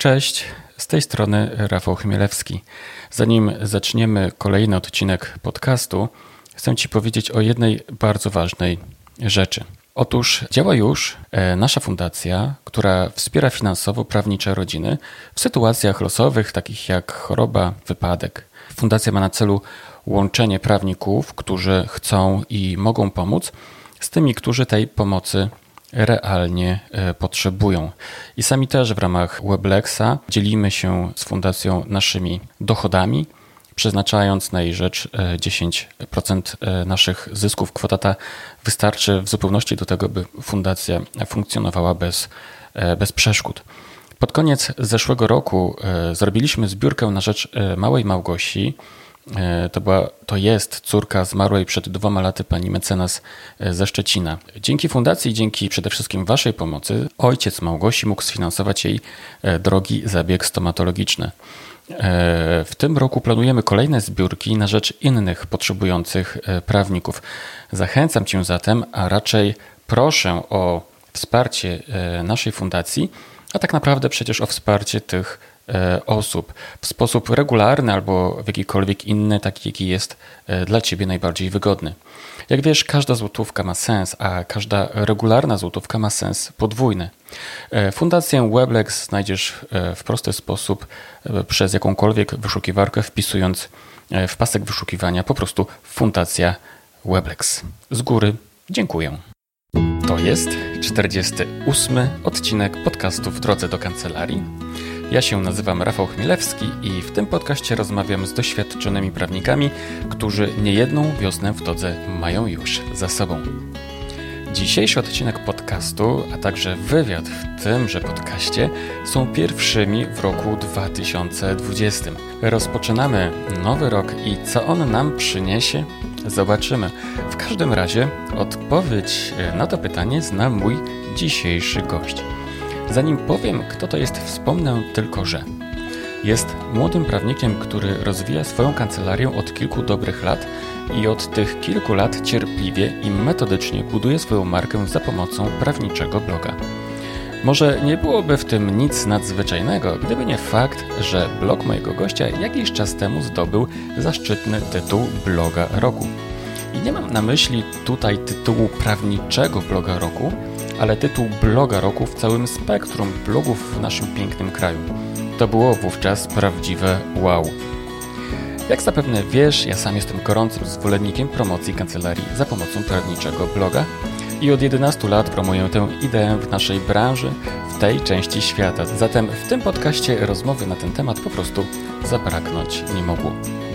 Cześć, z tej strony Rafał Chmielewski. Zanim zaczniemy kolejny odcinek podcastu, chcę Ci powiedzieć o jednej bardzo ważnej rzeczy. Otóż działa już e, nasza fundacja, która wspiera finansowo prawnicze rodziny w sytuacjach losowych, takich jak choroba, wypadek. Fundacja ma na celu łączenie prawników, którzy chcą i mogą pomóc, z tymi, którzy tej pomocy realnie e, potrzebują. I sami też w ramach Weblexa dzielimy się z fundacją naszymi dochodami, przeznaczając na jej rzecz 10% e, e, naszych zysków. Kwota ta wystarczy w zupełności do tego, by fundacja funkcjonowała bez, bez przeszkód. Pod koniec zeszłego roku zrobiliśmy zbiórkę na rzecz małej Małgosi, to, była, to jest córka zmarłej przed dwoma laty pani mecenas e, ze Szczecina. Dzięki fundacji, dzięki przede wszystkim Waszej pomocy, ojciec Małgosi mógł sfinansować jej e, drogi zabieg stomatologiczny. W tym roku planujemy kolejne zbiórki na rzecz innych potrzebujących prawników. Zachęcam Cię zatem, a raczej proszę o wsparcie naszej fundacji, a tak naprawdę przecież o wsparcie tych E, osób w sposób regularny albo w jakikolwiek inny, taki jaki jest e, dla Ciebie najbardziej wygodny. Jak wiesz, każda złotówka ma sens, a każda regularna złotówka ma sens podwójny. E, fundację Weblex znajdziesz w prosty sposób przez jakąkolwiek wyszukiwarkę, wpisując w pasek wyszukiwania po prostu Fundacja Weblex. Z góry dziękuję. To jest 48 odcinek podcastu w drodze do kancelarii. Ja się nazywam Rafał Chmielewski i w tym podcaście rozmawiam z doświadczonymi prawnikami, którzy niejedną wiosnę w todze mają już za sobą. Dzisiejszy odcinek podcastu, a także wywiad w tymże podcaście są pierwszymi w roku 2020. Rozpoczynamy nowy rok i co on nam przyniesie? Zobaczymy. W każdym razie odpowiedź na to pytanie zna mój dzisiejszy gość. Zanim powiem, kto to jest, wspomnę tylko, że jest młodym prawnikiem, który rozwija swoją kancelarię od kilku dobrych lat i od tych kilku lat cierpliwie i metodycznie buduje swoją markę za pomocą prawniczego bloga. Może nie byłoby w tym nic nadzwyczajnego, gdyby nie fakt, że blog mojego gościa jakiś czas temu zdobył zaszczytny tytuł bloga roku. I nie mam na myśli tutaj tytułu prawniczego bloga roku, ale tytuł bloga roku w całym spektrum blogów w naszym pięknym kraju. To było wówczas prawdziwe wow. Jak zapewne wiesz, ja sam jestem gorącym zwolennikiem promocji kancelarii za pomocą prawniczego bloga i od 11 lat promuję tę ideę w naszej branży, w tej części świata. Zatem w tym podcaście rozmowy na ten temat po prostu zabraknąć nie mogło.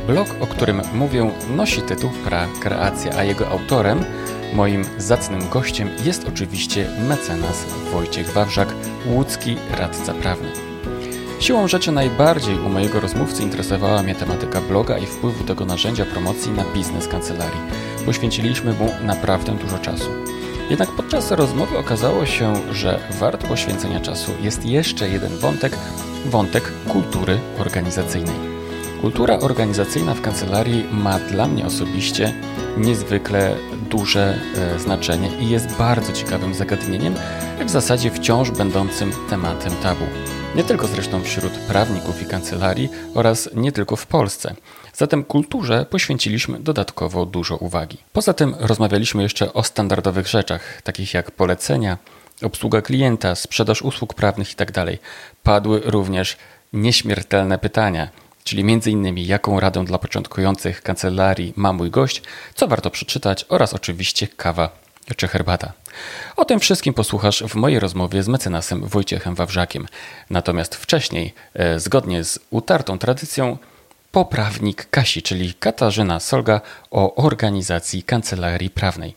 Blog, o którym mówię, nosi tytuł Pra Kreacja, a jego autorem Moim zacnym gościem jest oczywiście mecenas Wojciech Wawrzak, łódzki radca prawny. Siłą rzeczy najbardziej u mojego rozmówcy interesowała mnie tematyka bloga i wpływu tego narzędzia promocji na biznes kancelarii. Poświęciliśmy mu naprawdę dużo czasu. Jednak podczas rozmowy okazało się, że wart poświęcenia czasu jest jeszcze jeden wątek wątek kultury organizacyjnej. Kultura organizacyjna w kancelarii ma dla mnie osobiście niezwykle duże e, znaczenie i jest bardzo ciekawym zagadnieniem, w zasadzie wciąż będącym tematem tabu. Nie tylko zresztą wśród prawników i kancelarii oraz nie tylko w Polsce. Zatem kulturze poświęciliśmy dodatkowo dużo uwagi. Poza tym rozmawialiśmy jeszcze o standardowych rzeczach, takich jak polecenia, obsługa klienta, sprzedaż usług prawnych itd. Tak Padły również nieśmiertelne pytania – czyli m.in. jaką radę dla początkujących kancelarii ma mój gość, co warto przeczytać oraz oczywiście kawa czy herbata. O tym wszystkim posłuchasz w mojej rozmowie z mecenasem Wojciechem Wawrzakiem. Natomiast wcześniej, e, zgodnie z utartą tradycją, poprawnik Kasi, czyli Katarzyna Solga o organizacji kancelarii prawnej.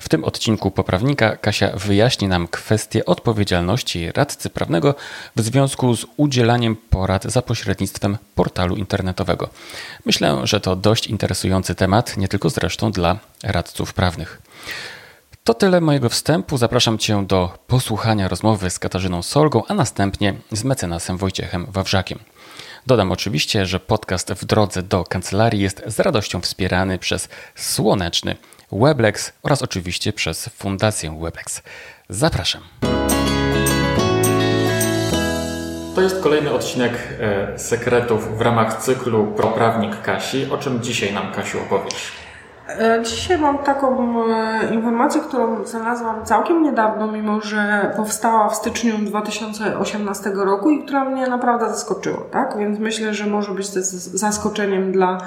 W tym odcinku poprawnika Kasia wyjaśni nam kwestię odpowiedzialności radcy prawnego w związku z udzielaniem porad za pośrednictwem portalu internetowego. Myślę, że to dość interesujący temat, nie tylko zresztą dla radców prawnych. To tyle mojego wstępu. Zapraszam Cię do posłuchania rozmowy z Katarzyną Solgą, a następnie z mecenasem Wojciechem Wawrzakiem. Dodam oczywiście, że podcast w drodze do kancelarii jest z radością wspierany przez słoneczny Weblex oraz oczywiście przez Fundację Weblex. Zapraszam. To jest kolejny odcinek e, sekretów w ramach cyklu Proprawnik Kasi. O czym dzisiaj nam Kasiu opowiesz? E, dzisiaj mam taką e, informację, którą znalazłam całkiem niedawno, mimo że powstała w styczniu 2018 roku i która mnie naprawdę zaskoczyła, tak? Więc myślę, że może być to zaskoczeniem dla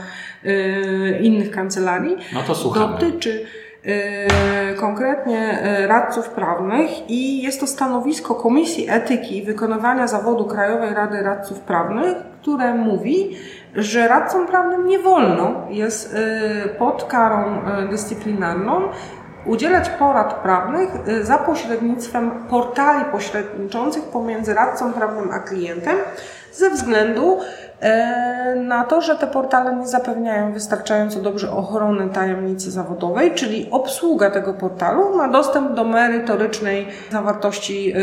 innych kancelarii. No to słuchamy. Dotyczy Yy, konkretnie yy, radców prawnych i jest to stanowisko Komisji Etyki i Wykonywania Zawodu Krajowej Rady Radców Prawnych, które mówi, że radcom prawnym nie wolno jest pod karą dyscyplinarną udzielać porad prawnych za pośrednictwem portali pośredniczących pomiędzy radcą prawnym a klientem ze względu na to, że te portale nie zapewniają wystarczająco dobrze ochrony tajemnicy zawodowej, czyli obsługa tego portalu ma dostęp do merytorycznej zawartości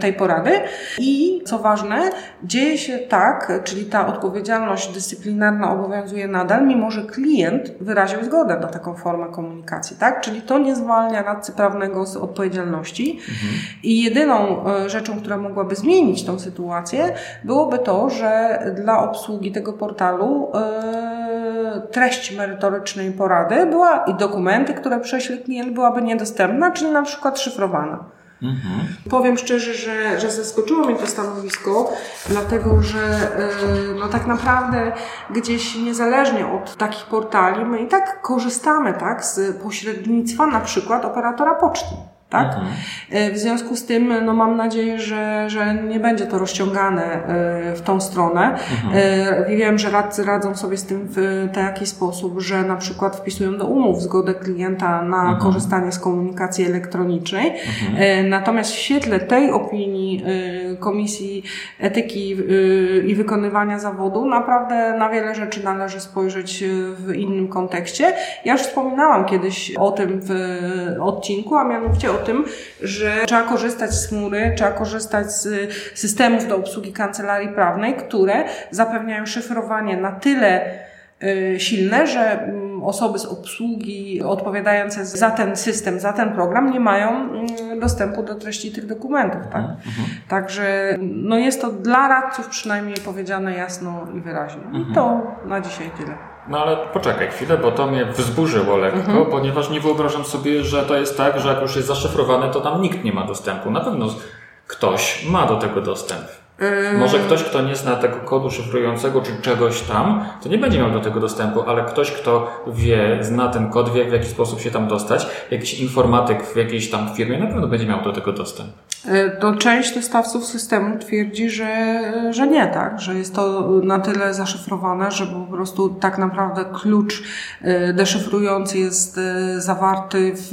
tej porady i co ważne, dzieje się tak, czyli ta odpowiedzialność dyscyplinarna obowiązuje nadal, mimo że klient wyraził zgodę na taką formę komunikacji, tak? Czyli to nie zwalnia radcy prawnego z odpowiedzialności mhm. i jedyną e, rzeczą, która mogłaby zmienić tą sytuację, byłoby to, że dla obsługi tego portalu e, treść merytorycznej porady była i dokumenty, które prześle klient byłaby niedostępna, czyli na przykład szyfrowana. Mhm. Powiem szczerze, że, że zaskoczyło mnie to stanowisko, dlatego że e, no tak naprawdę gdzieś niezależnie od takich portali my i tak korzystamy tak, z pośrednictwa na przykład operatora poczty. Tak? Mhm. E, w związku z tym no mam nadzieję, że, że nie będzie to rozciągane e, w tą stronę. Mhm. E, wiem, że radcy radzą sobie z tym w taki sposób, że na przykład wpisują do umów zgodę klienta na mhm. korzystanie z komunikacji elektronicznej. Mhm. Natomiast w świetle tej opinii Komisji Etyki i Wykonywania Zawodu naprawdę na wiele rzeczy należy spojrzeć w innym kontekście. Ja już wspominałam kiedyś o tym w odcinku, a mianowicie tym, że trzeba korzystać z chmury, trzeba korzystać z systemów do obsługi kancelarii prawnej, które zapewniają szyfrowanie na tyle y, silne, że mm, osoby z obsługi odpowiadające za ten system, za ten program nie mają mm, dostępu do treści tych dokumentów. Tak? Mhm. mhm. Także no jest to dla radców przynajmniej powiedziane jasno i wyraźnie. I to na dzisiaj tyle. No ale poczekaj chwilę, bo to mnie wzburzyło lekko, mhm. ponieważ nie wyobrażam sobie, że to jest tak, że jak już jest zaszyfrowane, to tam nikt nie ma dostępu. Na pewno ktoś ma do tego dostęp. Może ktoś, kto nie zna tego kodu szyfrującego czy czegoś tam, to nie będzie miał do tego dostępu, ale ktoś, kto wie, zna ten kod, wie w jaki sposób się tam dostać, jakiś informatyk w jakiejś tam firmie na pewno będzie miał do tego dostęp. E, to część dostawców systemu twierdzi, że, że nie, tak, że jest to na tyle zaszyfrowane, że po prostu tak naprawdę klucz e, deszyfrujący jest e, zawarty w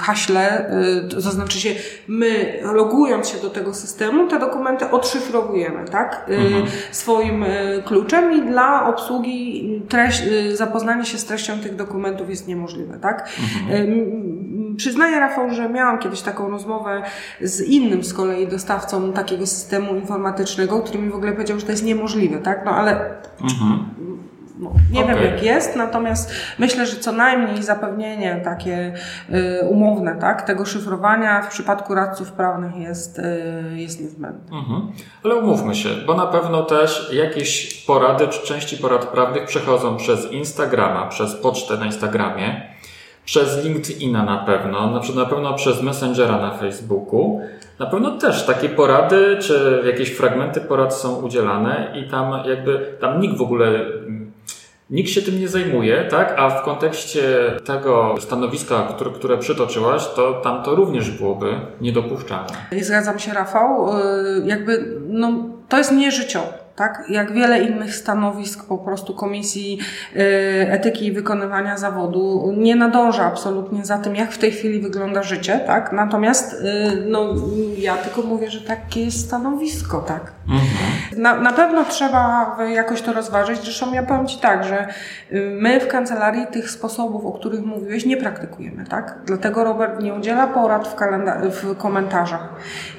haśle, to znaczy się my logując się do tego systemu, te dokumenty odszyfrowujemy, tak, mhm. swoim kluczem i dla obsługi treść, zapoznanie się z treścią tych dokumentów jest niemożliwe, tak. Mhm. Przyznaję Rafał, że miałam kiedyś taką rozmowę z innym z kolei dostawcą takiego systemu informatycznego, który mi w ogóle powiedział, że to jest niemożliwe, tak? No ale mhm. no, nie okay. wiem jak jest, natomiast myślę, że co najmniej zapewnienie takie y, umowne, tak? Tego szyfrowania w przypadku radców prawnych jest, y, jest niezbędne. Mhm. Ale umówmy się, bo na pewno też jakieś porady czy części porad prawnych przechodzą przez Instagrama, przez pocztę na Instagramie przez LinkedIna na pewno, na na pewno przez Messengera na Facebooku. Na pewno też takie porady, czy jakieś fragmenty porad są udzielane i tam jakby, tam nikt w ogóle Nikt się tym nie zajmuje, tak? A w kontekście tego stanowiska, które, które przytoczyłaś, to tam to również byłoby niedopuszczalne. Zgadzam się, Rafał. Y, jakby, no, to jest nieżyciowe tak? Jak wiele innych stanowisk po prostu Komisji y, Etyki i Wykonywania Zawodu nie nadąża absolutnie za tym, jak w tej chwili wygląda życie, tak? Natomiast y, no, ja tylko mówię, że takie jest stanowisko, tak? Mhm. Na, na pewno trzeba jakoś to rozważyć. Zresztą ja powiem Ci tak, że y, my w kancelarii tych sposobów, o których mówiłeś, nie praktykujemy, tak? Dlatego Robert nie udziela porad w, w komentarzach.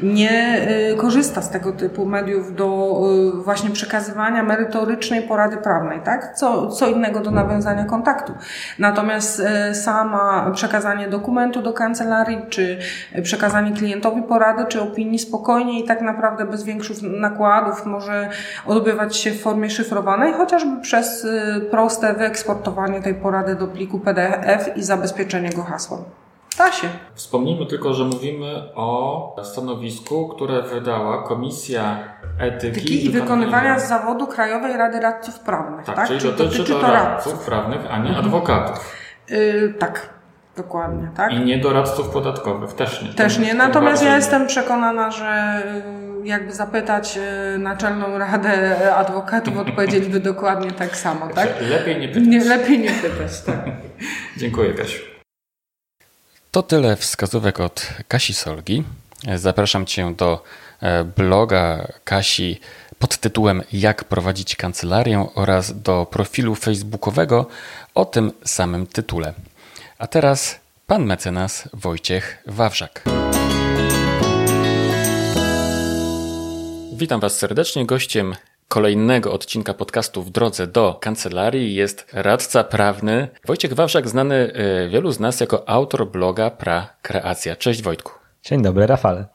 Nie korzysta z tego typu mediów do właśnie właśnie przekazywania merytorycznej porady prawnej, tak? Co, co innego do nawiązania kontaktu. Natomiast e, sama przekazanie dokumentu do kancelarii, czy przekazanie klientowi porady, czy opinii spokojnie i tak naprawdę bez większych nakładów może odbywać się w formie szyfrowanej, chociażby przez e, proste wyeksportowanie tej porady do pliku PDF i zabezpieczenie go hasłem. Da się. Wspomnijmy tylko, że mówimy o stanowisku, które wydała Komisja Etyki i Wykonywania z Zawodu Krajowej Rady Radców Prawnych. Tak, tak? czyli, czyli dotyczy, to radców, radców prawnych, a nie mhm. adwokatów. Yy, tak. Dokładnie, tak? I nie doradców podatkowych, też nie. Też nie, natomiast ja jestem przekonana, że y, jakby zapytać y, Naczelną Radę Adwokatów, odpowiedzieliby dokładnie tak samo, tak? Lepiej nie pytać. Nie, lepiej nie pytać, tak. Dziękuję, Kasiu. To tyle wskazówek od Kasi Solgi. Zapraszam Cię do e, bloga Kasi pod tytułem Jak prowadzić kancelarię oraz do profilu facebookowego o tym samym tytule. A teraz pan mecenas Wojciech Wawrzak. Witam Was serdecznie. Gościem kolejnego odcinka podcastu w drodze do kancelarii jest radca prawny Wojciech Wawrzak, znany e, wielu z nas jako autor bloga Pra Kreacja. Cześć Wojtku. Dzień dobry, Rafale.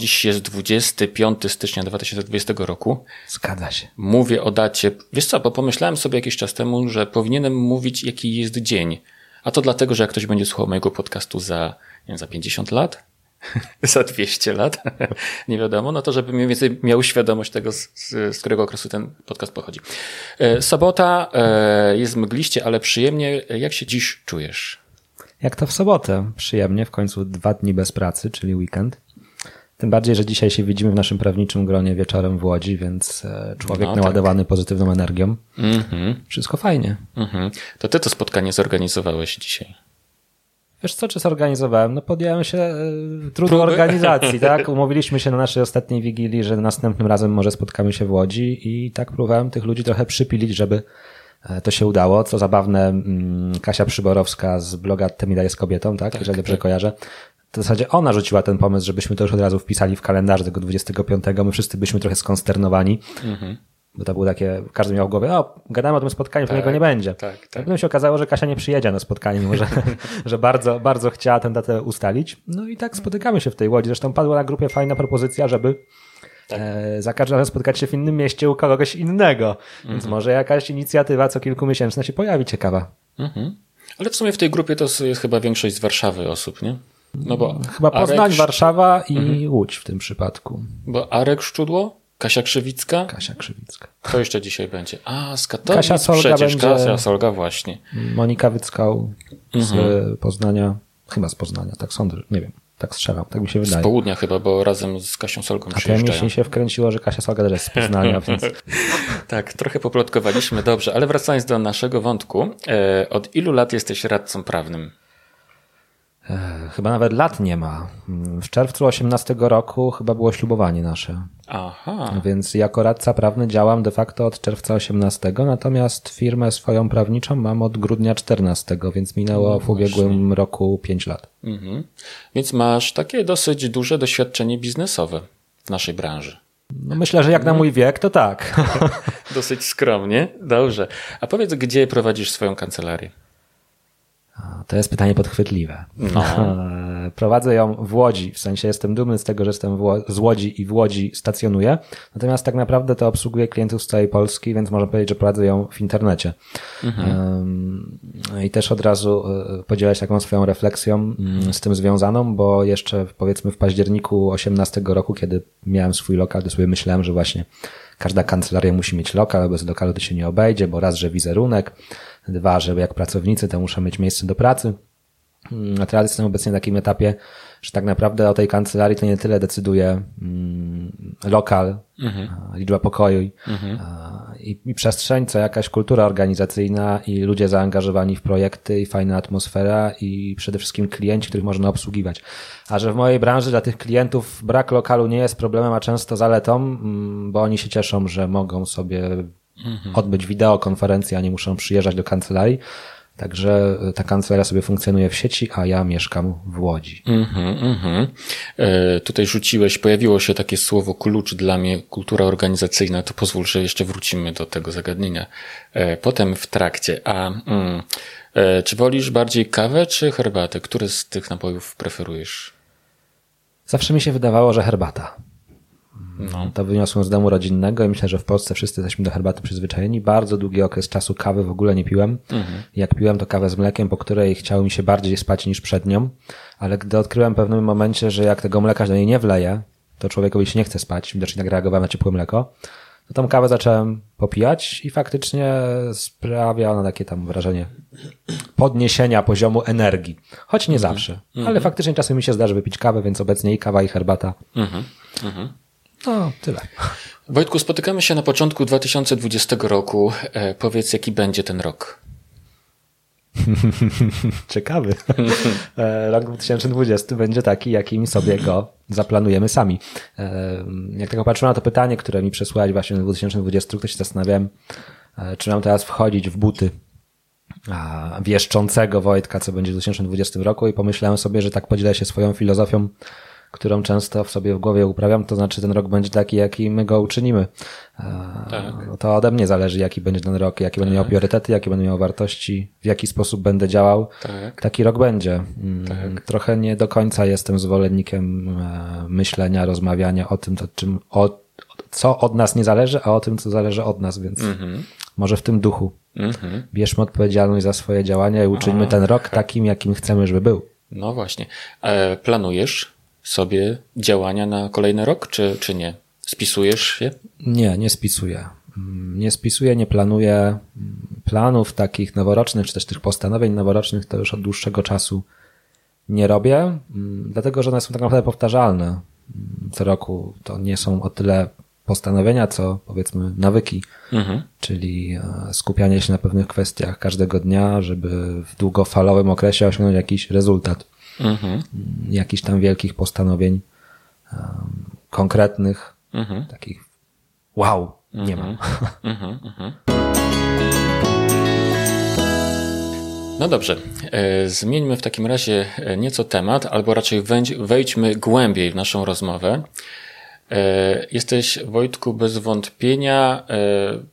Dziś jest 25 stycznia 2020 roku. Zgadza się. Mówię o dacie. Wiesz co, bo pomyślałem sobie jakiś czas temu, że powinienem mówić, jaki jest dzień. A to dlatego, że jak ktoś będzie słuchał mojego podcastu za, nie wiem, za 50 lat, za 200 lat, nie wiadomo, no to żeby mniej więcej miał świadomość tego, z, z, którego okresu ten podcast pochodzi. E, sobota e, jest mgliście, ale przyjemnie. Jak się dziś czujesz? Jak to w sobotę? Przyjemnie, w końcu dwa dni bez pracy, czyli weekend. Tym bardziej, że dzisiaj się widzimy w naszym prawniczym gronie wieczorem w Łodzi, więc e, człowiek no, naładowany tak. pozytywną energią. Mm -hmm. Wszystko fajnie. Mm -hmm. To ty to spotkanie zorganizowałeś dzisiaj. Wiesz co, czy zorganizowałem? No podjąłem się e, trudu organizacji, tak? Umówiliśmy się na naszej ostatniej wigilii, że następnym razem może spotkamy się w Łodzi i tak próbowałem tych ludzi trochę przypilić, żeby e, to się udało. Co zabawne, mm, Kasia Przyborowska z bloga Temida jest kobietą, tak? tak Jeżeli dobrze tak. kojarzę. W zasadzie ona rzuciła ten pomysł, żebyśmy to już od razu wpisali w kalendarz tego 25. My wszyscy byliśmy trochę skonsternowani. Mhm. Bo to było takie, każdy miał w głowie, o, gadamy o tym spotkaniu, tak, niego nie będzie. Tak, tak. Potem się okazało, że Kasia nie przyjedzie na spotkanie, mimo że, że bardzo, bardzo chciała tę datę ustalić. No i tak spotykamy się w tej Łodzi. Zresztą padła na grupie fajna propozycja, żeby tak. e, za każdym razem spotkać się w innym mieście u kogoś innego. Mhm. Więc może jakaś inicjatywa co kilkumiesięczna się pojawi ciekawa. Mhm. Ale w sumie w tej grupie to jest chyba większość z Warszawy osób, nie? No bo chyba Poznań, Arek... Warszawa i mhm. Łódź w tym przypadku. Bo Arek Szczudło? Kasia Krzywicka? Kasia Krzywicka. Kto jeszcze dzisiaj będzie? A, z Katowic Kasia Solga przecież. Będzie... Kasia Solga właśnie. Monika Wyckał z mhm. Poznania. Chyba z Poznania, tak sądzę, nie wiem. Tak strzelam, tak mi się wydaje. Z południa chyba, bo razem z Kasią Solgą A to mi się wkręciło, że Kasia Solga też jest z Poznania, więc... tak, trochę poplotkowaliśmy, dobrze. Ale wracając do naszego wątku. E, od ilu lat jesteś radcą prawnym? Chyba nawet lat nie ma. W czerwcu 18 roku chyba było ślubowanie nasze. Aha. Więc jako radca prawny działam de facto od czerwca 18, natomiast firmę swoją prawniczą mam od grudnia 14, więc minęło no w ubiegłym roku 5 lat. Mhm. Więc masz takie dosyć duże doświadczenie biznesowe w naszej branży. No myślę, że jak na mój wiek, to tak. dosyć skromnie. Dobrze. A powiedz, gdzie prowadzisz swoją kancelarię? To jest pytanie podchwytliwe. No. Prowadzę ją w Łodzi, w sensie jestem dumny z tego, że jestem z Łodzi i w Łodzi stacjonuję. Natomiast tak naprawdę to obsługuję klientów z całej Polski, więc można powiedzieć, że prowadzę ją w internecie. Mhm. I też od razu e, podzielać taką swoją refleksją mm, z tym związaną, bo jeszcze powiedzmy w październiku 18 roku, kiedy miałem swój lokal, to sobie myślałem, że właśnie każda kancelaria musi mieć lokal, a bez lokalu to się nie obejdzie, bo raz, że wizerunek, Dwa, że jak pracownicy to muszą mieć miejsce do pracy. Mm, a teraz jestem obecnie na takim etapie, że tak naprawdę o tej kancelarii to nie tyle decyduje mm, lokal, mhm. liczba pokoi mhm. i, i, przestrzeń, co jakaś kultura organizacyjna i ludzie zaangażowani w projekty i fajna atmosfera i przede wszystkim klienci, których można obsługiwać. A że w mojej branży dla tych klientów brak lokalu nie jest problemem, a często zaletą, mm, bo oni się cieszą, że mogą sobie mhm. odbyć wideokonferencję, a nie muszą przyjeżdżać do kancelarii, Także ta kancelaria sobie funkcjonuje w sieci, a ja mieszkam w Łodzi. Mhm, mhm. E, tutaj rzuciłeś, pojawiło się takie słowo klucz dla mnie, kultura organizacyjna, to pozwól, że jeszcze wrócimy do tego zagadnienia e, potem w trakcie. A mm, e, czy wolisz bardziej kawę czy herbatę? Który z tych napojów preferujesz? Zawsze mi się wydawało, że herbata. No. To wyniosłem z domu rodzinnego i myślę, że w Polsce wszyscy jesteśmy do herbaty przyzwyczajeni. Bardzo długi okres czasu kawy w ogóle nie piłem. Jak piłem, to kawę z mlekiem, po której chciało mi się bardziej spać niż przed nią. Ale gdy odkryłem w pewnym momencie, że jak tego mleka do niej nie wleję, to człowiekowi się nie chce spać, widocznie tak reagowałem na ciepłe mleko, to tą kawę zacząłem popijać i faktycznie sprawia ona takie tam wrażenie podniesienia poziomu energii. Choć nie zawsze, ale faktycznie czasem mi się zdarzy wypić kawę, więc obecnie i kawa i herbata. No, tyle. Wojtku, spotykamy się na początku 2020 roku. E, powiedz, jaki będzie ten rok? Ciekawy. E, Rok 2020 będzie taki, jakim sobie go zaplanujemy sami. E, Jak tak patrzyłem na to pytanie, które mi przesłałeś właśnie w 2020, to się zastanawiałem, e, czy mam teraz wchodzić w buty wieszczącego Wojtka, co będzie w 2020 roku i pomyślałem sobie, że tak podzielę się swoją filozofią, którą często w sobie w głowie uprawiam, to znaczy ten rok będzie taki, jaki my go uczynimy. Tak. No to ode mnie zależy, jaki będzie ten rok, jakie będę miał priorytety, jakie będę miał wartości, w jaki sposób będę działał. Tak. Taki rok będzie. Mm, Trochę nie do końca jestem zwolennikiem e, myślenia, rozmawiania o tym, to czym, o, co od nas nie zależy, a o tym, co zależy od nas, więc może w tym duchu. Bierzmy odpowiedzialność za swoje działania i uczyńmy ten rok takim, jakim chcemy, żeby był. No właśnie. E, planujesz sobie działania na kolejny rok, czy, czy nie? Spisujesz się? Nie, nie spisuję. Mm, Nie spisuję, nie planuję mm, planów takich noworocznych, czy też tych postanowień noworocznych, to już od dłuższego czasu nie robię, mm, dlatego że one są tak naprawdę powtarzalne. Co roku to nie są o tyle postanowienia, co powiedzmy nawyki, czyli e, skupianie się na pewnych kwestiach każdego dnia, żeby w długofalowym okresie osiągnąć jakiś rezultat. Mm, Jakichś tam wielkich postanowień em, konkretnych, takich wow, nie mam. No dobrze. E, zmieńmy w takim razie e, nieco temat, albo raczej wejdź, wejdźmy głębiej w naszą rozmowę. E, Jesteś, Wojtku, bez wątpienia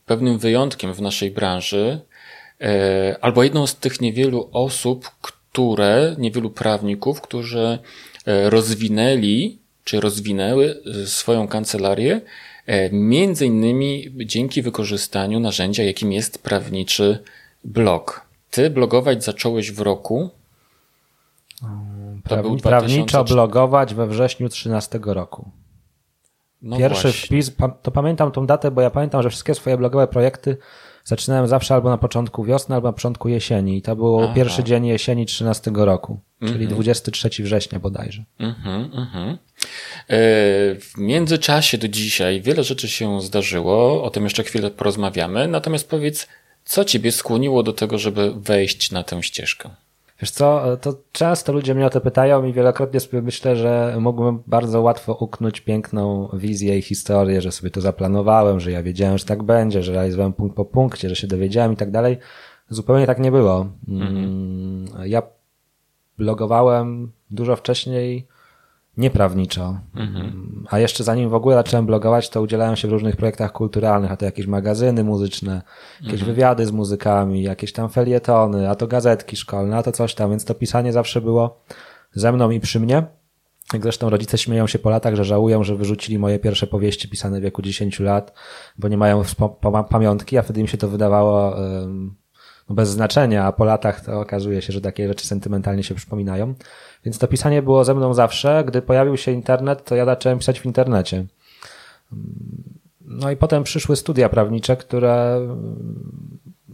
pewnym wyjątkiem w naszej branży, albo jedną z tych niewielu osób, które, niewielu prawników, którzy e, rozwinęli, czy rozwinęły e, swoją kancelarię, e, między innymi dzięki wykorzystaniu narzędzia, jakim jest prawniczy blog. Ty blogować zacząłeś w roku. Był Prawni- Prawniczo 2004. blogować we wrześniu 13 roku. No Pierwszy właśnie. wpis, to pamiętam tą datę, bo ja pamiętam, że wszystkie swoje blogowe projekty zaczynałem zawsze albo na początku wiosny, albo na początku jesieni. I to był Aha. pierwszy dzień jesieni 13 roku, czyli 23 września bodajże. Mhm, mhm. E, W międzyczasie do dzisiaj wiele rzeczy się zdarzyło, o tym jeszcze chwilę porozmawiamy. Natomiast powiedz, co ciebie skłoniło do tego, żeby wejść na tę ścieżkę? Wiesz co, to często ludzie mnie o to pytają i wielokrotnie sobie myślę, że mógłbym bardzo łatwo uknąć piękną wizję i historię, że sobie to zaplanowałem, że ja wiedziałem, że tak będzie, że realizowałem punkt po punkcie, że się dowiedziałem i tak dalej. Zupełnie tak nie było. Mm, Ja blogowałem dużo wcześniej nieprawniczo. Mm, A jeszcze zanim w ogóle zacząłem blogować, to udzielałem się w różnych projektach kulturalnych, a to jakieś magazyny muzyczne, jakieś wywiady z muzykami, jakieś tam felietony, a to gazetki szkolne, a to coś tam, więc to pisanie zawsze było ze mną i przy mnie. Jak zresztą rodzice śmieją się po latach, że żałują, że wyrzucili moje pierwsze powieści pisane w wieku 10 lat, bo nie mają pamiątki, a wtedy im się to wydawało no bez znaczenia, a po latach to okazuje się, że takie rzeczy sentymentalnie się przypominają. Więc to pisanie było ze mną zawsze. Gdy pojawił się internet, to ja zacząłem pisać w internecie. No i potem przyszły studia prawnicze, które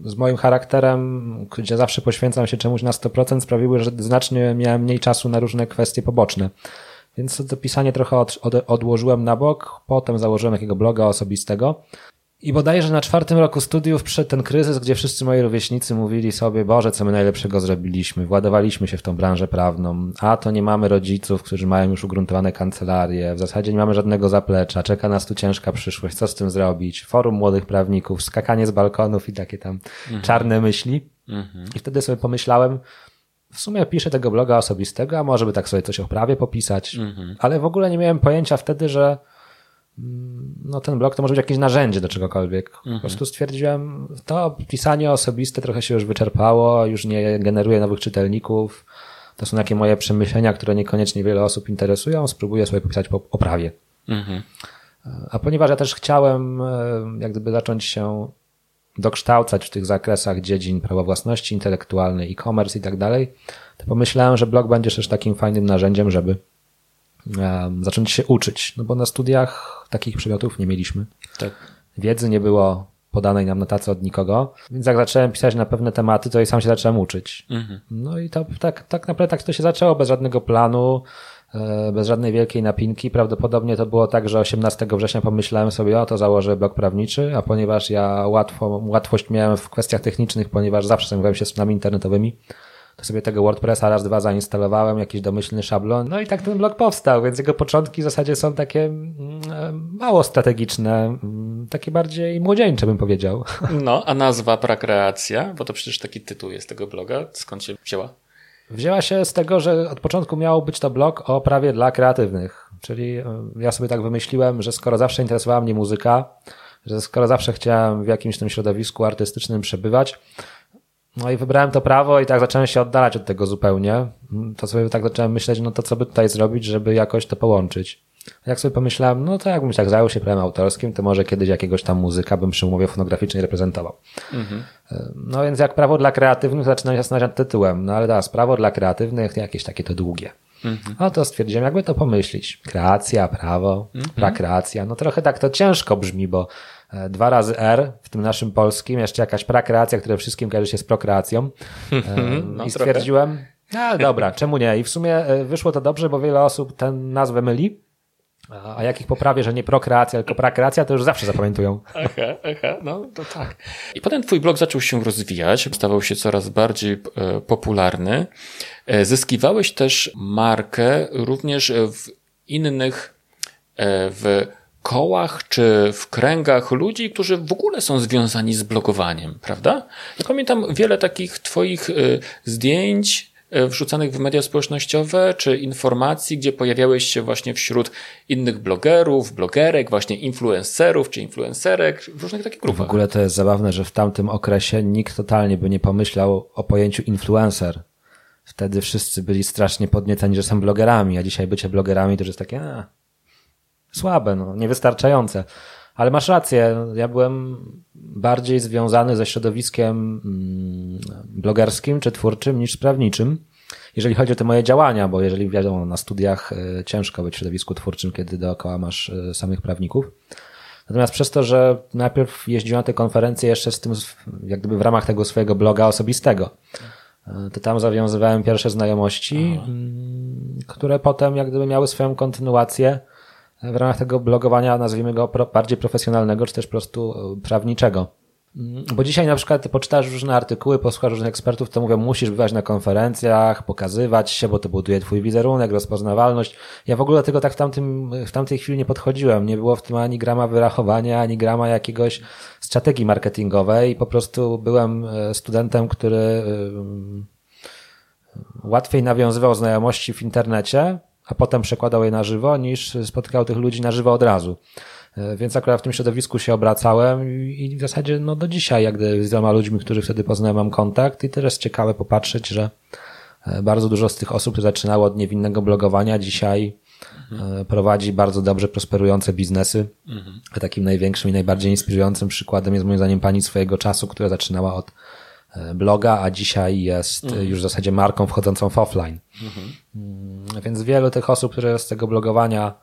z moim charakterem, gdzie zawsze poświęcam się czemuś na 100%, sprawiły, że znacznie miałem mniej czasu na różne kwestie poboczne. Więc to pisanie trochę od, od, odłożyłem na bok, potem założyłem jakiego bloga osobistego. I bodajże na czwartym roku studiów przyszedł ten kryzys, gdzie wszyscy moi rówieśnicy mówili sobie, Boże, co my najlepszego zrobiliśmy, władowaliśmy się w tą branżę prawną, a to nie mamy rodziców, którzy mają już ugruntowane kancelarie, w zasadzie nie mamy żadnego zaplecza, czeka nas tu ciężka przyszłość, co z tym zrobić, forum młodych prawników, skakanie z balkonów i takie tam mhm. czarne myśli. Mhm. I wtedy sobie pomyślałem, w sumie piszę tego bloga osobistego, a może by tak sobie coś o prawie popisać, mhm. ale w ogóle nie miałem pojęcia wtedy, że no ten blog to może być jakieś narzędzie do czegokolwiek. Mhm. Po prostu stwierdziłem, to pisanie osobiste trochę się już wyczerpało, już nie generuje nowych czytelników. To są takie moje przemyślenia, które niekoniecznie wiele osób interesują. Spróbuję sobie popisać po oprawie. Mhm. A ponieważ ja też chciałem e, jak gdyby zacząć się dokształcać w tych zakresach dziedzin prawa własności intelektualnej, e-commerce i tak dalej, to pomyślałem, że blog będzie też takim fajnym narzędziem, żeby zacząć się uczyć, no bo na studiach takich przedmiotów nie mieliśmy. Tak. Wiedzy nie było podanej nam na tacy od nikogo, więc jak zacząłem pisać na pewne tematy, to i sam się zacząłem uczyć. Mhm. No i to, tak, tak naprawdę tak to się zaczęło, bez żadnego planu, e, bez żadnej wielkiej napinki. Prawdopodobnie to było tak, że 18 września pomyślałem sobie, o to założę blog prawniczy, a ponieważ ja łatwo, łatwość miałem w kwestiach technicznych, ponieważ zawsze zajmowałem się stronami internetowymi, to sobie tego WordPressa raz, dwa zainstalowałem, jakiś domyślny szablon, no i tak ten blog powstał, więc jego początki w zasadzie są takie mm, e, mało strategiczne, mm, takie bardziej młodzieńcze bym powiedział. No, a nazwa Prakreacja, bo to przecież taki tytuł jest tego bloga, skąd się wzięła? Wzięła się z tego, że od początku miał być to blog o prawie dla kreatywnych. Czyli e, ja sobie tak wymyśliłem, że skoro zawsze interesowała mnie muzyka, że skoro zawsze chciałem w jakimś tym środowisku artystycznym przebywać, no i wybrałem to prawo i tak zacząłem się oddalać od tego zupełnie. To sobie tak zacząłem myśleć, no to co by tutaj zrobić, żeby jakoś to połączyć. Jak sobie pomyślałem, no to jakbym tak zajął się prawem autorskim, to może kiedyś jakiegoś tam muzyka bym przy umowie fonograficznej reprezentował. Mhm. No więc jak prawo dla kreatywnych zaczynam się zastanawiać nad tytułem. No ale teraz prawo dla kreatywnych jakieś takie to długie. Mhm. No to stwierdziłem, jakby to pomyślić. Kreacja, prawo, mhm. prakreacja. No trochę tak to ciężko brzmi, bo dwa razy R w tym naszym polskim, jeszcze jakaś prakreacja, która wszystkim kojarzy się z prokreacją. E, no, I stwierdziłem, no dobra, czemu nie? I w sumie e, wyszło to dobrze, bo wiele osób tę nazwę myli. A jak ich poprawię, że nie prokreacja, tylko prakreacja, to już zawsze zapamiętują. Aha, aha, no to tak. I potem twój blog zaczął się rozwijać, stawał się coraz bardziej popularny. Zyskiwałeś też markę również w innych, w kołach czy w kręgach ludzi, którzy w ogóle są związani z blogowaniem, prawda? Ja pamiętam wiele takich Twoich y, zdjęć y, wrzucanych w media społecznościowe, czy informacji, gdzie pojawiałeś się właśnie wśród innych blogerów, blogerek, właśnie influencerów, czy influencerek, w różnych takich grupach. W ogóle to jest zabawne, że w tamtym okresie nikt totalnie by nie pomyślał o pojęciu influencer. Wtedy wszyscy byli strasznie podnieceni, że są blogerami, a dzisiaj bycie blogerami to już jest takie, a, słabe, no, niewystarczające. Ale masz rację, ja byłem bardziej związany ze środowiskiem mm, blogerskim czy twórczym niż prawniczym, jeżeli chodzi o te moje działania, bo jeżeli wiadomo, na studiach e, ciężko być w środowisku twórczym, kiedy dookoła masz e, samych prawników. Natomiast przez to, że najpierw jeździłem na te konferencje jeszcze z tym, jak gdyby w ramach tego swojego bloga osobistego, e, to tam zawiązywałem pierwsze znajomości, Aha. Mm, które potem jak gdyby miały swoją kontynuację w ramach tego blogowania, nazwijmy go bardziej profesjonalnego, czy też po prostu e, prawniczego. Mm, bo dzisiaj na przykład poczytasz różne artykuły, posłuchasz różnych ekspertów, to mówią, musisz bywać na konferencjach, pokazywać się, bo to buduje twój wizerunek, rozpoznawalność. Ja w ogóle tego tak w, tamtym, w tamtej chwili nie podchodziłem. Nie było w tym ani grama wyrachowania, ani grama jakiegoś strategii marketingowej. Po prostu byłem e, studentem, który łatwiej nawiązywał znajomości w internecie, a potem przekładał je na żywo, niż spotykał tych ludzi na żywo od razu. E, więc akurat w tym środowisku się obracałem i w zasadzie no do dzisiaj, jak gdy z wieloma ludźmi, których wtedy poznałem, mam kontakt i też ciekawe popatrzeć, że e, bardzo dużo z tych osób, które zaczynało od niewinnego blogowania, dzisiaj mhm. prowadzi bardzo dobrze prosperujące biznesy. Mhm. Takim największym i najbardziej inspirującym przykładem jest moim zdaniem pani swojego czasu, która zaczynała od E, bloga, a dzisiaj jest mhm. już w zasadzie marką wchodzącą w offline. Mhm. Mm, więc wielu tych osób, które z tego blogowania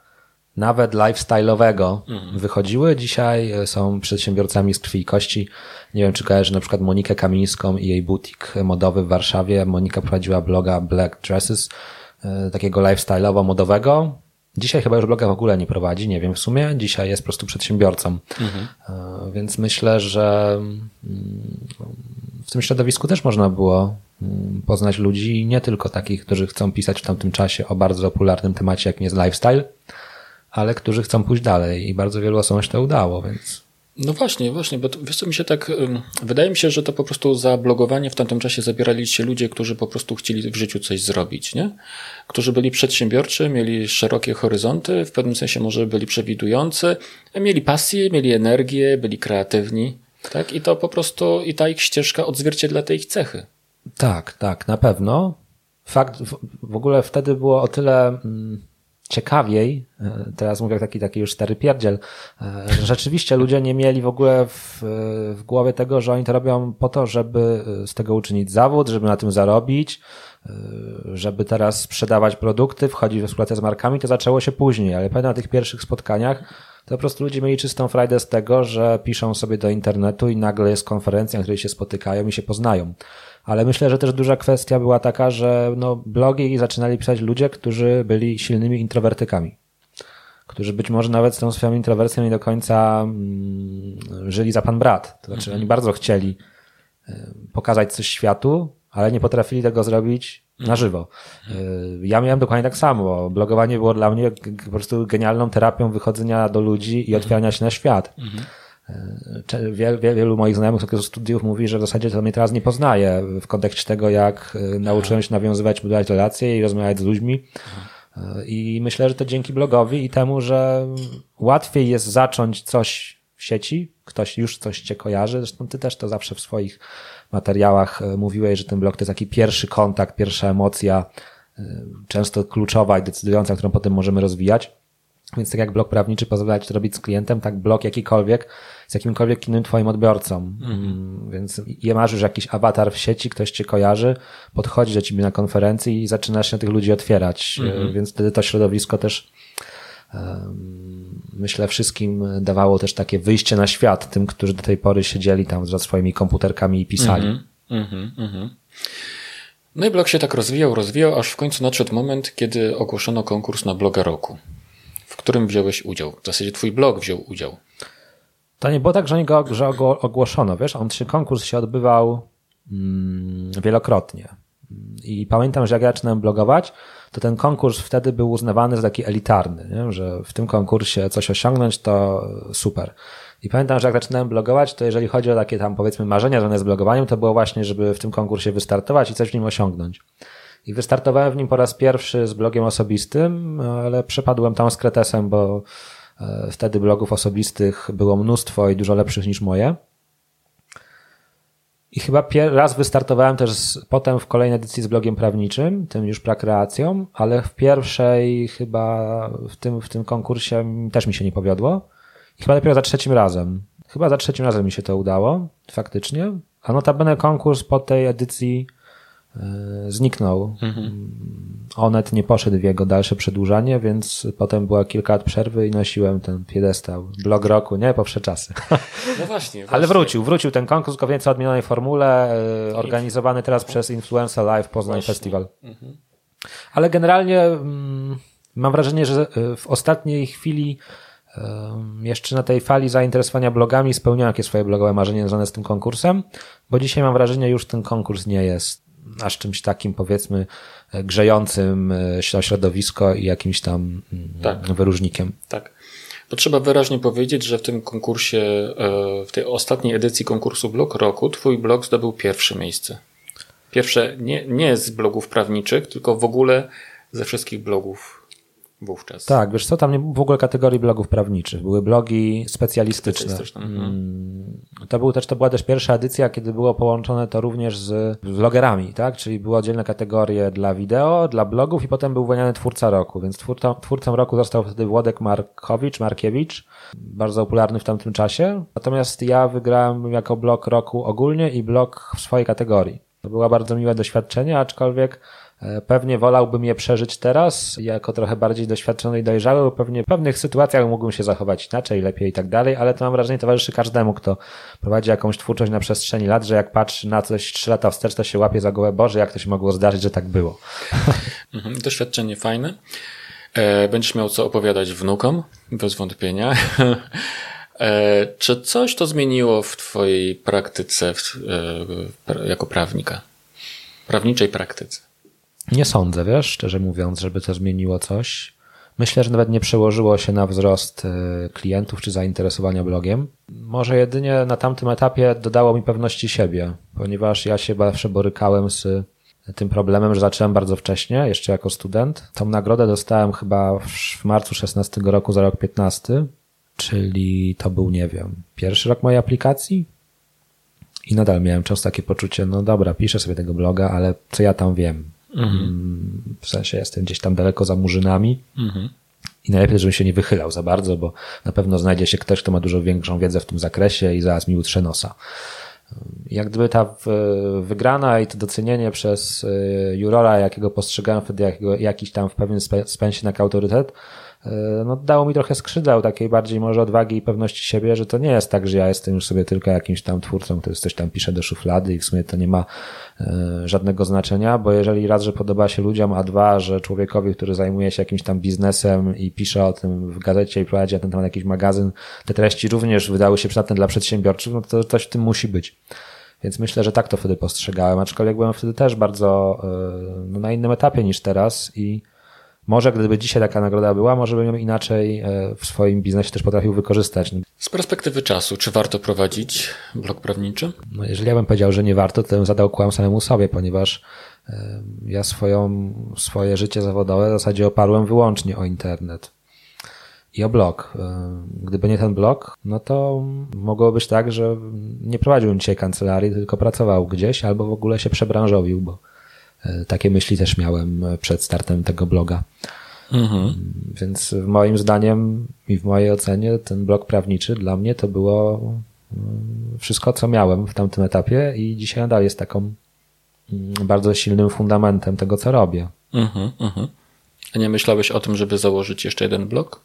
nawet lifestyle'owego mhm. wychodziły, dzisiaj e, są przedsiębiorcami z krwi i kości. Nie wiem, czy kojarzy na przykład Monikę Kamińską i jej butik modowy w Warszawie. Monika prowadziła bloga Black Dresses, e, takiego lifestyle'owo-modowego. Dzisiaj chyba już bloga w ogóle nie prowadzi, nie wiem w sumie. Dzisiaj jest po prostu przedsiębiorcą. Mhm. Więc myślę, że mm, w tym środowisku też można było mm, poznać ludzi, nie tylko takich, którzy chcą pisać w tamtym czasie o bardzo popularnym temacie, jakim jest lifestyle, ale którzy chcą pójść dalej i bardzo wielu osobom się to udało, więc no właśnie, właśnie, bo to, wiesz co mi się tak, wydaje mi się, że to po prostu za blogowanie w tamtym czasie zabierali się ludzie, którzy po prostu chcieli w życiu coś zrobić, nie? Którzy byli przedsiębiorczy, mieli szerokie horyzonty, w pewnym sensie może byli przewidujący, mieli pasję, mieli energię, byli kreatywni, tak? I to po prostu, i ta ich ścieżka odzwierciedla te ich cechy. Tak, tak, na pewno. Fakt, w ogóle wtedy było o tyle... Mm ciekawiej, e, teraz mówię taki, taki już stary pierdziel, e, że rzeczywiście ludzie nie mieli w ogóle w, w głowie tego, że oni to robią po to, żeby z tego uczynić zawód, żeby na tym zarobić, e, żeby teraz sprzedawać produkty, wchodzić we współpracę z markami, to zaczęło się później, ale pamiętam na tych pierwszych spotkaniach to po prostu ludzie mieli czystą frajdę z tego, że piszą sobie do internetu i nagle jest konferencja, na której się spotykają i się poznają ale myślę, że też duża kwestia była taka, że no, blogi zaczynali pisać ludzie, którzy byli silnymi introwertykami. Którzy być może nawet z tą swoją introwersją nie do końca mm, żyli za pan brat. To znaczy, mhm. oni bardzo chcieli y, pokazać coś światu, ale nie potrafili tego zrobić na mhm. żywo. Y, ja miałem dokładnie tak samo. Blogowanie było dla mnie po prostu genialną terapią wychodzenia do ludzi i mhm. otwierania się na świat. Wielu, wielu moich znajomych z okresu studiów mówi, że w zasadzie to mnie teraz nie poznaje w kontekście tego, jak e, nauczyłem się nawiązywać, budować relacje i rozmawiać z ludźmi. E, I myślę, że to dzięki blogowi i temu, że łatwiej jest zacząć coś w sieci, ktoś już coś cię kojarzy. Zresztą ty też to zawsze w swoich materiałach e, mówiłeś, że ten blog to jest taki pierwszy kontakt, pierwsza emocja, często kluczowa i decydująca, którą potem możemy rozwijać. Więc tak jak blog prawniczy pozwala ci to robić z klientem, tak blog jakikolwiek z jakimkolwiek innym twoim odbiorcą. Mhm. Więc je masz już jakiś awatar w sieci, ktoś cię kojarzy, podchodzi do ciebie na konferencji i zaczynasz się tych ludzi otwierać. Mhm. Więc wtedy to środowisko też myślę wszystkim dawało też takie wyjście na świat tym, którzy do tej pory siedzieli tam ze swoimi komputerkami i pisali. Mhm. Mhm. mhm. No i blog się tak rozwijał, rozwijał, aż w końcu nadszedł moment, kiedy ogłoszono konkurs na bloga roku w którym wziąłeś udział. W zasadzie twój blog wziął udział. To nie było tak, że, go, że ogłoszono, wiesz, on się, konkurs się odbywał mm, wielokrotnie. I pamiętam, że jak ja zaczynałem blogować, to ten konkurs wtedy był uznawany za taki elitarny, nie? że w tym konkursie coś osiągnąć to super. I pamiętam, że jak zaczynałem blogować, to jeżeli chodzi o takie tam powiedzmy marzenia związane z blogowaniem, to było właśnie, żeby w tym konkursie wystartować i coś w nim osiągnąć. I wystartowałem w nim po raz pierwszy z blogiem osobistym, ale przepadłem tam z kretesem, bo wtedy blogów osobistych było mnóstwo i dużo lepszych niż moje. I chyba raz wystartowałem też z, potem w kolejnej edycji z blogiem prawniczym, tym już prakreacją, ale w pierwszej chyba w tym, w tym konkursie też mi się nie powiodło. I chyba dopiero za trzecim razem. Chyba za trzecim razem mi się to udało, faktycznie. A notabene konkurs po tej edycji E, zniknął. Mhm. Onet nie poszedł w jego dalsze przedłużanie, więc potem była kilka lat przerwy i nosiłem ten piedestał. Blog roku, nie? Powsze czasy. No właśnie, właśnie. Ale wrócił, wrócił ten konkurs, nieco odmienionej formule, e, organizowany teraz przez Influencer Live Poznań właśnie. Festival. Mhm. Ale generalnie mm, mam wrażenie, że e, w ostatniej chwili jeszcze na tej fali zainteresowania blogami spełniałem jakieś swoje blogowe marzenie związane z tym konkursem, bo dzisiaj mam wrażenie, już ten konkurs nie jest aż czymś takim powiedzmy grzejącym e, środowisko i jakimś tam mm, tak. wyróżnikiem. Tak. Bo trzeba wyraźnie powiedzieć, że w tym konkursie, e, w tej ostatniej edycji konkursu Blog Roku, twój blog zdobył pierwsze miejsce. Pierwsze nie, nie z blogów prawniczych, tylko w ogóle ze wszystkich blogów wówczas. Tak, wiesz co, tam nie było w ogóle kategorii blogów prawniczych, były blogi specjalistyczne. specjalistyczne. Mhm. Mm, to, był też, to była też pierwsza edycja, kiedy było połączone to również z vlogerami, tak? Czyli były oddzielne kategorie dla wideo, dla blogów i potem był wyłaniany twórca roku, więc twórcą, twórcą roku został wtedy Włodek Markowicz, Markiewicz, bardzo popularny w tamtym czasie. Natomiast ja wygrałem jako blog roku ogólnie i blog w swojej kategorii. To było bardzo miłe doświadczenie, aczkolwiek pewnie wolałbym je przeżyć teraz, jako trochę bardziej doświadczony i dojrzały, pewnie w pewnych sytuacjach mógłbym się zachować inaczej, lepiej i tak dalej, ale to mam wrażenie towarzyszy każdemu, kto prowadzi jakąś twórczość na przestrzeni lat, że jak patrzy na coś trzy lata wstecz, to się łapie za głowę, Boże, jak to się mogło zdarzyć, że tak było. Mhm, doświadczenie fajne. E, będziesz miał co opowiadać wnukom, bez wątpienia. E, czy coś to zmieniło w Twojej praktyce e, jako prawnika? Prawniczej praktyce? Nie sądzę, wiesz, szczerze mówiąc, żeby to zmieniło coś. Myślę, że nawet nie przełożyło się na wzrost e, klientów czy zainteresowania blogiem. Może jedynie na tamtym etapie dodało mi pewności siebie, ponieważ ja się zawsze borykałem z tym problemem, że zacząłem bardzo wcześnie, jeszcze jako student. Tą nagrodę dostałem chyba w marcu 16 roku za rok 15, czyli to był, nie wiem, pierwszy rok mojej aplikacji. I nadal miałem często takie poczucie, no dobra, piszę sobie tego bloga, ale co ja tam wiem? Mhm. Mm, w sensie jestem gdzieś tam daleko za murzynami. Mhm. I najlepiej, żebym się nie wychylał za bardzo, bo na pewno znajdzie się ktoś, kto ma dużo większą wiedzę w tym zakresie i zaraz mi utrze nosa. Jak gdyby ta wygrana i to docenienie przez y, jurora, jakiego postrzegałem wtedy jako jakiś tam w pewnym sensie jak autorytet, E, no, dało mi trochę skrzydeł, takiej bardziej może odwagi i pewności siebie, że to nie jest tak, że ja jestem już sobie tylko jakimś tam twórcą, który coś tam pisze do szuflady i w sumie to nie ma e, żadnego znaczenia, bo jeżeli raz, że podoba się ludziom, a dwa, że człowiekowi, który zajmuje się jakimś tam biznesem i pisze o tym w gazecie i prowadzi na ten temat jakiś magazyn, te treści również wydały się przydatne dla przedsiębiorców, no to coś w tym musi być. Więc myślę, że tak to wtedy postrzegałem, aczkolwiek byłem wtedy też bardzo e, no, na innym etapie niż teraz i może gdyby dzisiaj taka nagroda była, może bym ją inaczej e, w swoim biznesie też potrafił wykorzystać. Z perspektywy czasu, czy warto prowadzić blog prawniczy? No jeżeli ja bym powiedział, że nie warto, to bym zadał kłam samemu sobie, ponieważ e, ja swoją, swoje życie zawodowe w zasadzie oparłem wyłącznie o internet i o blog. E, gdyby nie ten blog, no to mogło być tak, że nie prowadziłbym dzisiaj kancelarii, tylko pracował gdzieś albo w ogóle się przebranżowił, bo takie myśli też miałem e, przed startem tego bloga. Mhm. Więc moim zdaniem i w mojej ocenie ten blog prawniczy dla mnie to było mm, wszystko, co miałem w tamtym etapie i dzisiaj nadal jest taką mm, bardzo silnym fundamentem tego, co robię. Mhm, mhm. A nie myślałeś o tym, żeby założyć jeszcze jeden blog?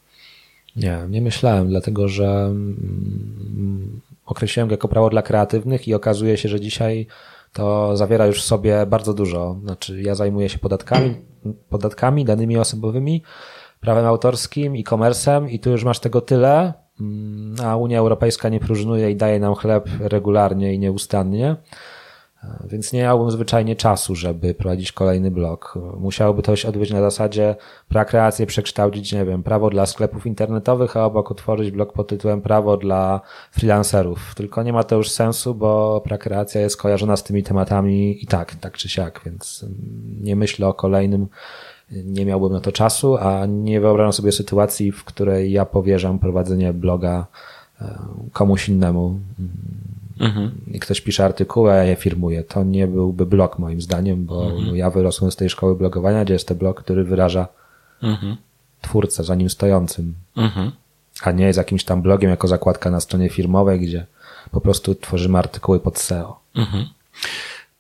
Nie, nie myślałem, dlatego że mm, określiłem go jako prawo dla kreatywnych i okazuje się, że dzisiaj to zawiera już w sobie bardzo dużo. Znaczy, ja zajmuję się podatkami, podatkami, danymi osobowymi, prawem autorskim, e-commerce'em i tu już masz tego tyle, mm, a Unia Europejska nie próżnuje i daje nam chleb regularnie i nieustannie. Więc nie miałbym zwyczajnie czasu, żeby prowadzić kolejny blog. Musiałoby to się odbyć na zasadzie prakreację przekształcić, nie wiem, prawo dla sklepów internetowych, a obok utworzyć blog pod tytułem prawo dla freelancerów. Tylko nie ma to już sensu, bo prakreacja jest kojarzona z tymi tematami i tak, tak czy siak, więc nie myślę o kolejnym, nie miałbym na to czasu, a nie wyobrażam sobie sytuacji, w której ja powierzam prowadzenie bloga e, komuś innemu mhm. i ktoś pisze artykuły, a ja je firmuję. To nie byłby blog moim zdaniem, bo mhm. ja wyrosłem z tej szkoły blogowania, gdzie jest to blog, który wyraża mhm. twórcę za nim stojącym, mhm. a nie jest jakimś tam blogiem jako zakładka na stronie firmowej, gdzie po prostu tworzymy artykuły pod SEO. Mhm.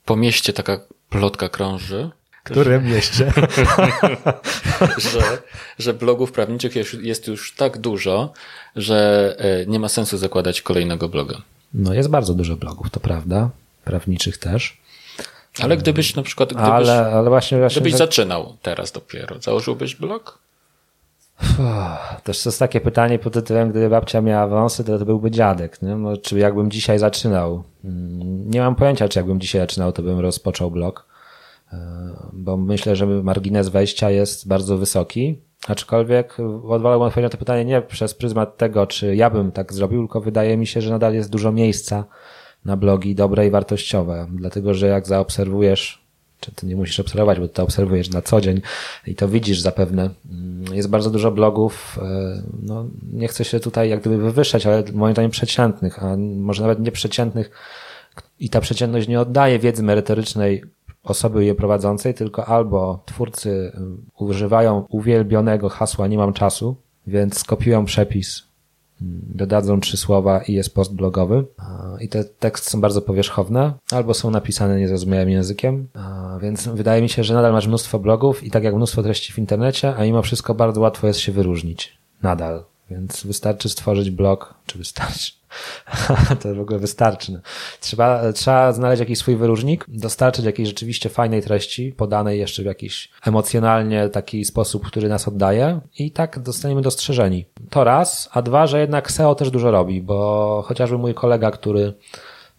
Po mieście taka plotka krąży, którym mieście? że, że blogów prawniczych jest, jest, już tak dużo, że e, nie ma sensu zakładać kolejnego bloga. No jest bardzo dużo blogów, to prawda, prawniczych też. Ale gdybyś na przykład, gdybyś, ale, ale właśnie, właśnie gdybyś zaczynał teraz dopiero, założyłbyś blog? Też to jest takie pytanie pod tytułem, gdyby babcia miała wąsy, to, to byłby dziadek. Nie? No, czy jakbym dzisiaj zaczynał? Mm, nie mam pojęcia, czy jakbym dzisiaj zaczynał, to bym rozpoczął blog. E, bo myślę, że margines wejścia jest bardzo wysoki. Aczkolwiek odwalałbym odpowiedzieć na to pytanie nie przez pryzmat tego, czy ja bym tak zrobił, tylko wydaje mi się, że nadal jest dużo miejsca na blogi dobre i wartościowe. Dlatego, że jak zaobserwujesz, czy ty nie musisz obserwować, bo to obserwujesz na co dzień i to widzisz zapewne, mm, jest bardzo dużo blogów, e, no nie chcę się tutaj jak gdyby wywyższać, ale moim zdaniem przeciętnych, a może nawet nieprzeciętnych i ta przeciętność nie oddaje wiedzy merytorycznej osoby je prowadzącej, tylko albo twórcy używają uwielbionego hasła nie mam czasu, więc skopiują przepis, dodadzą trzy słowa i jest post blogowy. I te teksty są bardzo powierzchowne, albo są napisane niezrozumiałym językiem, więc wydaje mi się, że nadal masz mnóstwo blogów i tak jak mnóstwo treści w internecie, a mimo wszystko bardzo łatwo jest się wyróżnić. Nadal. Więc wystarczy stworzyć blog, czy wystarczy. to w ogóle wystarczy. Trzeba, trzeba znaleźć jakiś swój wyróżnik, dostarczyć jakiejś rzeczywiście fajnej treści, podanej jeszcze w jakiś emocjonalnie taki sposób, który nas oddaje i tak dostaniemy dostrzeżeni. To raz, a dwa, że jednak SEO też dużo robi, bo chociażby mój kolega, który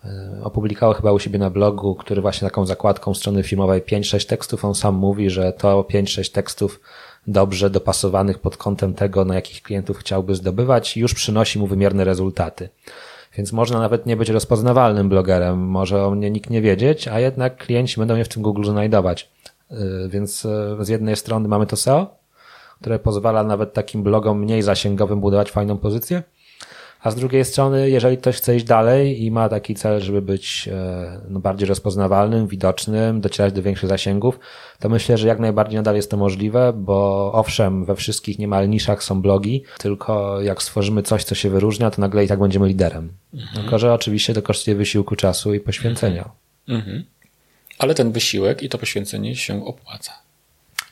e, opublikował chyba u siebie na blogu, który właśnie taką zakładką strony filmowej 5-6 tekstów, on sam mówi, że to 5-6 tekstów dobrze dopasowanych pod kątem tego, na jakich klientów chciałby zdobywać, już przynosi mu wymierne rezultaty. Więc można nawet nie być rozpoznawalnym blogerem, może o mnie nikt nie wiedzieć, a jednak klienci będą mnie w tym Google znajdować. Y, więc y, z jednej strony mamy to SEO, które pozwala nawet takim blogom mniej zasięgowym budować fajną pozycję, a z drugiej strony, jeżeli ktoś chce iść dalej i ma taki cel, żeby być e, no, bardziej rozpoznawalnym, widocznym, docierać do większych zasięgów, to myślę, że jak najbardziej nadal jest to możliwe, bo owszem, we wszystkich niemal niszach są blogi, tylko jak stworzymy coś, co się wyróżnia, to nagle i tak będziemy liderem. Mhm. Tylko, że oczywiście to kosztuje wysiłku czasu i poświęcenia. Mhm. Ale ten wysiłek i to poświęcenie się opłaca.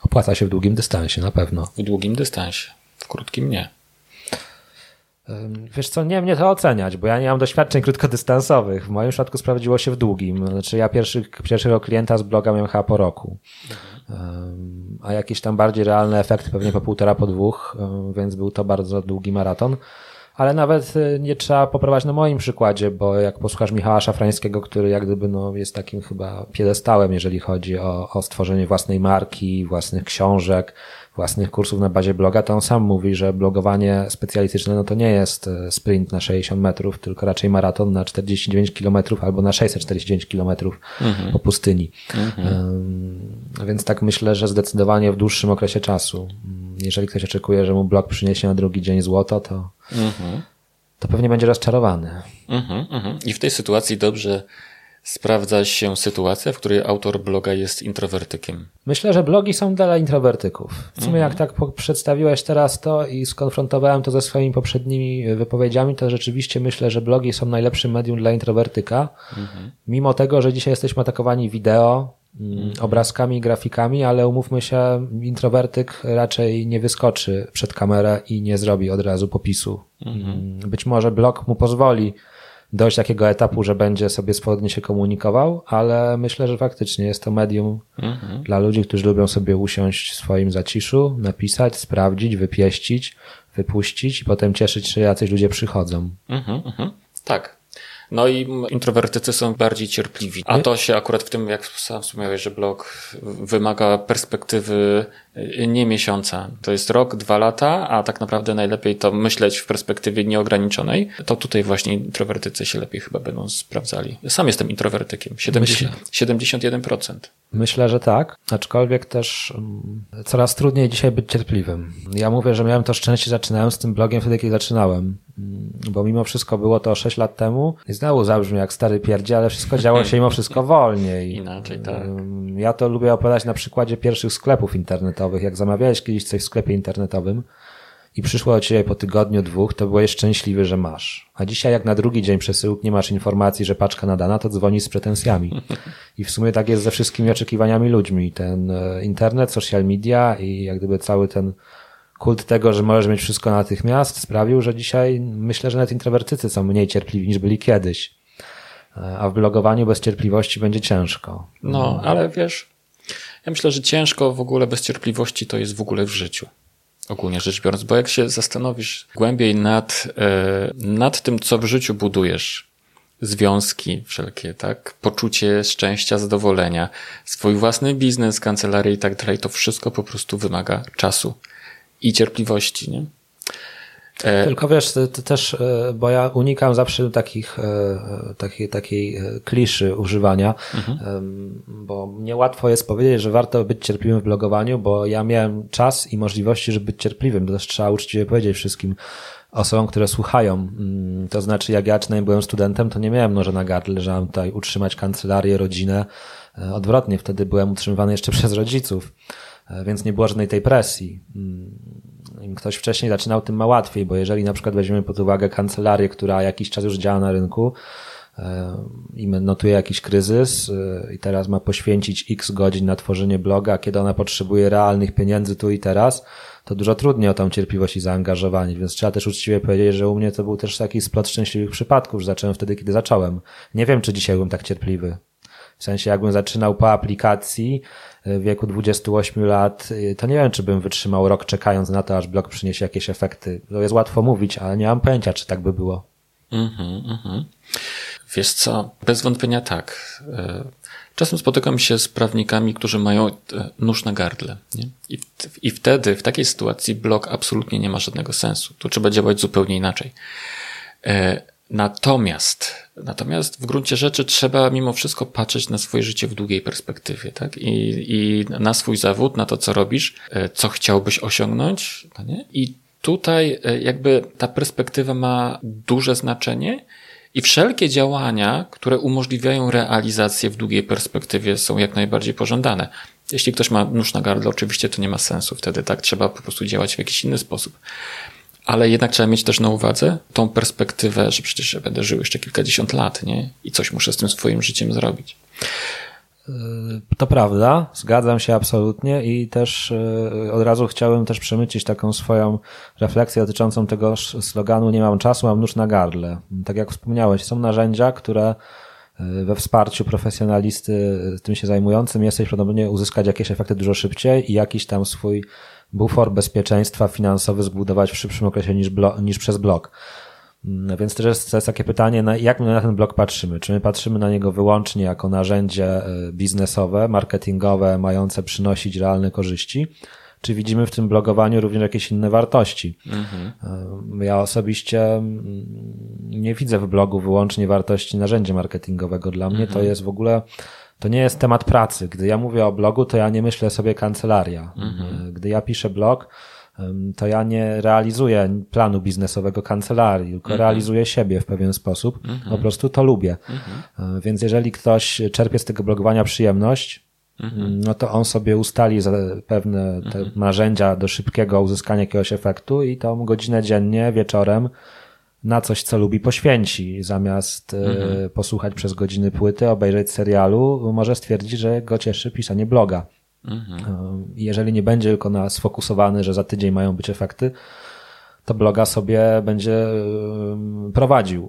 Opłaca się w długim dystansie, na pewno. W długim dystansie, w krótkim nie. Wiesz co, nie mnie to oceniać, bo ja nie mam doświadczeń krótkodystansowych. W moim przypadku sprawdziło się w długim. Znaczy ja pierwszy, pierwszego klienta z bloga miałem chyba po roku. A jakieś tam bardziej realne efekty pewnie po półtora, po dwóch, więc był to bardzo długi maraton. Ale nawet y, nie trzeba poprowadzić na moim przykładzie, bo jak posłuchasz Michała Szafrańskiego, który jak gdyby no, jest takim chyba piedestałem, jeżeli chodzi o, o stworzenie własnej marki, własnych książek, własnych kursów na bazie bloga, to on sam mówi, że blogowanie specjalistyczne no to nie jest e, sprint na 60 metrów, tylko raczej maraton na 49 kilometrów albo na 649 kilometrów mhm. po pustyni. Mhm. Więc tak myślę, że zdecydowanie w dłuższym okresie czasu. Jeżeli ktoś oczekuje, że mu blog przyniesie na drugi dzień złoto, to, mhm. to pewnie będzie rozczarowany. Mhm, mhm. I w tej sytuacji dobrze sprawdza się sytuacja, w której autor bloga jest introwertykiem? Myślę, że blogi są dla introwertyków. W sumie mhm. jak tak przedstawiłeś teraz to i skonfrontowałem to ze swoimi poprzednimi wypowiedziami, to rzeczywiście myślę, że blogi są najlepszym medium dla introwertyka. Mhm. Mimo tego, że dzisiaj jesteśmy atakowani wideo, mm, mhm. obrazkami, grafikami, ale umówmy się, introwertyk raczej nie wyskoczy przed kamerę i nie zrobi od razu popisu. Mhm. Mm, być może blog mu pozwoli dojść do takiego etapu, że będzie sobie swobodnie się komunikował, ale myślę, że faktycznie jest to medium mhm. dla ludzi, którzy lubią sobie usiąść w swoim zaciszu, napisać, sprawdzić, wypieścić, wypuścić i potem cieszyć się, jacyś ludzie przychodzą. Mhm, mhm. Tak, no i introwertycy są bardziej cierpliwi. A to się akurat w tym, jak sam wspomniałeś, że blog wymaga perspektywy nie miesiąca. To jest rok, dwa lata, a tak naprawdę najlepiej to myśleć w perspektywie nieograniczonej. To tutaj właśnie introwertycy się lepiej chyba będą sprawdzali. Sam jestem introwertykiem. 70, 71%. Myślę, że tak, aczkolwiek też um, coraz trudniej dzisiaj być cierpliwym. Ja mówię, że miałem to szczęście, zaczynałem z tym blogiem wtedy, kiedy zaczynałem, mm, bo mimo wszystko było to 6 lat temu i znowu zabrzmi jak stary pierdzie, ale wszystko działo się mimo wszystko wolniej. Inaczej, tak. Ja to lubię opowiadać na przykładzie pierwszych sklepów internetowych. Jak zamawiałeś kiedyś coś w sklepie internetowym, i przyszło do ciebie po tygodniu, dwóch, to byłeś szczęśliwy, że masz. A dzisiaj jak na drugi dzień przesyłki nie masz informacji, że paczka nadana, to dzwoni z pretensjami. I w sumie tak jest ze wszystkimi oczekiwaniami ludźmi. Ten e, internet, social media i jak gdyby cały ten kult tego, że możesz mieć wszystko natychmiast sprawił, że dzisiaj myślę, że nawet introwertycy są mniej cierpliwi niż byli kiedyś. E, a w blogowaniu bez cierpliwości będzie ciężko. No, ale wiesz, ja myślę, że ciężko w ogóle bez cierpliwości to jest w ogóle w życiu ogólnie rzecz biorąc, bo jak się zastanowisz głębiej nad, e, nad tym, co w życiu budujesz, związki wszelkie, tak, poczucie szczęścia, zadowolenia, swój własny biznes, kancelarię i tak dalej, to wszystko po prostu wymaga czasu i cierpliwości, nie? E, Tylko wiesz, też, e, bo ja unikam zawsze takich, e, takiej, takiej kliszy używania, mhm. bo niełatwo jest powiedzieć, że warto być cierpliwym w blogowaniu, bo ja miałem czas i możliwości, żeby być cierpliwym. To też trzeba uczciwie powiedzieć wszystkim osobom, które słuchają. Mm, to znaczy, jak ja czynnie byłem studentem, to nie miałem noża na gardle, że mam tutaj utrzymać kancelarię, rodzinę. Odwrotnie, wtedy byłem utrzymywany jeszcze przez rodziców, więc nie było żadnej tej presji mm, im ktoś wcześniej zaczynał, tym ma łatwiej, bo jeżeli na przykład weźmiemy pod uwagę kancelarię, która jakiś czas już działa na rynku i notuje jakiś kryzys e, i teraz ma poświęcić x godzin na tworzenie bloga, kiedy ona potrzebuje realnych pieniędzy tu i teraz, to dużo trudniej o tą cierpliwość i zaangażowanie, więc trzeba też uczciwie powiedzieć, że u mnie to był też taki splot szczęśliwych przypadków, że zacząłem wtedy, kiedy zacząłem. Nie wiem, czy dzisiaj byłem tak cierpliwy. W sensie, jakbym zaczynał po aplikacji w wieku 28 lat, e, to nie wiem, czy bym wytrzymał rok czekając na to, aż blog przyniesie jakieś efekty. To jest łatwo mówić, ale nie mam pojęcia, czy tak by było. Mhm, mhm. Wiesz co, bez wątpienia tak. E, czasem spotykam się z prawnikami, którzy mają nóż na gardle. Nie? I, I wtedy, w takiej sytuacji, blog absolutnie nie ma żadnego sensu. Tu trzeba działać zupełnie inaczej. Natomiast, natomiast w gruncie rzeczy trzeba mimo wszystko patrzeć na swoje życie w długiej perspektywie, tak? I, i na swój zawód, na to, co robisz, e, co chciałbyś osiągnąć, no nie? I tutaj e, jakby ta perspektywa ma duże znaczenie i wszelkie działania, które umożliwiają realizację w długiej perspektywie są jak najbardziej pożądane. Jeśli ktoś ma nóż na gardle, oczywiście to nie ma sensu. Wtedy tak trzeba po prostu działać w jakiś inny sposób ale jednak trzeba mieć też na uwadze tą perspektywę, że przecież ja będę żył jeszcze kilkadziesiąt lat, nie? I coś muszę z tym swoim życiem zrobić. Yy, to prawda, zgadzam się absolutnie i też yy, od razu chciałem też przemycić taką swoją refleksję dotyczącą tego sloganu nie mam czasu, mam nóż na gardle. Tak jak wspomniałeś, są narzędzia, które yy, we wsparciu profesjonalisty tym się zajmującym jesteś prawdopodobnie uzyskać jakieś efekty dużo szybciej i jakiś tam swój bufor bezpieczeństwa finansowy zbudować w szybszym okresie niż, niż przez blok. No więc też jest, to jest takie pytanie, jak my na ten blok patrzymy? Czy my patrzymy na niego wyłącznie jako narzędzie e, biznesowe, marketingowe, mające przynosić realne korzyści? Czy widzimy w tym blogowaniu również jakieś inne wartości? Mhm. E, ja osobiście mm, nie widzę w blogu wyłącznie wartości narzędzia marketingowego. Dla mnie to mhm. jest w ogóle to nie jest temat pracy. Gdy ja mówię o blogu, to ja nie myślę sobie kancelaria. Mhm. Gdy ja piszę blog, to ja nie realizuję planu biznesowego kancelarii, tylko mhm. realizuję siebie w pewien sposób. Mhm. Po prostu to lubię. Mhm. E, więc jeżeli ktoś czerpie z tego blogowania przyjemność, mhm. no to on sobie ustali pewne te mhm. narzędzia do szybkiego uzyskania jakiegoś efektu i tą godzinę dziennie, wieczorem na coś, co lubi, poświęci. Zamiast e, mhm. posłuchać przez godziny płyty, obejrzeć serialu, może stwierdzić, że go cieszy pisanie bloga. Mhm. E, jeżeli nie będzie tylko na sfokusowany, że za tydzień mają być efekty, to bloga sobie będzie prowadził.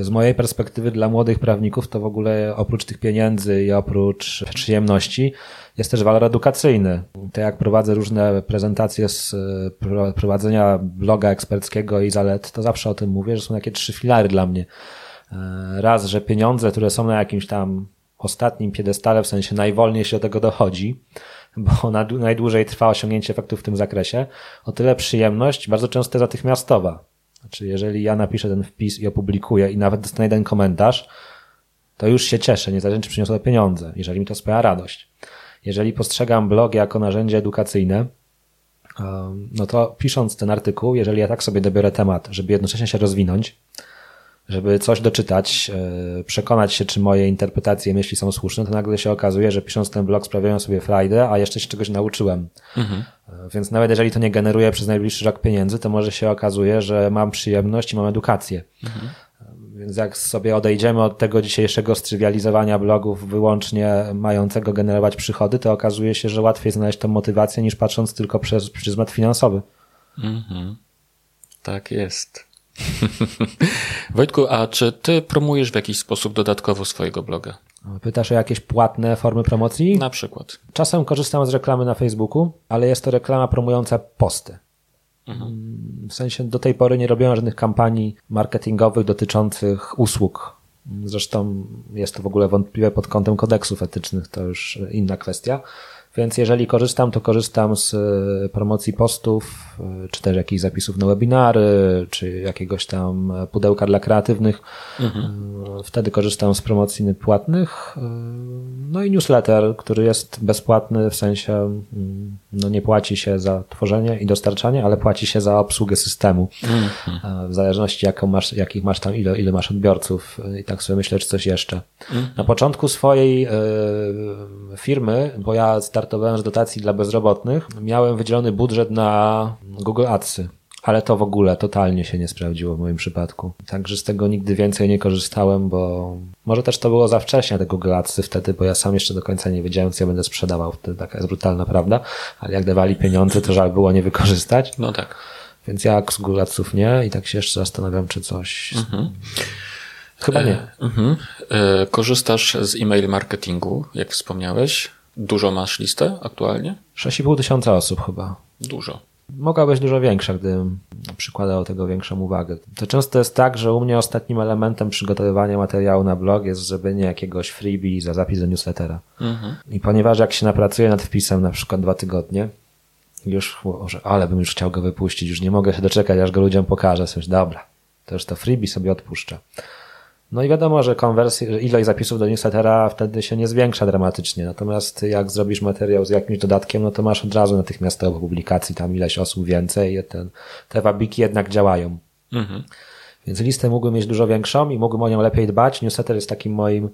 Z mojej perspektywy dla młodych prawników to w ogóle oprócz tych pieniędzy i oprócz przyjemności jest też walor edukacyjny. To jak prowadzę różne prezentacje z e, prowadzenia bloga eksperckiego i zalet, to zawsze o tym mówię, że są takie trzy filary dla mnie. E, raz, że pieniądze, które są na jakimś tam ostatnim piedestale, w sensie najwolniej się do tego dochodzi, bo najdłużej trwa osiągnięcie efektu w tym zakresie, o tyle przyjemność bardzo często jest natychmiastowa. Znaczy, jeżeli ja napiszę ten wpis i opublikuję i nawet dostanę jeden komentarz, to już się cieszę, niezależnie czy przyniosło to pieniądze, jeżeli mi to sprawia radość. Jeżeli postrzegam blog jako narzędzie edukacyjne, no to pisząc ten artykuł, jeżeli ja tak sobie dobiorę temat, żeby jednocześnie się rozwinąć, żeby coś doczytać, e, przekonać się, czy moje interpretacje myśli są słuszne, to nagle się okazuje, że pisząc ten blog sprawiają sobie frajdę, a jeszcze się czegoś nauczyłem. Mhm. E, więc nawet jeżeli to nie generuje przez najbliższy rok pieniędzy, to może się okazuje, że mam przyjemność i mam edukację. Mhm. E, więc jak sobie odejdziemy od tego dzisiejszego strywializowania blogów wyłącznie mającego generować przychody, to okazuje się, że łatwiej znaleźć tą motywację niż patrząc tylko przez pryzmat finansowy. Mhm. Tak jest. Wojtku, a czy ty promujesz w jakiś sposób dodatkowo swojego bloga? Pytasz o jakieś płatne formy promocji? Na przykład. Czasem korzystam z reklamy na Facebooku, ale jest to reklama promująca posty. Mhm. W sensie do tej pory nie robiłem żadnych kampanii marketingowych dotyczących usług. Zresztą jest to w ogóle wątpliwe pod kątem kodeksów etycznych, to już inna kwestia. Więc jeżeli korzystam, to korzystam z e, promocji postów, e, czy też jakichś zapisów na webinary, czy jakiegoś tam pudełka dla kreatywnych. Mhm. E, wtedy korzystam z promocji płatnych. No i newsletter, który jest bezpłatny, w sensie mm, no nie płaci się za tworzenie i dostarczanie, ale płaci się za obsługę systemu. Mhm. W zależności jaką masz, jakich masz tam, ile, ile masz odbiorców i tak sobie myślę, czy coś jeszcze. Mhm. Na początku swojej firmy, bo ja startowałem z dotacji dla bezrobotnych, miałem wydzielony budżet na Google Adsy. ale to w ogóle totalnie się nie sprawdziło w moim przypadku. Także z tego nigdy więcej nie korzystałem, bo może też to było za wcześnie tego Google Adsy wtedy, bo ja sam jeszcze do końca nie wiedziałem, co ja będę sprzedawał. Wtedy taka jest brutalna prawda, ale jak dawali pieniądze, to żal było nie wykorzystać. No tak. Więc ja z Google Adsów nie i tak się jeszcze zastanawiam, czy coś... Mhm. Chyba nie. E, mhm. e, korzystasz z e-mail marketingu, jak wspomniałeś. Dużo masz listę aktualnie? 6,5 tysiąca osób chyba. Dużo. Mogła być dużo większa, gdybym przykładał tego większą uwagę. To często jest tak, że u mnie ostatnim elementem przygotowywania materiału na blog jest zrobienie jakiegoś freebie za zapis do newslettera. Mhm. I ponieważ jak się napracuję nad wpisem na przykład dwa tygodnie, już, że ale bym już chciał go wypuścić, już nie mogę się doczekać, aż go ludziom pokażę. Coś, dobra, to już to freebie sobie odpuszczę. No i wiadomo, że konwersja, ilość zapisów do newslettera wtedy się nie zwiększa dramatycznie. Natomiast jak zrobisz materiał z jakimś dodatkiem, no to masz od razu natychmiastowo publikacji tam ileś osób więcej ten, te wabiki jednak działają. Mhm. Więc listę mógłbym mieć dużo większą i mógłbym o nią lepiej dbać. Newsletter jest takim moim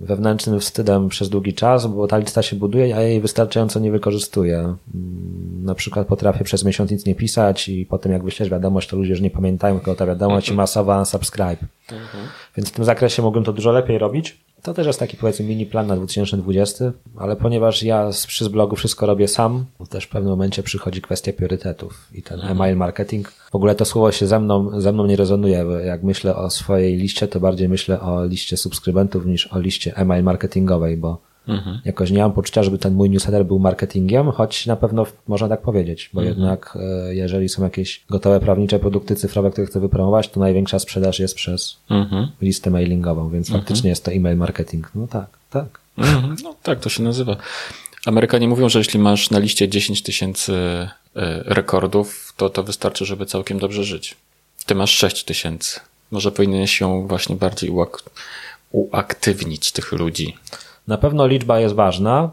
wewnętrznym wstydem przez długi czas, bo ta lista się buduje, a ja jej wystarczająco nie wykorzystuję. Mm, na przykład potrafię przez miesiąc nic nie pisać i potem jak wyślesz wiadomość, to ludzie już nie pamiętają, tylko ta wiadomość i masowa unsubscribe. Mhm. Więc w tym zakresie mogłem to dużo lepiej robić. To też jest taki powiedzmy mini plan na 2020, ale ponieważ ja przy z blogu wszystko robię sam, to też w pewnym momencie przychodzi kwestia priorytetów i ten mhm. email marketing. W ogóle to słowo się ze mną, ze mną nie rezonuje, bo jak myślę o swojej liście, to bardziej myślę o liście subskrybentów niż o liście email marketingowej, bo Mhm. Jakoś nie mam poczucia, żeby ten mój newsletter był marketingiem, choć na pewno można tak powiedzieć, bo mhm. jednak e, jeżeli są jakieś gotowe prawnicze produkty cyfrowe, które chcę wypromować, to największa sprzedaż jest przez mhm. listę mailingową, więc mhm. faktycznie jest to e-mail marketing. No tak, tak. Mhm. No tak, to się nazywa. Amerykanie mówią, że jeśli masz na liście 10 tysięcy e, rekordów, to to wystarczy, żeby całkiem dobrze żyć. Ty masz 6 tysięcy. Może powinieneś ją właśnie bardziej uak uaktywnić tych ludzi. Na pewno liczba jest ważna,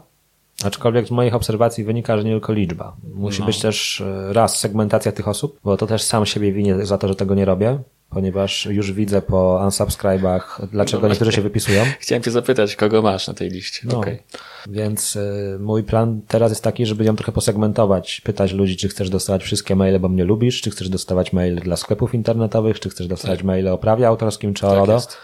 aczkolwiek z moich obserwacji wynika, że nie tylko liczba. Musi no. być też e, raz segmentacja tych osób, bo to też sam siebie winię za to, że tego nie robię, ponieważ już widzę po unsubscribach, dlaczego no niektórzy się wypisują. Chciałem cię zapytać, kogo masz na tej liście. No, okay. Więc y, mój plan teraz jest taki, żeby ją trochę posegmentować, pytać ludzi, czy chcesz dostawać wszystkie maile, bo mnie lubisz, czy chcesz dostawać maile dla sklepów internetowych, czy chcesz dostawać tak. maile o prawie autorskim, czy o tak RODO. Jest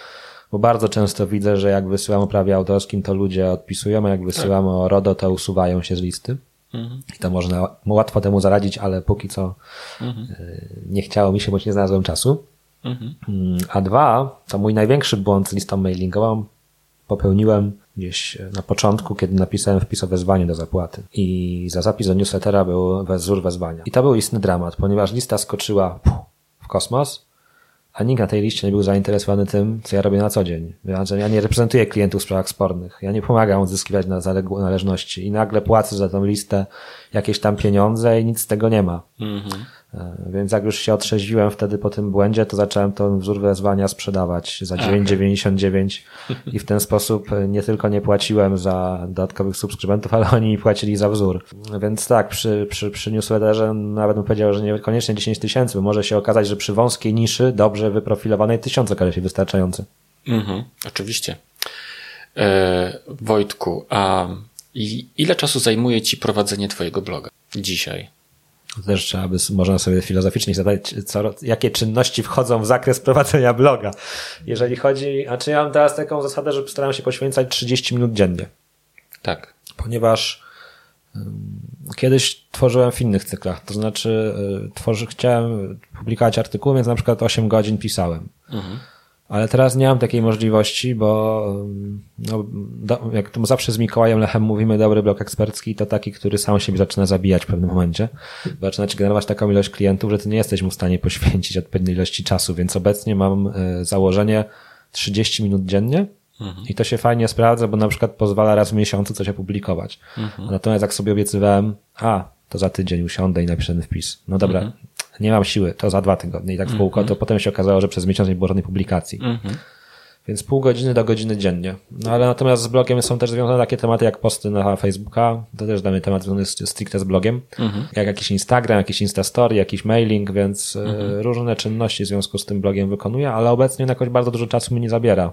bo bardzo często widzę, że jak wysyłam o prawie autorskim, to ludzie odpisują, a jak wysyłam tak. o RODO, to usuwają się z listy. Mhm. I to można łatwo temu zaradzić, ale póki co mhm. Y, nie chciało mi się, bo nie znalazłem czasu. Mhm. Mm, a dwa, to mój największy błąd z listą mailingową popełniłem gdzieś na początku, kiedy napisałem wpis o wezwanie do zapłaty. I za zapis do newslettera był wzór wezwania. I to był istny dramat, ponieważ lista skoczyła w kosmos, a nikt na tej liście nie był zainteresowany tym, co ja robię na co dzień. Ja, nie reprezentuję klientów w sprawach spornych. Ja nie pomagam odzyskiwać na należności i nagle płacę za tą listę jakieś tam pieniądze i nic z tego nie ma. Mhm. E, więc jak już się otrzeźwiłem wtedy po tym błędzie, to zacząłem ten wzór wezwania sprzedawać za 9,99 i w ten sposób e, nie tylko nie płaciłem za dodatkowych subskrybentów, ale oni mi płacili za wzór. Więc tak, przy, przy, przy newsletterze nawet bym powiedział, że niekoniecznie 10 tysięcy, bo może się okazać, że przy wąskiej niszy, dobrze wyprofilowanej tysiąc okaże się wystarczający. Mhm, oczywiście. E, Wojtku, a ile czasu zajmuje Ci prowadzenie Twojego bloga dzisiaj? Też trzeba by, można sobie filozoficznie zadać, co, jakie czynności wchodzą w zakres prowadzenia bloga. Jeżeli chodzi, a czy ja mam teraz taką zasadę, że staram się poświęcać 30 minut dziennie. Tak. Ponieważ um, kiedyś tworzyłem w innych cyklach, to znaczy y, tworzy, chciałem publikować artykuły, więc na przykład 8 godzin pisałem. Mhm. Ale teraz nie mam takiej możliwości, bo no, do, jak to zawsze z Mikołajem Lechem mówimy, dobry blok ekspercki to taki, który sam siebie zaczyna zabijać w pewnym momencie. Zaczyna ci generować taką ilość klientów, że ty nie jesteś mu w stanie poświęcić odpowiedniej ilości czasu, więc obecnie mam y, założenie 30 minut dziennie mhm. i to się fajnie sprawdza, bo na przykład pozwala raz w miesiącu coś opublikować. Mhm. Natomiast jak sobie obiecywałem, a, to za tydzień usiądę i napiszę ten wpis. No dobra, mhm nie mam siły, to za dwa tygodnie i tak w kółko, -hmm. to potem się okazało, że przez miesiąc nie było żadnej publikacji. -hmm. Więc pół godziny do godziny dziennie. No ale natomiast z blogiem są też związane takie tematy jak posty na Facebooka, to też dany temat związany stricte z blogiem, -hmm. jak jakiś Instagram, jakiś Instastory, jakiś mailing, więc e, różne czynności w związku z tym blogiem wykonuję, ale obecnie jakoś bardzo dużo czasu mi nie zabiera.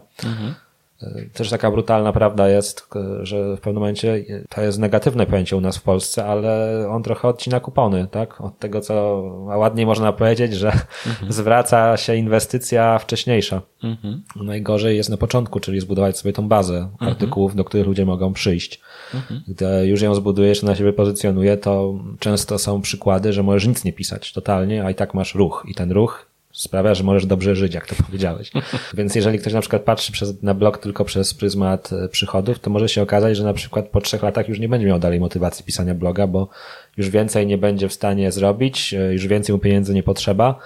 Też taka brutalna prawda jest, że w pewnym momencie to jest negatywne pojęcie u nas w Polsce, ale on trochę odcina kupony, tak? Od tego, co ładniej można powiedzieć, że mhm. zwraca się inwestycja wcześniejsza. Mhm. Najgorzej jest na początku, czyli zbudować sobie tą bazę mhm. artykułów, do których ludzie mogą przyjść. Mhm. Gdy już ją zbudujesz, na siebie pozycjonuje, to często są przykłady, że możesz nic nie pisać totalnie, a i tak masz ruch. I ten ruch sprawia, że możesz dobrze żyć, jak to powiedziałeś. Więc jeżeli ktoś na przykład patrzy przez, na blog tylko przez pryzmat e, przychodów, to może się okazać, że na przykład po trzech latach już nie będzie miał dalej motywacji pisania bloga, bo już więcej nie będzie w stanie zrobić, e, już więcej mu pieniędzy nie potrzeba.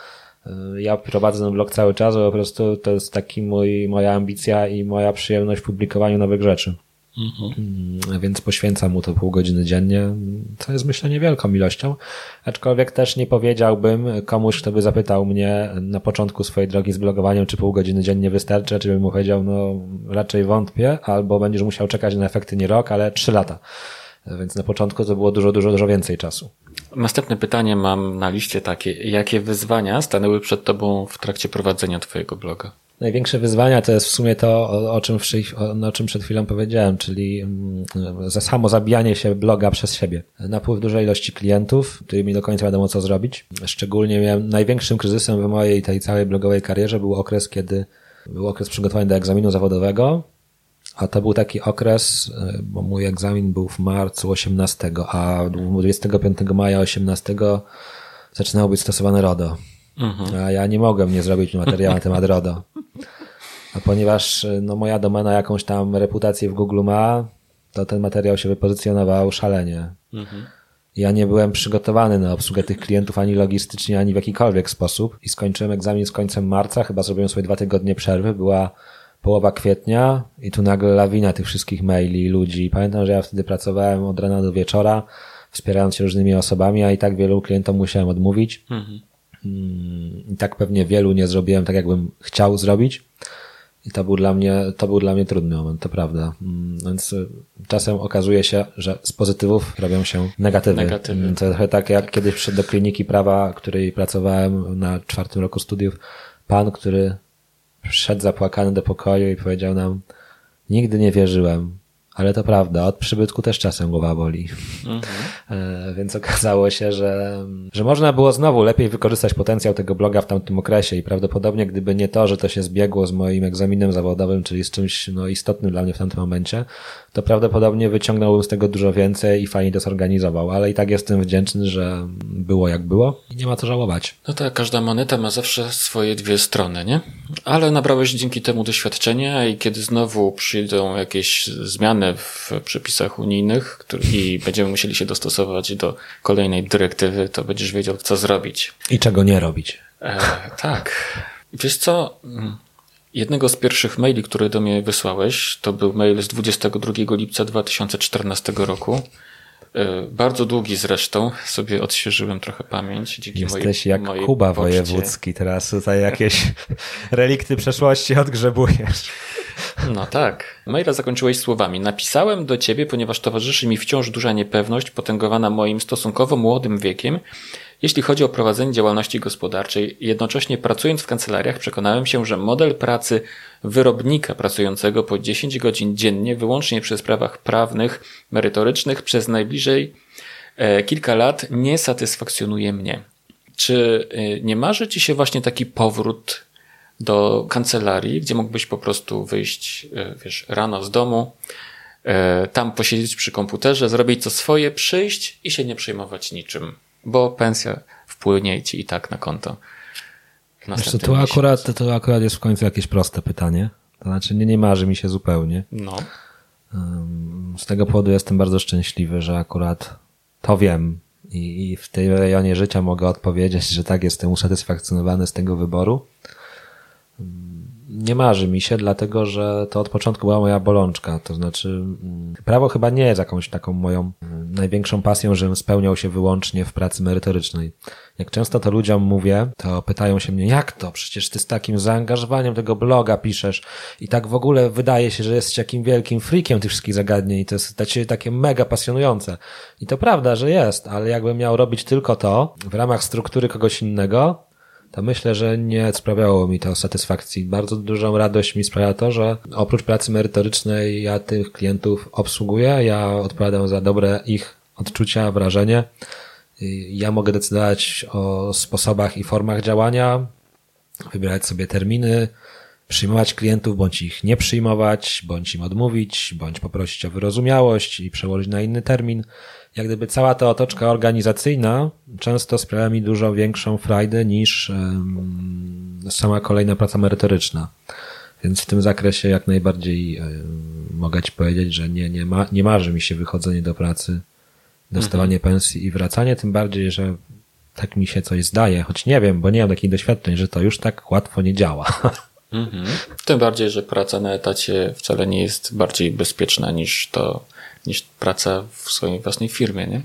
E, ja prowadzę ten blog cały czas, bo po prostu to jest taki mój, moja ambicja i moja przyjemność w publikowaniu nowych rzeczy. Mhm. Więc poświęcam mu to pół godziny dziennie, co jest myślę niewielką ilością, aczkolwiek też nie powiedziałbym komuś, kto by zapytał mnie na początku swojej drogi z blogowaniem, czy pół godziny dziennie wystarczy, czy bym mu powiedział, no raczej wątpię, albo będziesz musiał czekać na efekty nie rok, ale trzy lata. Więc na początku to było dużo, dużo, dużo więcej czasu. Następne pytanie mam na liście takie. Jakie wyzwania stanęły przed Tobą w trakcie prowadzenia Twojego bloga? Największe wyzwania to jest w sumie to, o, czym, o, o czym przed chwilą powiedziałem, czyli mm, za samo zabijanie się bloga przez siebie. Napływ dużej ilości klientów, którymi do końca wiadomo co zrobić. Szczególnie miałem największym kryzysem w mojej tej całej blogowej karierze był okres, kiedy był okres przygotowania do egzaminu zawodowego, a to był taki okres, e, bo mój egzamin był w marcu 18, a 25 maja 18 zaczynało być stosowane RODO. Mhm. A ja nie mogłem nie zrobić materiału na temat RODO. A ponieważ no, moja domena jakąś tam reputację w Google ma, to ten materiał się wypozycjonował szalenie. Mhm. Ja nie byłem przygotowany na obsługę tych klientów ani logistycznie, ani w jakikolwiek sposób. I skończyłem egzamin z końcem marca, chyba zrobiłem sobie dwa tygodnie przerwy. Była połowa kwietnia i tu nagle lawina tych wszystkich maili, ludzi. Pamiętam, że ja wtedy pracowałem od rana do wieczora, wspierając się różnymi osobami, a i tak wielu klientom musiałem odmówić. Mhm. Mm, I tak pewnie wielu nie zrobiłem tak, jakbym chciał zrobić. I to był dla mnie, to był dla mnie trudny moment, to prawda. Mm, więc y, czasem okazuje się, że z pozytywów robią się negatywy. negatywy. Mm, to trochę tak jak kiedyś przyszedł do kliniki prawa, której pracowałem na czwartym roku studiów, pan, który wszedł zapłakany do pokoju i powiedział nam, nigdy nie wierzyłem, ale to prawda, od przybytku też czasem głowa boli. Mhm. E, więc okazało się, że, że można było znowu lepiej wykorzystać potencjał tego bloga w tamtym okresie i prawdopodobnie gdyby nie to, że to się zbiegło z moim egzaminem zawodowym, czyli z czymś no, istotnym dla mnie w tamtym momencie, to prawdopodobnie wyciągnąłbym z tego dużo więcej i fajnie to zorganizował, ale i tak jestem wdzięczny, że było jak było i nie ma co żałować. No tak, każda moneta ma zawsze swoje dwie strony, nie? Ale nabrałeś dzięki temu doświadczenia i kiedy znowu przyjdą jakieś zmiany w przepisach unijnych i będziemy musieli się dostosować do kolejnej dyrektywy, to będziesz wiedział, co zrobić. I czego nie robić. E, tak. Wiesz co? Jednego z pierwszych maili, które do mnie wysłałeś, to był mail z 22 lipca 2014 roku. E, bardzo długi zresztą, sobie odświeżyłem trochę pamięć. Dzięki Jesteś mojej, jak mojej Kuba poczcie. Wojewódzki, teraz tutaj jakieś relikty przeszłości odgrzebujesz. No tak. Maila zakończyłeś słowami. Napisałem do ciebie, ponieważ towarzyszy mi wciąż duża niepewność potęgowana moim stosunkowo młodym wiekiem jeśli chodzi o prowadzenie działalności gospodarczej, jednocześnie pracując w kancelariach przekonałem się, że model pracy wyrobnika pracującego po 10 godzin dziennie wyłącznie przy sprawach prawnych, merytorycznych przez najbliżej e, kilka lat nie satysfakcjonuje mnie. Czy e, nie marzy Ci się właśnie taki powrót do kancelarii, gdzie mógłbyś po prostu wyjść, e, wiesz, rano z domu, tam posiedzieć przy komputerze, zrobić co swoje, przyjść i się nie przejmować niczym? Bo pensja wpłynie ci i tak na konto. Wiesz co, to akurat, to akurat jest w końcu jakieś proste pytanie. To znaczy nie, nie marzy mi się zupełnie. No. Z tego powodu jestem bardzo szczęśliwy, że akurat to wiem i, i w tej rejonie życia mogę odpowiedzieć, że tak jestem usatysfakcjonowany z tego wyboru nie marzy mi się, dlatego że to od początku była moja bolączka. To znaczy, mm, prawo chyba nie jest jakąś taką moją mm, największą pasją, żebym spełniał się wyłącznie w pracy merytorycznej. Jak często to ludziom mówię, to pytają się mnie, jak to? Przecież ty z takim zaangażowaniem tego bloga piszesz i tak w ogóle wydaje się, że jesteś takim wielkim freakiem tych wszystkich zagadnień i to jest dla ciebie takie mega pasjonujące. I to prawda, że jest, ale jakbym miał robić tylko to w ramach struktury kogoś innego, to myślę, że nie sprawiało mi to satysfakcji. Bardzo dużą radość mi sprawia to, że oprócz pracy merytorycznej ja tych klientów obsługuję, ja odpowiadam za dobre ich odczucia, wrażenie. Ja mogę decydować o sposobach i formach działania, wybierać sobie terminy, przyjmować klientów, bądź ich nie przyjmować, bądź im odmówić, bądź poprosić o wyrozumiałość i przełożyć na inny termin. Jak gdyby cała ta otoczka organizacyjna często sprawia mi dużo większą frajdę niż sama kolejna praca merytoryczna. Więc w tym zakresie jak najbardziej mogę Ci powiedzieć, że nie, nie, ma, nie marzy mi się wychodzenie do pracy, dostawanie mhm. pensji i wracanie, tym bardziej, że tak mi się coś zdaje, choć nie wiem, bo nie mam takich doświadczeń, że to już tak łatwo nie działa. Mhm. Tym bardziej, że praca na etacie wcale nie jest bardziej bezpieczna niż to, niż praca w swojej własnej firmie, nie?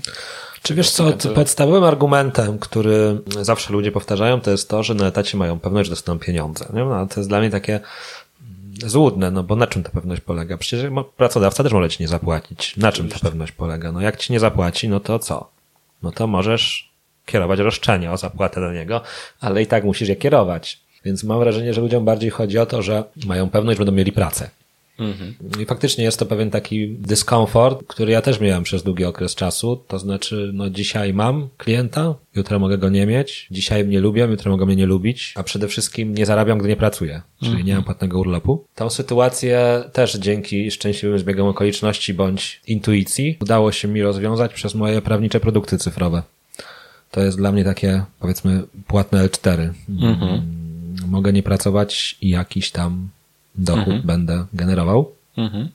Czy wiesz co, podstawowym argumentem, który zawsze ludzie powtarzają, to jest to, że na etacie mają pewność, że dostaną pieniądze. Nie? No, to jest dla mnie takie złudne, no bo na czym ta pewność polega? Przecież pracodawca też może ci nie zapłacić. Na czym ta pewność polega? No jak ci nie zapłaci, no to co? No to możesz kierować roszczenie o zapłatę do niego, ale i tak musisz je kierować. Więc mam wrażenie, że ludziom bardziej chodzi o to, że mają pewność, że będą mieli pracę. Mhm. I faktycznie jest to pewien taki dyskomfort, który ja też miałem przez długi okres czasu. To znaczy, no dzisiaj mam klienta, jutro mogę go nie mieć, dzisiaj mnie lubią, jutro mogą mnie nie lubić, a przede wszystkim nie zarabiam, gdy nie pracuję, czyli mhm. nie mam płatnego urlopu. Tą sytuację też dzięki szczęśliwym zbiegom okoliczności bądź intuicji udało się mi rozwiązać przez moje prawnicze produkty cyfrowe. To jest dla mnie takie, powiedzmy, płatne L4. Mhm mogę nie pracować i jakiś tam dochód mhm. będę generował. Mhm.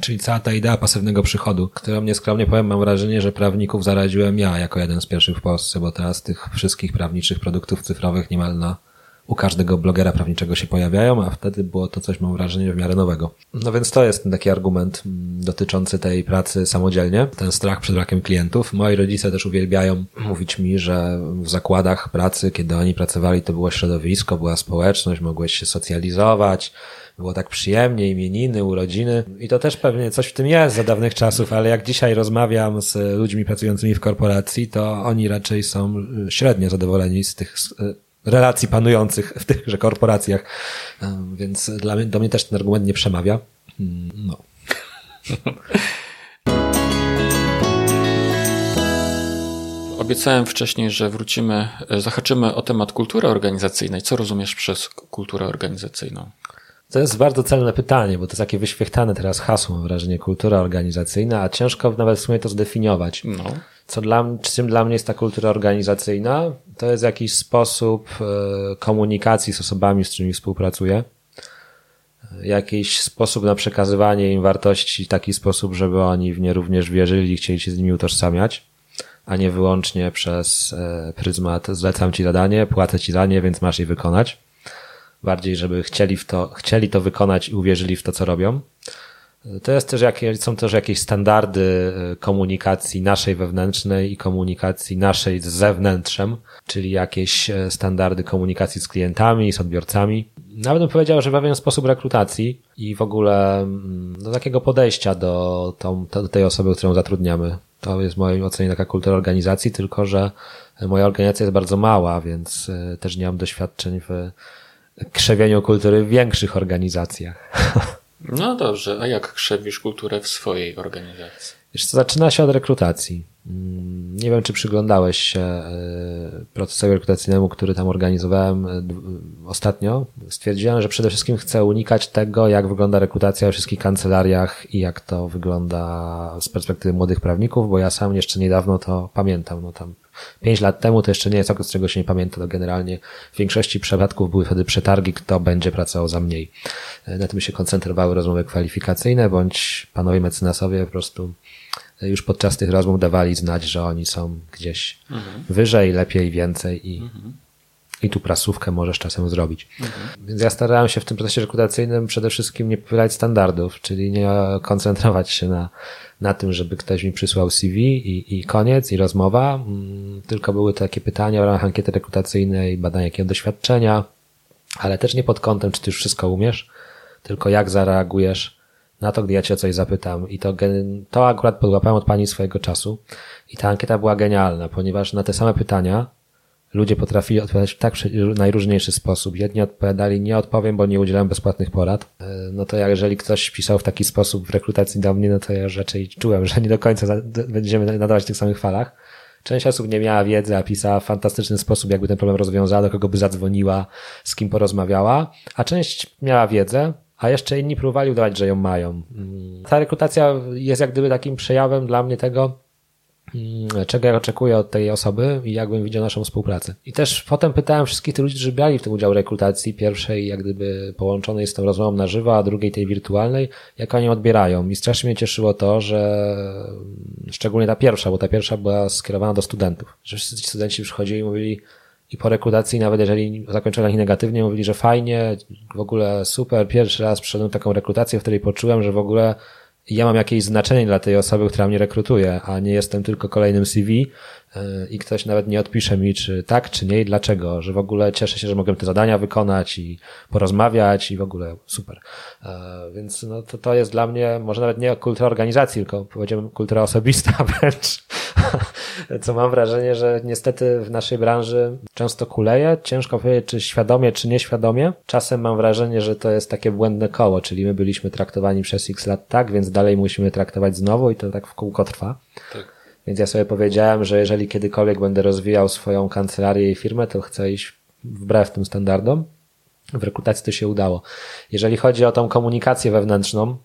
Czyli cała ta idea pasywnego przychodu, którą nieskromnie powiem, mam wrażenie, że prawników zaradziłem ja jako jeden z pierwszych w Polsce, bo teraz tych wszystkich prawniczych produktów cyfrowych niemal na u każdego blogera prawniczego się pojawiają, a wtedy było to coś, mam wrażenie, w miarę nowego. No więc to jest taki argument dotyczący tej pracy samodzielnie, ten strach przed brakiem klientów. Moi rodzice też uwielbiają mówić mi, że w zakładach pracy, kiedy oni pracowali, to było środowisko, była społeczność, mogłeś się socjalizować, było tak przyjemnie, imieniny, urodziny. I to też pewnie coś w tym jest za dawnych czasów, ale jak dzisiaj rozmawiam z ludźmi pracującymi w korporacji, to oni raczej są średnio zadowoleni z tych relacji panujących w tychże korporacjach. Więc dla mnie, do mnie też ten argument nie przemawia. Mm, no. Obiecałem wcześniej, że wrócimy, zahaczymy o temat kultury organizacyjnej. Co rozumiesz przez kulturę organizacyjną? To jest bardzo celne pytanie, bo to jest takie wyświechtane teraz hasło, mam wrażenie, kultura organizacyjna, a ciężko nawet w sumie to zdefiniować. No. Co dla, czym dla mnie jest ta kultura organizacyjna? To jest jakiś sposób e, komunikacji z osobami, z którymi współpracuję. Jakiś sposób na przekazywanie im wartości, taki sposób, żeby oni w nie również wierzyli i chcieli się z nimi utożsamiać, a nie wyłącznie przez e, pryzmat zlecam ci zadanie, płacę ci za nie, więc masz je wykonać bardziej, żeby chcieli, w to, chcieli to wykonać i uwierzyli w to, co robią. To jest też jakieś, są też jakieś standardy e, komunikacji naszej wewnętrznej i komunikacji naszej z zewnętrzem, czyli jakieś e, standardy komunikacji z klientami, z odbiorcami. Nawet bym powiedział, że pewien sposób rekrutacji i w ogóle mm, do takiego podejścia do, tą, do tej osoby, którą zatrudniamy. To jest w mojej ocenie taka kultura organizacji, tylko że moja organizacja jest bardzo mała, więc e, też nie mam doświadczeń w krzewieniu kultury w większych organizacjach. No dobrze, a jak krzewisz kulturę w swojej organizacji? Wiesz co, zaczyna się od rekrutacji. Mm, nie wiem, czy przyglądałeś się e, procesowi rekrutacyjnemu, który tam organizowałem e, ostatnio. Stwierdziłem, że przede wszystkim chcę unikać tego, jak wygląda rekrutacja we wszystkich kancelariach i jak to wygląda z perspektywy młodych prawników, bo ja sam jeszcze niedawno to pamiętam. No tam Pięć lat temu to jeszcze nie jest okres, z czego się nie pamięta, to generalnie w większości przypadków były wtedy przetargi, kto będzie pracował za mniej. E, na tym się koncentrowały rozmowy kwalifikacyjne, bądź panowie mecenasowie po prostu e, już podczas tych rozmów dawali znać, że oni są gdzieś mhm. wyżej, lepiej, więcej i, mhm. I tu prasówkę możesz czasem zrobić. Mhm. Więc ja starałem się w tym procesie rekrutacyjnym przede wszystkim nie powielać standardów, czyli nie koncentrować się na na tym, żeby ktoś mi przysłał CV i, i koniec, i rozmowa, mm, tylko były takie pytania w ramach ankiety rekrutacyjnej, badania jakiego doświadczenia, ale też nie pod kątem, czy ty już wszystko umiesz, tylko jak zareagujesz na to, gdy ja cię o coś zapytam. I to, to akurat podłapałem od pani swojego czasu. I ta ankieta była genialna, ponieważ na te same pytania ludzie potrafili odpowiadać w tak najróżniejszy sposób. Jedni odpowiadali, nie odpowiem, bo nie udzielam bezpłatnych porad. E, no to jeżeli ktoś pisał w taki sposób w rekrutacji do mnie, no to ja raczej czułem, że nie do końca będziemy nadawać w tych samych falach. Część osób nie miała wiedzy, a pisała w fantastyczny sposób, jakby ten problem rozwiązała, do kogo by zadzwoniła, z kim porozmawiała, a część miała wiedzę, a jeszcze inni próbowali udawać, że ją mają. Mm. Ta rekrutacja jest jak gdyby takim przejawem dla mnie tego, czego ja oczekuję od tej osoby i jakbym widział naszą współpracę. I też potem pytałem wszystkich tych ludzi, którzy brali w tym udział rekrutacji, pierwszej jak gdyby połączonej z tą rozmową na żywo, a drugiej tej wirtualnej, jak oni odbierają. I strasznie mnie cieszyło to, że szczególnie ta pierwsza, bo ta pierwsza była skierowana do studentów, że wszyscy studenci przychodzili i mówili, i po rekrutacji, nawet jeżeli zakończyłem ich negatywnie, mówili, że fajnie, w ogóle super, pierwszy raz przyszedłem taką rekrutację, w której poczułem, że w ogóle ja mam jakieś znaczenie dla tej osoby, która mnie rekrutuje, a nie jestem tylko kolejnym CV i ktoś nawet nie odpisze mi, czy tak, czy nie i dlaczego, że w ogóle cieszę się, że mogę te zadania wykonać i porozmawiać i w ogóle super. E, więc no, to, to jest dla mnie może nawet nie kultura organizacji, tylko powiedziałbym kultura osobista wręcz, co mam wrażenie, że niestety w naszej branży często kuleje. Ciężko powiedzieć, czy świadomie, czy nieświadomie. Czasem mam wrażenie, że to jest takie błędne koło, czyli my byliśmy traktowani przez x lat tak, więc dalej musimy traktować znowu i to tak w kółko trwa. Tak. Więc ja sobie powiedziałem, że jeżeli kiedykolwiek będę rozwijał swoją kancelarię i firmę, to chcę iść wbrew tym standardom. W rekrutacji to się udało. Jeżeli chodzi o tą komunikację wewnętrzną,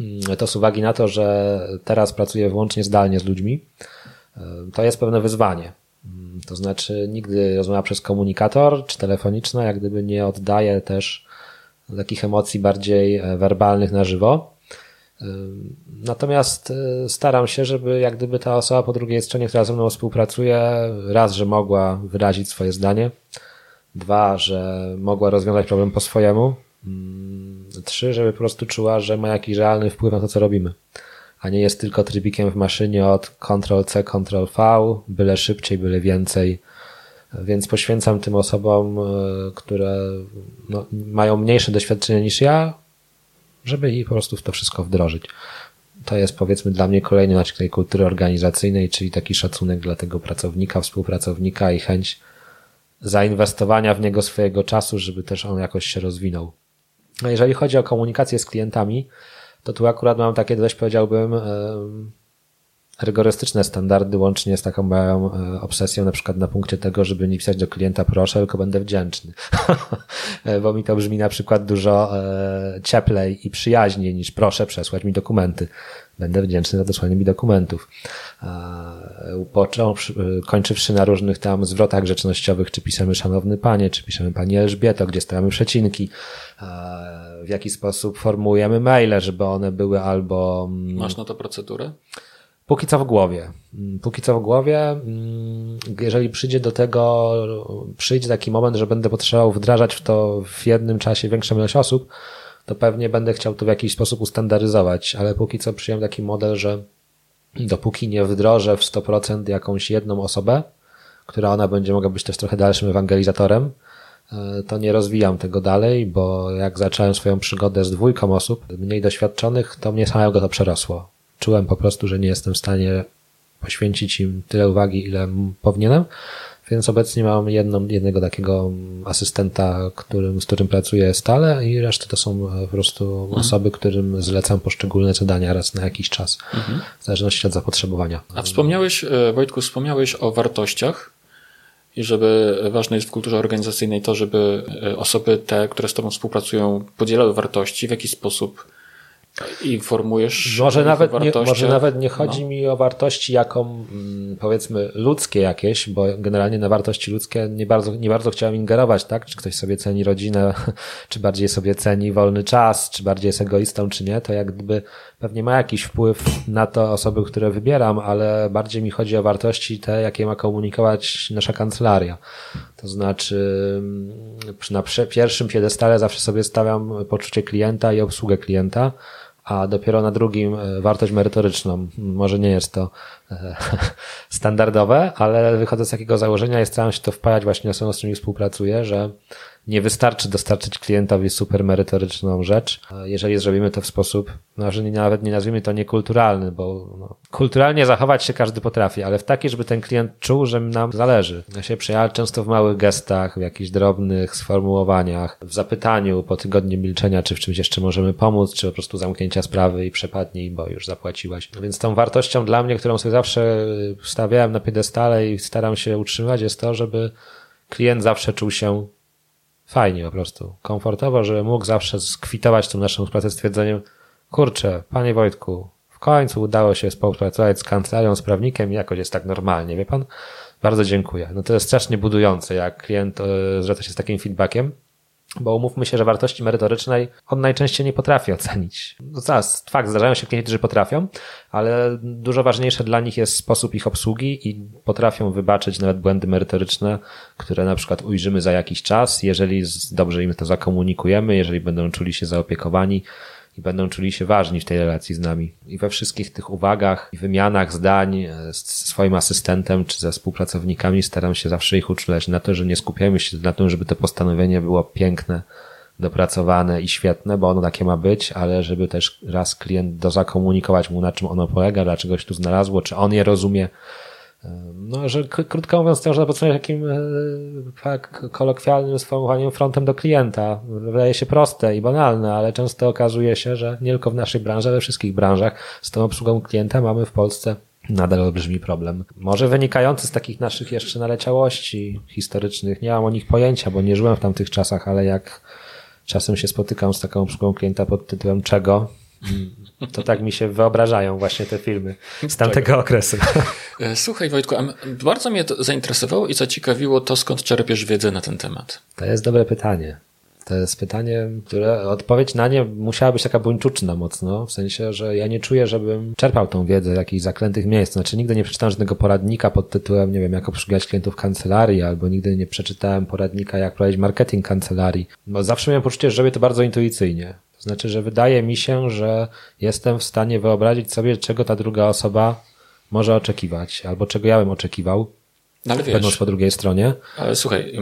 mm, to z uwagi na to, że teraz pracuję wyłącznie zdalnie z ludźmi, to jest pewne wyzwanie. Mm, to znaczy, nigdy rozmowa przez komunikator czy telefoniczna, jak gdyby nie oddaje też takich emocji bardziej e, werbalnych na żywo. Natomiast e, staram się, żeby jak gdyby ta osoba po drugiej stronie, która ze mną współpracuje, raz, że mogła wyrazić swoje zdanie, dwa, że mogła rozwiązać problem po swojemu, trzy, żeby po prostu czuła, że ma jakiś realny wpływ na to, co robimy a nie jest tylko trybikiem w maszynie od Ctrl-C, Ctrl-V, byle szybciej, byle więcej. Więc poświęcam tym osobom, e, które no, mają mniejsze doświadczenie niż ja, żeby i po prostu w to wszystko wdrożyć. To jest powiedzmy dla mnie kolejny nacisk tej kultury organizacyjnej, czyli taki szacunek dla tego pracownika, współpracownika i chęć zainwestowania w niego swojego czasu, żeby też on jakoś się rozwinął. No jeżeli chodzi o komunikację z klientami, to tu akurat mam takie dość powiedziałbym rygorystyczne standardy, łącznie z taką moją e, obsesją na przykład na punkcie tego, żeby nie pisać do klienta proszę, tylko będę wdzięczny. Bo mi to brzmi na przykład dużo e, cieplej i przyjaźniej niż proszę przesłać mi dokumenty. Będę wdzięczny za dosłanie mi dokumentów. Kończywszy na różnych tam zwrotach grzecznościowych, czy piszemy szanowny panie, czy piszemy pani Elżbieto, gdzie stawiamy przecinki, w jaki sposób formułujemy maile, żeby one były albo... Mm, Masz na to procedurę? Póki co w głowie. Mm, póki co w głowie, mm, jeżeli przyjdzie do tego, przyjdzie taki moment, że będę potrzebował wdrażać w to w jednym czasie większą ilość osób, to pewnie będę chciał to w jakiś sposób ustandaryzować, ale póki co przyjąłem taki model, że dopóki nie wdrożę w 100% jakąś jedną osobę, która ona będzie mogła być też trochę dalszym ewangelizatorem, e, to nie rozwijam tego dalej, bo jak zacząłem swoją przygodę z dwójką osób, mniej doświadczonych, to mnie samego to przerosło. Czułem po prostu, że nie jestem w stanie poświęcić im tyle uwagi, ile powinienem, więc obecnie mam jedną, jednego takiego asystenta, którym, z którym pracuję stale i resztę to są po prostu mhm. osoby, którym zlecam poszczególne zadania raz na jakiś czas, mhm. w zależności od zapotrzebowania. A wspomniałeś, e, Wojtku, wspomniałeś o wartościach i żeby ważne jest w kulturze organizacyjnej to, żeby e, osoby te, które z Tobą współpracują, podzielały wartości, w jaki sposób informujesz może nawet nie, Może nawet nie chodzi no. mi o wartości jaką mm, powiedzmy ludzkie jakieś, bo generalnie na wartości ludzkie nie bardzo, nie bardzo chciałem ingerować, tak? Czy ktoś sobie ceni rodzinę, czy bardziej sobie ceni wolny czas, czy bardziej jest egoistą, czy nie, to jak gdyby pewnie ma jakiś wpływ na to osoby, które wybieram, ale bardziej mi chodzi o wartości te, jakie ma komunikować nasza kancelaria. To znaczy mm, na pierwszym piedestale zawsze sobie stawiam poczucie klienta i obsługę klienta, a dopiero na drugim e, wartość merytoryczną. Może nie jest to e, standardowe, ale wychodzę z takiego założenia i staram się to wpajać właśnie osobom, z którymi współpracuję, że nie wystarczy dostarczyć klientowi super merytoryczną rzecz, jeżeli zrobimy to w sposób, no, że nawet nie nazwijmy to niekulturalny, bo no, kulturalnie zachować się każdy potrafi, ale w taki, żeby ten klient czuł, że nam zależy. Ja się przejawia często w małych gestach, w jakichś drobnych sformułowaniach, w zapytaniu po tygodniu milczenia, czy w czymś jeszcze możemy pomóc, czy po prostu zamknięcia sprawy i przepadnij, bo już zapłaciłaś. Więc tą wartością dla mnie, którą sobie zawsze stawiałem na piedestale i staram się utrzymywać, jest to, żeby klient zawsze czuł się fajnie po prostu, komfortowo, żeby mógł zawsze skwitować tą naszą współpracę stwierdzeniem, kurczę, panie Wojtku, w końcu udało się współpracować z kancelarią, z prawnikiem i jakoś jest tak normalnie, wie pan? Bardzo dziękuję. No to jest strasznie budujące, jak klient e, zwraca się z takim feedbackiem, bo umówmy się, że wartości merytorycznej on najczęściej nie potrafi ocenić. No zaraz, fakt, zdarzają się klienci, którzy potrafią, ale dużo ważniejsze dla nich jest sposób ich obsługi i potrafią wybaczyć nawet błędy merytoryczne, które na przykład ujrzymy za jakiś czas, jeżeli dobrze im to zakomunikujemy, jeżeli będą czuli się zaopiekowani, i będą czuli się ważni w tej relacji z nami. I we wszystkich tych uwagach i wymianach zdań e, z swoim asystentem czy ze współpracownikami staram się zawsze ich uczulać na to, że nie skupiamy się na tym, żeby to postanowienie było piękne, dopracowane i świetne, bo ono takie ma być, ale żeby też raz klient dozakomunikować mu, na czym ono polega, dlaczego się tu znalazło, czy on je rozumie, no, że krótko mówiąc, to można podsumować takim tak kolokwialnym sformułowaniem frontem do klienta. Wydaje się proste i banalne, ale często okazuje się, że nie tylko w naszej branży, ale we wszystkich branżach z tą obsługą klienta mamy w Polsce nadal olbrzymi problem. Może wynikający z takich naszych jeszcze naleciałości historycznych. Nie mam o nich pojęcia, bo nie żyłem w tamtych czasach, ale jak czasem się spotykam z taką obsługą klienta pod tytułem czego, to tak mi się wyobrażają właśnie te filmy z tamtego tak. okresu. E, słuchaj Wojtku, bardzo mnie to zainteresowało i zaciekawiło to, skąd czerpiesz wiedzę na ten temat. To jest dobre pytanie. To jest pytanie, które odpowiedź na nie musiała być taka buńczuczna mocno, w sensie, że ja nie czuję, żebym czerpał tą wiedzę z jakichś zaklętych miejsc. Znaczy nigdy nie przeczytałem żadnego poradnika pod tytułem, nie wiem, jak obsługiwać klientów kancelarii, albo nigdy nie przeczytałem poradnika, jak prowadzić marketing kancelarii. Bo zawsze miałem poczucie, że robię to bardzo intuicyjnie. Znaczy, że wydaje mi się, że jestem w stanie wyobrazić sobie, czego ta druga osoba może oczekiwać, albo czego ja bym oczekiwał. No ale wiesz, będąc po drugiej stronie. Ale słuchaj,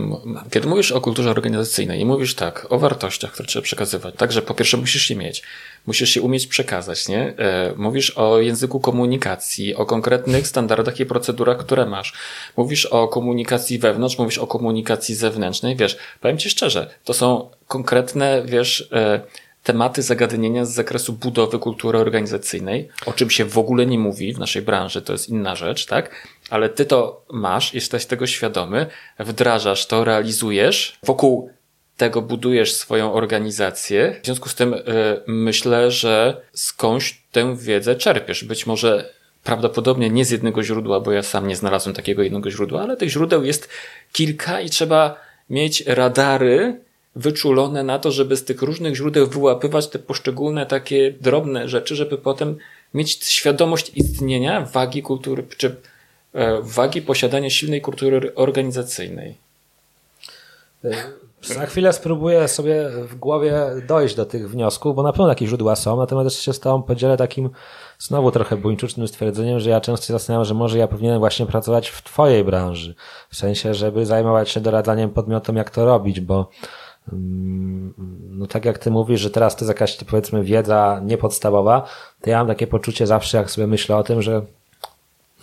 kiedy mówisz o kulturze organizacyjnej i mówisz tak, o wartościach, które trzeba przekazywać, tak, że po pierwsze musisz je mieć, musisz się umieć przekazać, nie? E, mówisz o języku komunikacji, o konkretnych standardach i procedurach, które masz. Mówisz o komunikacji wewnątrz, mówisz o komunikacji zewnętrznej, wiesz, powiem ci szczerze, to są konkretne, wiesz, e, tematy, zagadnienia z zakresu budowy kultury organizacyjnej, o czym się w ogóle nie mówi w naszej branży, to jest inna rzecz, tak? Ale ty to masz, jesteś tego świadomy, wdrażasz to, realizujesz, wokół tego budujesz swoją organizację. W związku z tym yy, myślę, że skądś tę wiedzę czerpiesz. Być może prawdopodobnie nie z jednego źródła, bo ja sam nie znalazłem takiego jednego źródła, ale tych źródeł jest kilka i trzeba mieć radary, wyczulone na to, żeby z tych różnych źródeł wyłapywać te poszczególne takie drobne rzeczy, żeby potem mieć świadomość istnienia wagi kultury, czy e, wagi posiadania silnej kultury organizacyjnej. Za chwilę spróbuję sobie w głowie dojść do tych wniosków, bo na pewno jakieś źródła są, natomiast też się z Tobą podzielę takim znowu trochę buńczucznym stwierdzeniem, że ja często się zastanawiam, że może ja powinienem właśnie pracować w Twojej branży. W sensie, żeby zajmować się doradzaniem podmiotom, jak to robić, bo no tak jak ty mówisz, że teraz to jest jakaś powiedzmy wiedza niepodstawowa, to ja mam takie poczucie zawsze, jak sobie myślę o tym, że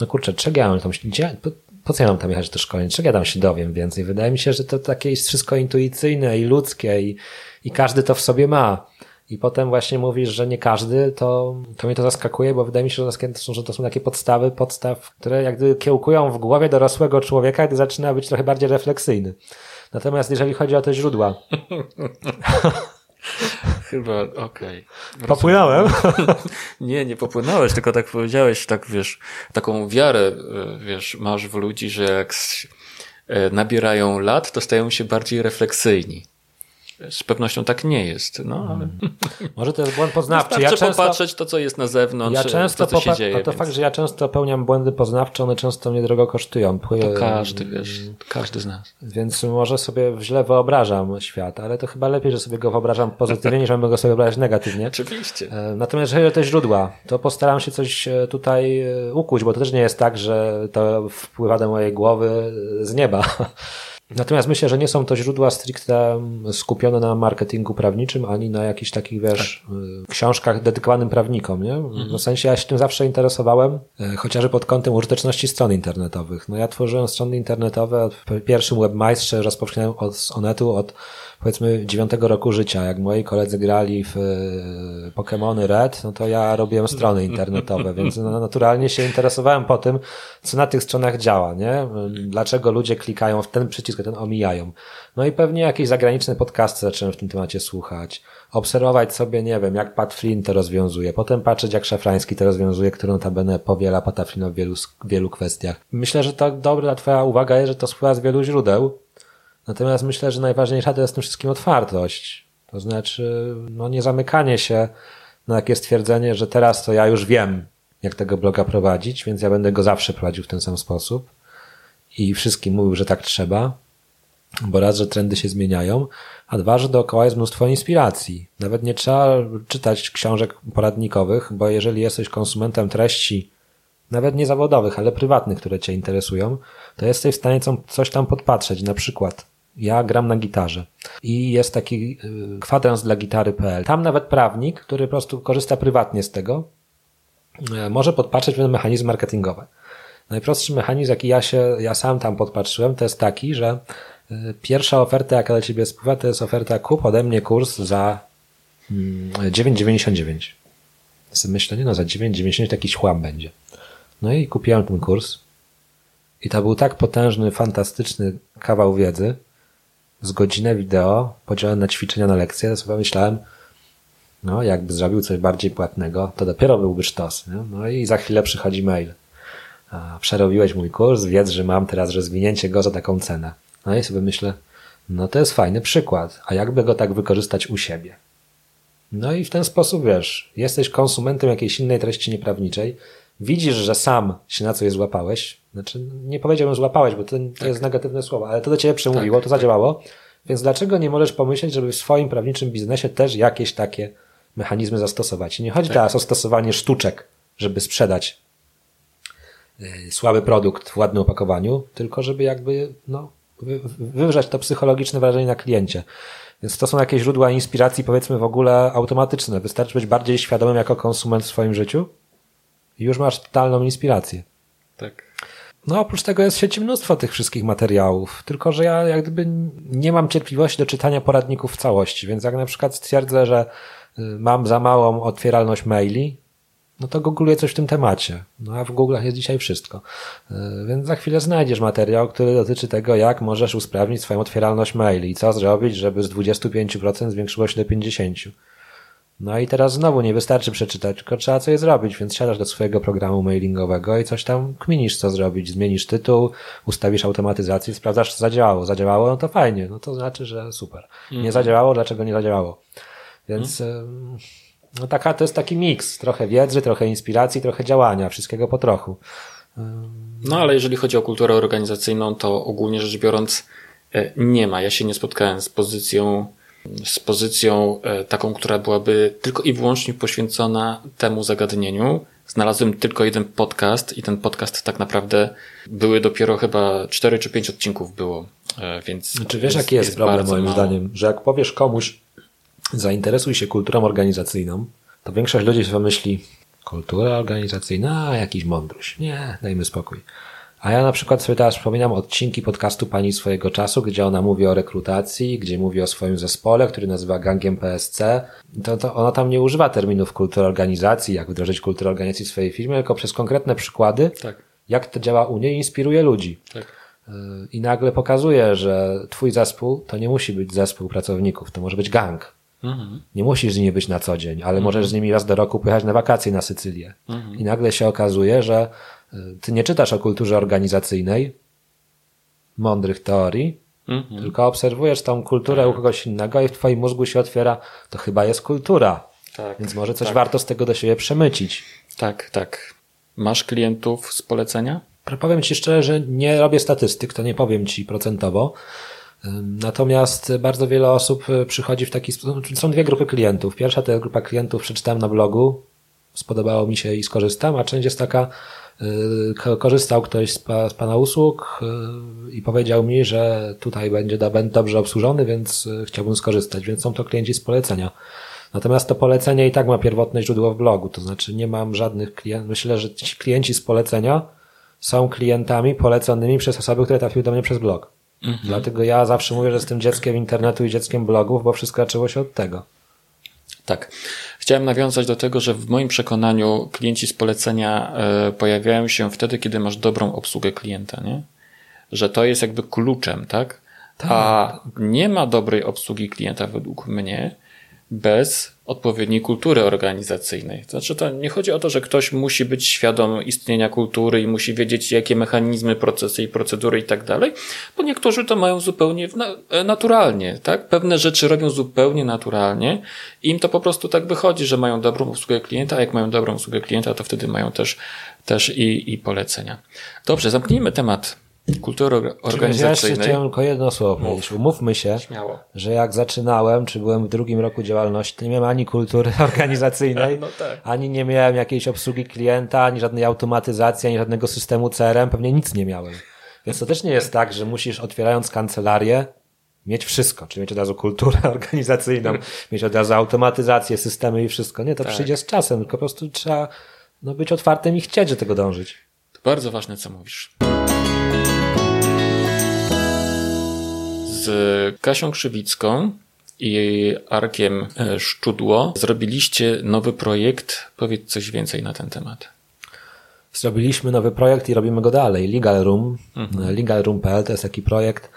no kurczę, czego ja mam tam, gdzie, po, co ja mam tam jechać do szkolenia, czego ja tam się dowiem więcej? Wydaje mi się, że to takie jest wszystko intuicyjne i ludzkie i, i każdy to w sobie ma. I potem właśnie mówisz, że nie każdy, to, to mnie to zaskakuje, bo wydaje mi się, że to są takie podstawy, podstaw, które jak gdyby kiełkują w głowie dorosłego człowieka, gdy zaczyna być trochę bardziej refleksyjny. Natomiast jeżeli chodzi o te źródła. Chyba, okej. Okay. Popłynąłem? nie, nie popłynąłeś, tylko tak powiedziałeś, tak wiesz, taką wiarę, e, wiesz, masz w ludzi, że jak e, nabierają lat, to stają się bardziej refleksyjni. Z pewnością tak nie jest. No, ale... Hmm. Może to jest błąd poznawczy. Ja często popatrzeć to, co jest na zewnątrz, ja często to, co się dzieje. A to więc... fakt, że ja często popełniam błędy poznawcze, one często mnie drogo kosztują. To każdy, wiesz, każdy z nas. Więc może sobie źle wyobrażam świat, ale to chyba lepiej, że sobie go wyobrażam pozytywnie, niż go sobie wyobrażać negatywnie. Oczywiście. E, natomiast jeżeli te źródła, to postaram się coś e, tutaj e, ukuć, bo to też nie jest tak, że to wpływa do mojej głowy z nieba Natomiast myślę, że nie są to źródła stricte skupione na marketingu prawniczym, ani na jakichś takich, wiesz, tak. Y, książkach dedykowanym prawnikom, nie? Mhm. W sensie ja się tym zawsze interesowałem, y, chociażby pod kątem użyteczności stron internetowych. No ja tworzyłem strony internetowe, w pierwszym webmajstrze rozpoczynałem od, Onetu od powiedzmy dziewiątego roku życia, jak moi koledzy grali w e, Pokémony Red, no to ja robiłem strony internetowe, więc naturalnie się interesowałem po tym, co na tych stronach działa, nie? Dlaczego ludzie klikają w ten przycisk, a ten omijają. No i pewnie jakieś zagraniczne podcasty zacząłem w tym temacie słuchać. Obserwować sobie, nie wiem, jak Pat Flynn to rozwiązuje. Potem patrzeć, jak Szafrański to rozwiązuje, który notabene powiela Pata Flynna w wielu, wielu kwestiach. Myślę, że to dobra twoja uwaga jest, że to spływa z wielu źródeł, Natomiast myślę, że najważniejsza to jest w tym wszystkim otwartość. To znaczy, no nie zamykanie się na takie stwierdzenie, że teraz to ja już wiem, jak tego bloga prowadzić, więc ja będę go zawsze prowadził w ten sam sposób. I wszystkim mówił, że tak trzeba, bo raz, że trendy się zmieniają, a dwa, że dookoła jest mnóstwo inspiracji. Nawet nie trzeba czytać książek poradnikowych, bo jeżeli jesteś konsumentem treści, nawet nie zawodowych, ale prywatnych, które Cię interesują, to jesteś w stanie coś tam podpatrzeć. Na przykład ja gram na gitarze i jest taki y, kwadrans dla gitary.pl. Tam nawet prawnik, który po prostu korzysta prywatnie z tego, y, może podpatrzeć pewne mechanizmy marketingowe. Najprostszy mechanizm, jaki ja się, ja sam tam podpatrzyłem, to jest taki, że y, pierwsza oferta, jaka do ciebie spływa, to jest oferta kup ode mnie kurs za 9,99. Mm, myślę, nie no, za 9,99 jakiś chłam będzie. No i kupiłem ten kurs. I to był tak potężny, fantastyczny kawał wiedzy, z godzinę wideo podzielone na ćwiczenia na lekcje, to sobie myślałem, no jakby zrobił coś bardziej płatnego, to dopiero byłby sztos. Nie? No i za chwilę przychodzi mail. Przerobiłeś mój kurs, wiedz, że mam teraz rozwinięcie go za taką cenę. No i sobie myślę, no to jest fajny przykład, a jakby go tak wykorzystać u siebie? No i w ten sposób, wiesz, jesteś konsumentem jakiejś innej treści nieprawniczej, widzisz, że sam się na coś złapałeś, znaczy nie powiedziałbym złapałeś, bo to, to tak. jest negatywne słowo, ale to do ciebie przemówiło, tak, to zadziałało, tak. więc dlaczego nie możesz pomyśleć, żeby w swoim prawniczym biznesie też jakieś takie mechanizmy zastosować? I nie chodzi tak. teraz o stosowanie sztuczek, żeby sprzedać yy, słaby produkt w ładnym opakowaniu, tylko żeby jakby, no, wywrzeć to psychologiczne wrażenie na kliencie. Więc to są jakieś źródła inspiracji, powiedzmy w ogóle automatyczne. Wystarczy być bardziej świadomym jako konsument w swoim życiu i już masz totalną inspirację. Tak. No oprócz tego jest w sieci mnóstwo tych wszystkich materiałów, tylko że ja jak gdyby nie mam cierpliwości do czytania poradników w całości, więc jak na przykład stwierdzę, że y, mam za małą otwieralność maili, no to googluję coś w tym temacie. No a w Google'ach jest dzisiaj wszystko. Y, więc za chwilę znajdziesz materiał, który dotyczy tego, jak możesz usprawnić swoją otwieralność maili i co zrobić, żeby z 25% zwiększyło się do 50%. No i teraz znowu nie wystarczy przeczytać, tylko trzeba coś zrobić, więc siadasz do swojego programu mailingowego i coś tam kminisz, co zrobić. Zmienisz tytuł, ustawisz automatyzację, sprawdzasz, co zadziałało. Zadziałało, no to fajnie, no to znaczy, że super. Nie mhm. zadziałało, dlaczego nie zadziałało? Więc mm. no taka, to jest taki miks, trochę wiedzy, trochę inspiracji, trochę działania, wszystkiego po trochu. No ale jeżeli chodzi o kulturę organizacyjną, to ogólnie rzecz biorąc e, nie ma. Ja się nie spotkałem z pozycją z pozycją e, taką, która byłaby tylko i wyłącznie poświęcona temu zagadnieniu. Znalazłem tylko jeden podcast i ten podcast tak naprawdę były dopiero chyba cztery czy pięć odcinków było, e, więc. Czy wiesz, jaki jest, jest problem moim mało. zdaniem? Że jak powiesz komuś, zainteresuj się kulturą organizacyjną, to większość ludzi sobie myśli, kultura organizacyjna, a jakiś mądruś. Nie, dajmy spokój. A ja na przykład sobie teraz przypominam odcinki podcastu Pani swojego czasu, gdzie ona mówi o rekrutacji, gdzie mówi o swoim zespole, który nazywa Gangiem PSC. To, to ona tam nie używa terminów kultury organizacji, jak wdrożyć kulturę organizacji w swojej firmie, tylko przez konkretne przykłady, tak. jak to działa u niej, inspiruje ludzi. Tak. Y, I nagle pokazuje, że twój zespół to nie musi być zespół pracowników, to może być gang. Mhm. Nie musisz z nimi być na co dzień, ale mhm. możesz z nimi raz do roku pojechać na wakacje na Sycylię. Mhm. I nagle się okazuje, że ty nie czytasz o kulturze organizacyjnej, mądrych teorii, mhm. tylko obserwujesz tą kulturę u kogoś innego i w twoim mózgu się otwiera, to chyba jest kultura. Tak, Więc może coś tak. warto z tego do siebie przemycić. Tak, tak. Masz klientów z polecenia? Powiem Ci szczerze, że nie robię statystyk, to nie powiem Ci procentowo. Natomiast bardzo wiele osób przychodzi w taki sposób. Są dwie grupy klientów. Pierwsza to jest grupa klientów, przeczytałem na blogu, spodobało mi się i skorzystam, a część jest taka, y, korzystał ktoś z, pa, z Pana usług y, i powiedział mi, że tutaj będzie dobrze obsłużony, więc y, chciałbym skorzystać, więc są to klienci z polecenia. Natomiast to polecenie i tak ma pierwotne źródło w blogu, to znaczy nie mam żadnych klientów. Myślę, że ci klienci z polecenia są klientami poleconymi przez osoby, które trafiły do mnie przez blog. Mhm. Dlatego ja zawsze mówię, że jestem dzieckiem internetu i dzieckiem blogów, bo wszystko zaczęło się od tego. Tak. Chciałem nawiązać do tego, że w moim przekonaniu klienci z polecenia e, pojawiają się wtedy, kiedy masz dobrą obsługę klienta, nie? Że to jest jakby kluczem, tak? tak. A nie ma dobrej obsługi klienta według mnie, bez odpowiedniej kultury organizacyjnej. Znaczy, to nie chodzi o to, że ktoś musi być świadom istnienia kultury i musi wiedzieć, jakie mechanizmy, procesy i procedury i tak dalej, bo niektórzy to mają zupełnie naturalnie, tak? Pewne rzeczy robią zupełnie naturalnie i im to po prostu tak wychodzi, że mają dobrą usługę klienta, a jak mają dobrą usługę klienta, to wtedy mają też, też i, i polecenia. Dobrze, zamknijmy temat kultury organizacyjnej. Ja chciałem tylko jedno słowo powiedzieć. Umówmy się, Śmiało. że jak zaczynałem, czy byłem w drugim roku działalności, to nie miałem ani kultury organizacyjnej, no tak. ani nie miałem jakiejś obsługi klienta, ani żadnej automatyzacji, ani żadnego systemu CRM, pewnie nic nie miałem. Więc to też nie jest tak, że musisz otwierając kancelarię mieć wszystko, czyli mieć od razu kulturę organizacyjną, mieć od razu automatyzację, systemy i wszystko. Nie, to tak. przyjdzie z czasem, tylko po prostu trzeba no, być otwartym i chcieć do tego dążyć. To bardzo ważne, co mówisz. Z Kasią Krzywicką i Arkiem e, Szczudło zrobiliście nowy projekt. Powiedz coś więcej na ten temat. Zrobiliśmy nowy projekt i robimy go dalej. Legal Room. Mhm. Legal Room.pl to jest taki projekt,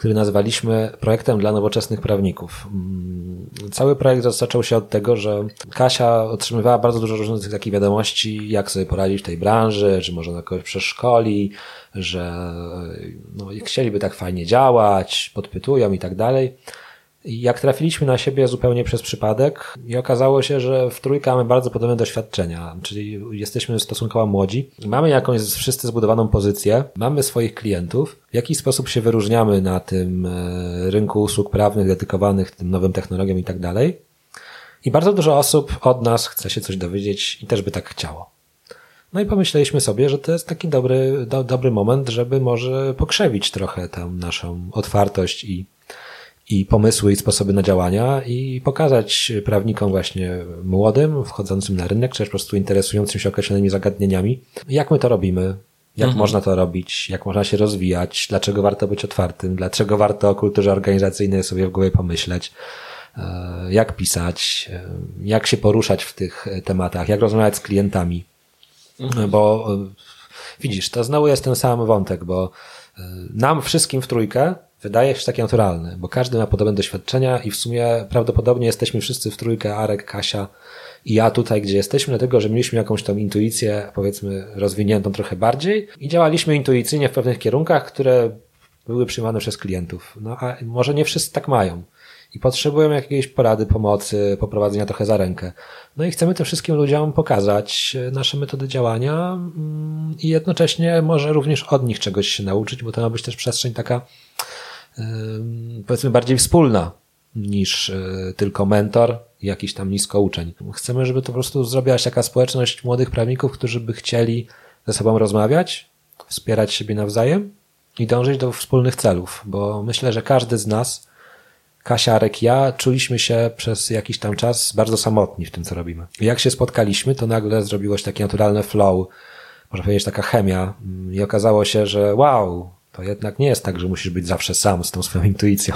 który nazwaliśmy projektem dla nowoczesnych prawników. Mm, cały projekt zaczął się od tego, że Kasia otrzymywała bardzo dużo różnych takich wiadomości, jak sobie poradzić w tej branży, że może na kogoś przeszkoli, że no, chcieliby tak fajnie działać, podpytują i tak dalej. Jak trafiliśmy na siebie zupełnie przez przypadek i okazało się, że w trójkę mamy bardzo podobne doświadczenia, czyli jesteśmy stosunkowo młodzi, mamy jakąś wszyscy zbudowaną pozycję, mamy swoich klientów, w jaki sposób się wyróżniamy na tym e, rynku usług prawnych dedykowanych tym nowym technologiom i tak dalej. I bardzo dużo osób od nas chce się coś dowiedzieć i też by tak chciało. No i pomyśleliśmy sobie, że to jest taki dobry, do, dobry moment, żeby może pokrzewić trochę tę naszą otwartość i i pomysły i sposoby na działania i pokazać prawnikom właśnie młodym, wchodzącym na rynek, czy też po prostu interesującym się określonymi zagadnieniami, jak my to robimy, jak mhm. można to robić, jak można się rozwijać, dlaczego warto być otwartym, dlaczego warto o kulturze organizacyjnej sobie w głowie pomyśleć, e, jak pisać, e, jak się poruszać w tych tematach, jak rozmawiać z klientami. Mhm. Bo e, widzisz, to znowu jest ten sam wątek, bo nam wszystkim w trójkę wydaje się takie naturalne, bo każdy ma podobne doświadczenia i w sumie prawdopodobnie jesteśmy wszyscy w trójkę, Arek, Kasia i ja tutaj, gdzie jesteśmy, dlatego, że mieliśmy jakąś tą intuicję, powiedzmy, rozwiniętą trochę bardziej i działaliśmy intuicyjnie w pewnych kierunkach, które były przyjmowane przez klientów. No a może nie wszyscy tak mają i potrzebują jakiejś porady, pomocy, poprowadzenia trochę za rękę. No i chcemy tym wszystkim ludziom pokazać nasze metody działania mm, i jednocześnie może również od nich czegoś się nauczyć, bo to ma być też przestrzeń taka powiedzmy bardziej wspólna niż e, tylko mentor jakiś tam nisko uczeń. Chcemy, żeby to po prostu zrobiła się taka społeczność młodych prawników, którzy by chcieli ze sobą rozmawiać, wspierać siebie nawzajem i dążyć do wspólnych celów, bo myślę, że każdy z nas, Kasia, Arek, ja, czuliśmy się przez jakiś tam czas bardzo samotni w tym, co robimy. Jak się spotkaliśmy, to nagle zrobiło się takie naturalne flow, można powiedzieć taka chemia i okazało się, że wow, to jednak nie jest tak, że musisz być zawsze sam z tą swoją intuicją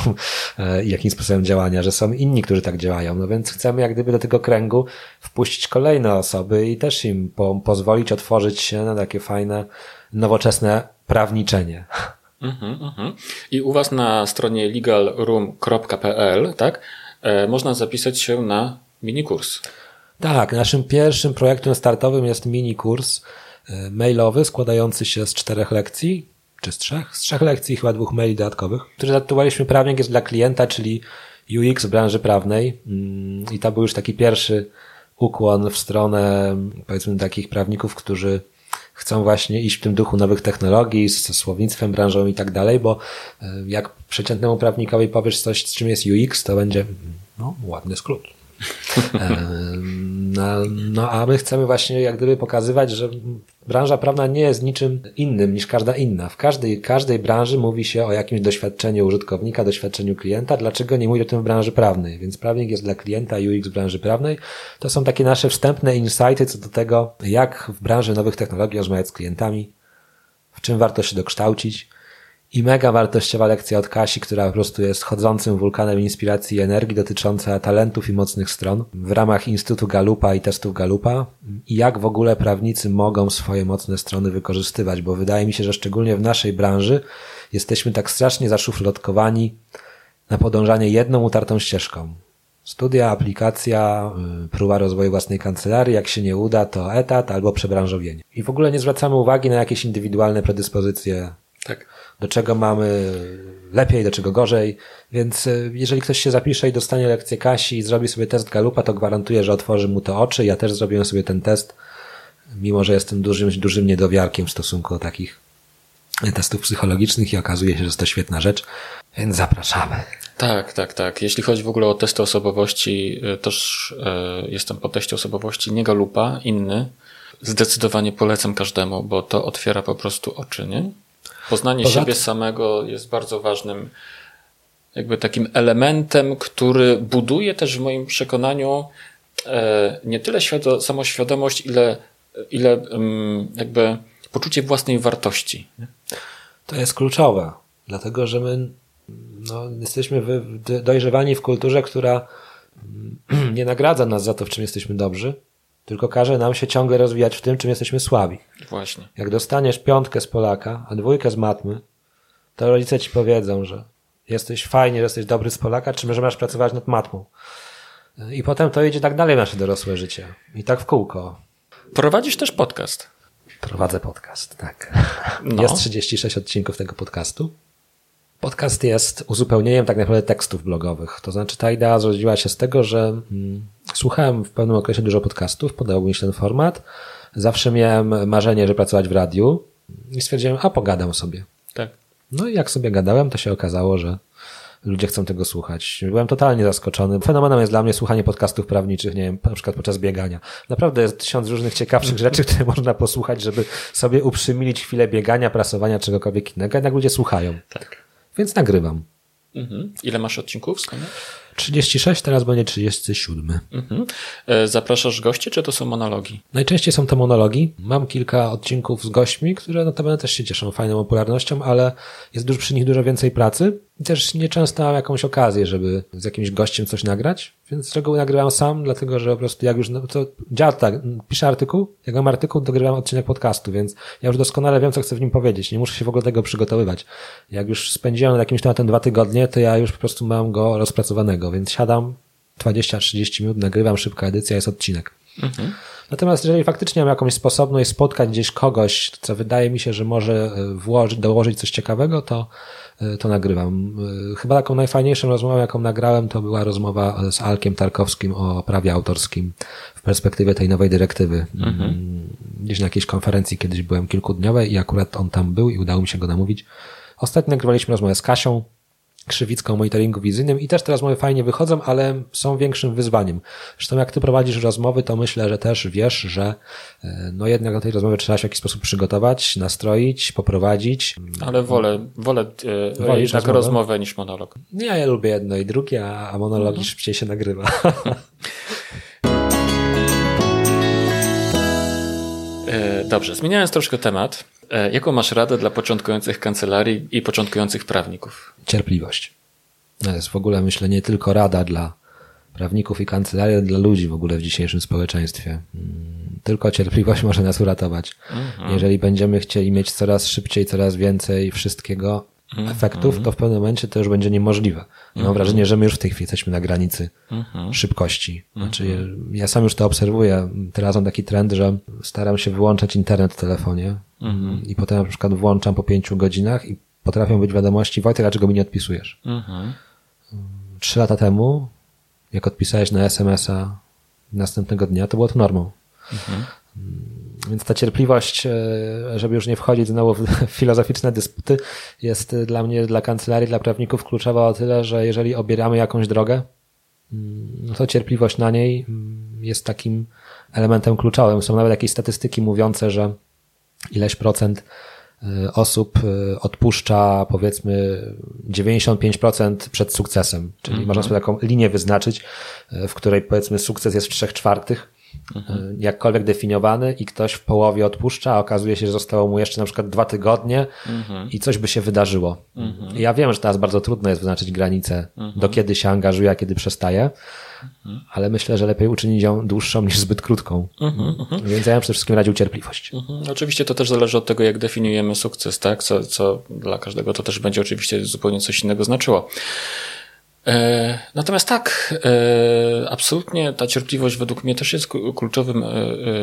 e, i jakim sposobem działania, że są inni, którzy tak działają. No więc chcemy jak gdyby do tego kręgu wpuścić kolejne osoby i też im po, pozwolić otworzyć się na takie fajne, nowoczesne prawniczenie. Mm-hmm, mm-hmm. I u Was na stronie legalroom.pl, tak, e, można zapisać się na minikurs. Tak, naszym pierwszym projektem startowym jest minikurs e, mailowy składający się z czterech lekcji, czy z trzech, z trzech lekcji, chyba dwóch maili dodatkowych, które zatytułowaliśmy Prawnik jest dla klienta, czyli UX w branży prawnej. Mm, I to był już taki pierwszy ukłon w stronę, powiedzmy, takich prawników, którzy chcą właśnie iść w tym duchu nowych technologii, z słownictwem branżowym i tak dalej, bo e, jak przeciętnemu prawnikowi powiesz coś, z czym jest UX, to będzie, no, ładny skrót. No, no a my chcemy właśnie jak gdyby pokazywać, że branża prawna nie jest niczym innym niż każda inna. W każdej, każdej branży mówi się o jakimś doświadczeniu użytkownika, doświadczeniu klienta. Dlaczego nie mówi o tym w branży prawnej? Więc prawnik jest dla klienta, UX branży prawnej. To są takie nasze wstępne insighty co do tego, jak w branży nowych technologii rozmawiać z klientami, w czym warto się dokształcić, i mega wartościowa lekcja od Kasi, która po prostu jest chodzącym wulkanem inspiracji i energii dotycząca talentów i mocnych stron w ramach Instytutu Galupa i testów Galupa i jak w ogóle prawnicy mogą swoje mocne strony wykorzystywać, bo wydaje mi się, że szczególnie w naszej branży jesteśmy tak strasznie zaszufladkowani na podążanie jedną utartą ścieżką. Studia, aplikacja, y, próba rozwoju własnej kancelarii, jak się nie uda, to etat albo przebranżowienie. I w ogóle nie zwracamy uwagi na jakieś indywidualne predyspozycje tak do czego mamy lepiej, do czego gorzej. Więc e, jeżeli ktoś się zapisze i dostanie lekcję Kasi i zrobi sobie test Galupa, to gwarantuję, że otworzy mu to oczy. Ja też zrobiłem sobie ten test, mimo że jestem dużym, dużym niedowiarkiem w stosunku do takich testów psychologicznych i okazuje się, że jest to świetna rzecz, więc zapraszamy. Tak, tak, tak. Jeśli chodzi w ogóle o testy osobowości, e, też e, jestem po teście osobowości nie Galupa, inny. Zdecydowanie polecam każdemu, bo to otwiera po prostu oczy, nie? Poznanie Poza... siebie samego jest bardzo ważnym jakby takim elementem, który buduje też w moim przekonaniu e, nie tyle świado, samoświadomość, ile, ile mm, jakby poczucie własnej wartości. To jest kluczowe, dlatego że my no, jesteśmy dojrzewani w kulturze, która nie nagradza nas za to, w czym jesteśmy dobrzy, tylko każe nam się ciągle rozwijać w tym, czym jesteśmy słabi. Właśnie. Jak dostaniesz piątkę z Polaka, a dwójkę z matmy, to rodzice ci powiedzą, że jesteś fajnie, że jesteś dobry z Polaka, czy że masz pracować nad matmą. I potem to idzie tak dalej w nasze dorosłe życie. I tak w kółko. Prowadzisz też podcast. Prowadzę podcast, tak. No. Jest 36 odcinków tego podcastu. Podcast jest uzupełnieniem tak naprawdę tekstów blogowych. To znaczy ta idea zrodziła się z tego, że mm, słuchałem w pewnym okresie dużo podcastów, podobał mi się ten format. Zawsze miałem marzenie, że pracować w radiu i stwierdziłem, a pogadam sobie. Tak. No i jak sobie gadałem, to się okazało, że ludzie chcą tego słuchać. Byłem totalnie zaskoczony. Fenomenem jest dla mnie słuchanie podcastów prawniczych, nie wiem, na przykład podczas biegania. Naprawdę jest tysiąc różnych ciekawszych rzeczy, które można posłuchać, żeby sobie uprzymilić chwilę biegania, prasowania, czegokolwiek innego. Jednak ludzie słuchają. Tak. Więc nagrywam. Mhm. Ile masz odcinków? Skąd? 36, teraz będzie 37. Mhm. E, zapraszasz gości, czy to są monologi? Najczęściej są to monologi. Mam kilka odcinków z gośćmi, które notabene też się cieszą fajną popularnością, ale jest dużo, przy nich dużo więcej pracy. Też nieczęsto mam jakąś okazję, żeby z jakimś gościem coś nagrać, więc z reguły nagrywam sam, dlatego że po prostu jak już, no, to działa tak, piszę artykuł, jak mam artykuł, to nagrywam odcinek podcastu, więc ja już doskonale wiem, co chcę w nim powiedzieć, nie muszę się w ogóle tego przygotowywać. Jak już spędziłem nad jakimś tematem dwa tygodnie, to ja już po prostu mam go rozpracowanego, więc siadam 20-30 minut, nagrywam, szybka edycja, jest odcinek. Mhm. Natomiast jeżeli faktycznie mam jakąś sposobność spotkać gdzieś kogoś, co wydaje mi się, że może e, włożyć, dołożyć coś ciekawego, to, to nagrywam. E, chyba taką najfajniejszą rozmową, jaką nagrałem, to była rozmowa z Alkiem Tarkowskim o prawie autorskim w perspektywie tej nowej dyrektywy. Mhm. Mm, gdzieś na jakiejś konferencji kiedyś byłem kilkudniowej i akurat on tam był i udało mi się go namówić. Ostatnio nagrywaliśmy rozmowę z Kasią, Krzywicką o monitoringu wizyjnym i też te rozmowy fajnie wychodzą, ale są większym wyzwaniem. Zresztą jak ty prowadzisz rozmowy, to myślę, że też wiesz, że e, no jednak do tej rozmowy trzeba się w jakiś sposób przygotować, nastroić, poprowadzić. Ale wolę, wolę e, jednak rozmowę? rozmowę niż monolog. Nie, ja lubię jedno i drugie, a, monologi mhm. szybciej się nagrywa. E, dobrze, zmieniając troszkę temat, jaką masz radę dla początkujących kancelarii i początkujących prawników? Cierpliwość. To jest w ogóle, myślę, nie tylko rada dla prawników i kancelarii, ale dla ludzi w ogóle w dzisiejszym społeczeństwie. Mm, tylko cierpliwość może nas uratować. Mhm. Jeżeli będziemy chcieli mieć coraz szybciej, coraz więcej wszystkiego, -hmm. efektów, to w pewnym momencie to już będzie niemożliwe. Mam -hmm. wrażenie, że my już w tej chwili jesteśmy na granicy -hmm. szybkości. Znaczy, mhm. ja sam już to obserwuję. Teraz mam taki trend, że staram się wyłączać internet w telefonie mhm. i potem na przykład włączam po pięciu godzinach i potrafią być wiadomości, Wojtek, dlaczego mi nie odpisujesz? Mhm. Trzy lata temu, jak odpisałeś na SMS-a następnego dnia, to było to normą. Więc ta cierpliwość, e, żeby już nie wchodzić znowu w filozoficzne dysputy, jest dla mnie, dla kancelarii, dla prawników kluczowa o tyle, że jeżeli obieramy jakąś drogę, mm, no to cierpliwość na niej mm, jest takim elementem kluczowym. Są nawet jakieś statystyki mówiące, że ileś procent y, osób y, odpuszcza powiedzmy 95% przed sukcesem. Czyli mm -hmm. można sobie taką linię wyznaczyć, y, w której powiedzmy sukces jest w trzech czwartych, mhm. jakkolwiek definiowany i ktoś w połowie odpuszcza, a okazuje się, że zostało mu jeszcze na przykład dwa tygodnie mhm. i coś by się wydarzyło. Mhm. Ja wiem, że teraz bardzo trudno jest wyznaczyć granicę, do kiedy się angażuje, a kiedy przestaje, ale myślę, że lepiej uczynić ją dłuższą niż zbyt krótką. Więc ja bym przede wszystkim radził cierpliwość. Oczywiście to też zależy od tego, jak definiujemy sukces, tak? Co, co dla każdego to też będzie oczywiście zupełnie coś innego znaczyło. E, natomiast tak, e, absolutnie ta cierpliwość według mnie też jest kluczowym e,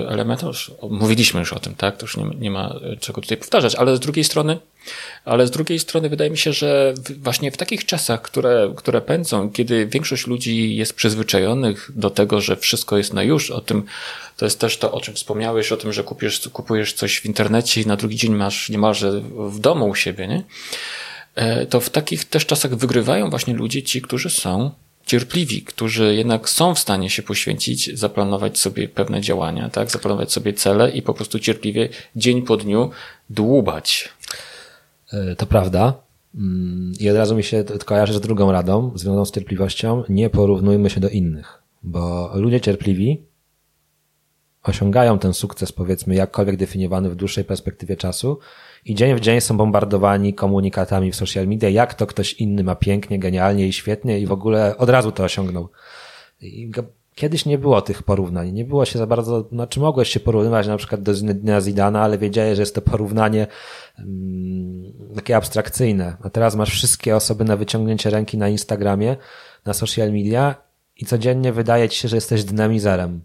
elementem. Mówiliśmy już o tym, tak? To już nie, nie ma czego tutaj powtarzać, ale z drugiej strony, ale z drugiej strony wydaje mi się, że właśnie w takich czasach, które, które pędzą, kiedy większość ludzi jest przyzwyczajonych do tego, że wszystko jest na już, o tym, to jest też to, o czym wspomniałeś, o tym, że kupujesz, kupujesz coś w internecie i na drugi dzień masz niemalże w domu u siebie, nie? E, to w takich też czasach wygrywają właśnie ludzie ci, którzy są cierpliwi, którzy jednak są w stanie się poświęcić, zaplanować sobie pewne działania, tak, zaplanować sobie cele i po prostu cierpliwie dzień po dniu dłubać. E, to prawda. Mm, I od razu mi się kojarzy z drugą radą, związaną z cierpliwością. Nie porównujmy się do innych, bo ludzie cierpliwi osiągają ten sukces, powiedzmy, jakkolwiek definiowany w dłuższej perspektywie czasu, i dzień w dzień są bombardowani komunikatami w social media, jak to ktoś inny ma pięknie, genialnie i świetnie i w ogóle od razu to osiągnął. I kiedyś nie było tych porównań, nie było się za bardzo, znaczy mogłeś się porównywać na przykład do Zidana, ale wiedziałeś, że jest to porównanie um, takie abstrakcyjne. A teraz masz wszystkie osoby na wyciągnięcie ręki na Instagramie, na social media i codziennie wydaje ci się, że jesteś dynamizerem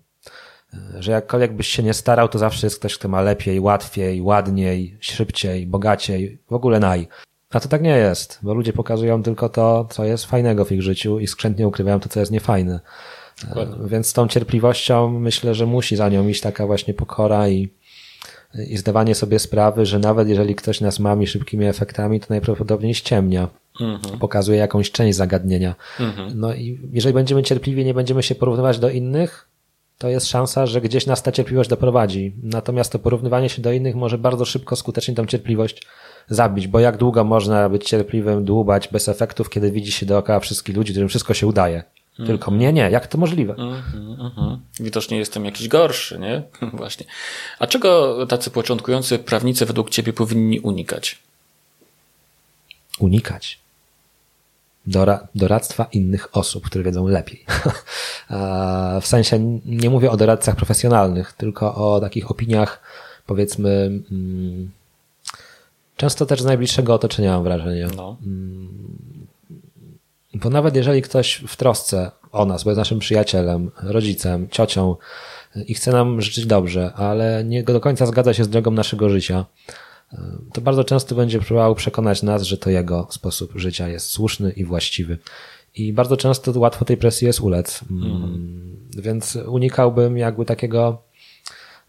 że jakkolwiek byś się nie starał, to zawsze jest ktoś, kto ma lepiej, łatwiej, ładniej, szybciej, bogaciej, w ogóle naj. A to tak nie jest, bo ludzie pokazują tylko to, co jest fajnego w ich życiu i skrzętnie ukrywają to, co jest niefajne. Dokładnie. Więc z tą cierpliwością myślę, że musi za nią iść taka właśnie pokora i, i zdawanie sobie sprawy, że nawet jeżeli ktoś nas mami szybkimi efektami, to najprawdopodobniej ściemnia. Mhm. Pokazuje jakąś część zagadnienia. Mhm. No i jeżeli będziemy cierpliwi, nie będziemy się porównywać do innych, to jest szansa, że gdzieś nas ta cierpliwość doprowadzi. Natomiast to porównywanie się do innych może bardzo szybko, skutecznie tą cierpliwość zabić, bo jak długo można być cierpliwym, dłubać bez efektów, kiedy widzi się dookoła wszystkich ludzi, którym wszystko się udaje. Mm. Tylko mnie nie. Jak to możliwe? Mm, mm, Widocznie jestem jakiś gorszy, nie? Właśnie. A czego tacy początkujący prawnicy według ciebie powinni unikać? Unikać? Doradztwa innych osób, które wiedzą lepiej. w sensie nie mówię o doradcach profesjonalnych, tylko o takich opiniach, powiedzmy, mm, często też z najbliższego otoczenia mam wrażenie. No. Mm, bo nawet jeżeli ktoś w trosce o nas, bo jest naszym przyjacielem, rodzicem, ciocią i chce nam życzyć dobrze, ale nie do końca zgadza się z drogą naszego życia, to bardzo często będzie próbował przekonać nas, że to jego sposób życia jest słuszny i właściwy. I bardzo często łatwo tej presji jest ulec. Mm. Więc unikałbym jakby takiego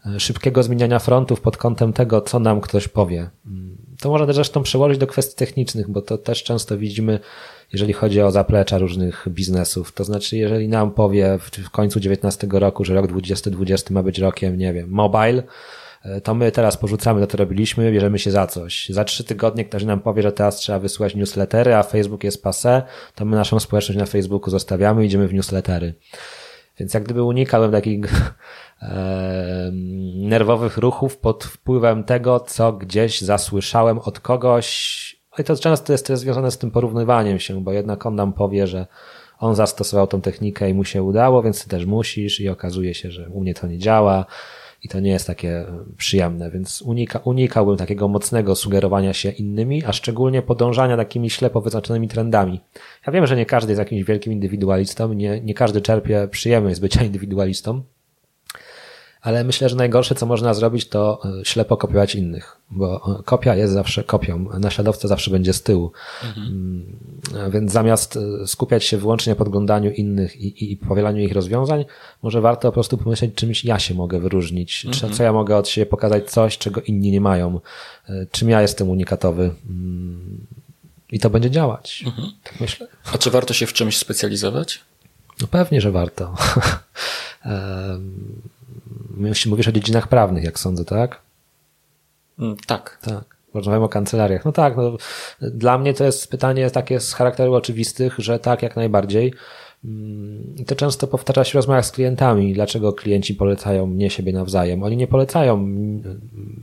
e, szybkiego zmieniania frontów pod kątem tego, co nam ktoś powie. Mm. To można też zresztą przełożyć do kwestii technicznych, bo to też często widzimy, jeżeli chodzi o zaplecza różnych biznesów. To znaczy, jeżeli nam powie w końcu 19 roku, że rok 2020 ma być rokiem, nie wiem, mobile, to my teraz porzucamy to, co robiliśmy, bierzemy się za coś. Za trzy tygodnie ktoś nam powie, że teraz trzeba wysyłać newslettery, a Facebook jest passe, to my naszą społeczność na Facebooku zostawiamy i idziemy w newslettery. Więc jak gdyby unikałem takich e, nerwowych ruchów pod wpływem tego, co gdzieś zasłyszałem od kogoś. No I to często jest związane z tym porównywaniem się, bo jednak on nam powie, że on zastosował tą technikę i mu się udało, więc ty też musisz i okazuje się, że u mnie to nie działa i to nie jest takie e, przyjemne, więc unika, unikałbym takiego mocnego sugerowania się innymi, a szczególnie podążania takimi ślepo wyznaczonymi trendami. Ja wiem, że nie każdy jest jakimś wielkim indywidualistą, nie, nie każdy czerpie przyjemność z bycia indywidualistą, ale myślę, że najgorsze, co można zrobić, to e, ślepo kopiować innych, bo e, kopia jest zawsze kopią, naśladowca zawsze będzie z tyłu. Mhm. Mm, więc zamiast e, skupiać się wyłącznie na podglądaniu innych i, i, powielaniu ich rozwiązań, może warto po prostu pomyśleć, czymś ja się mogę wyróżnić, mhm. co ja mogę od siebie pokazać coś, czego inni nie mają, czym ja jestem unikatowy. Mm, I to będzie działać. Mhm. Tak myślę. A czy warto się w czymś specjalizować? No pewnie, że warto. Mówisz o dziedzinach prawnych, jak sądzę, tak? Mm, tak. Tak. Rozmawiamy o kancelariach. No tak, no, dla mnie to jest pytanie takie z charakteru oczywistych, że tak, jak najbardziej. Mm, I to często powtarza się w rozmowach z klientami, dlaczego klienci polecają mnie siebie nawzajem. Oni nie polecają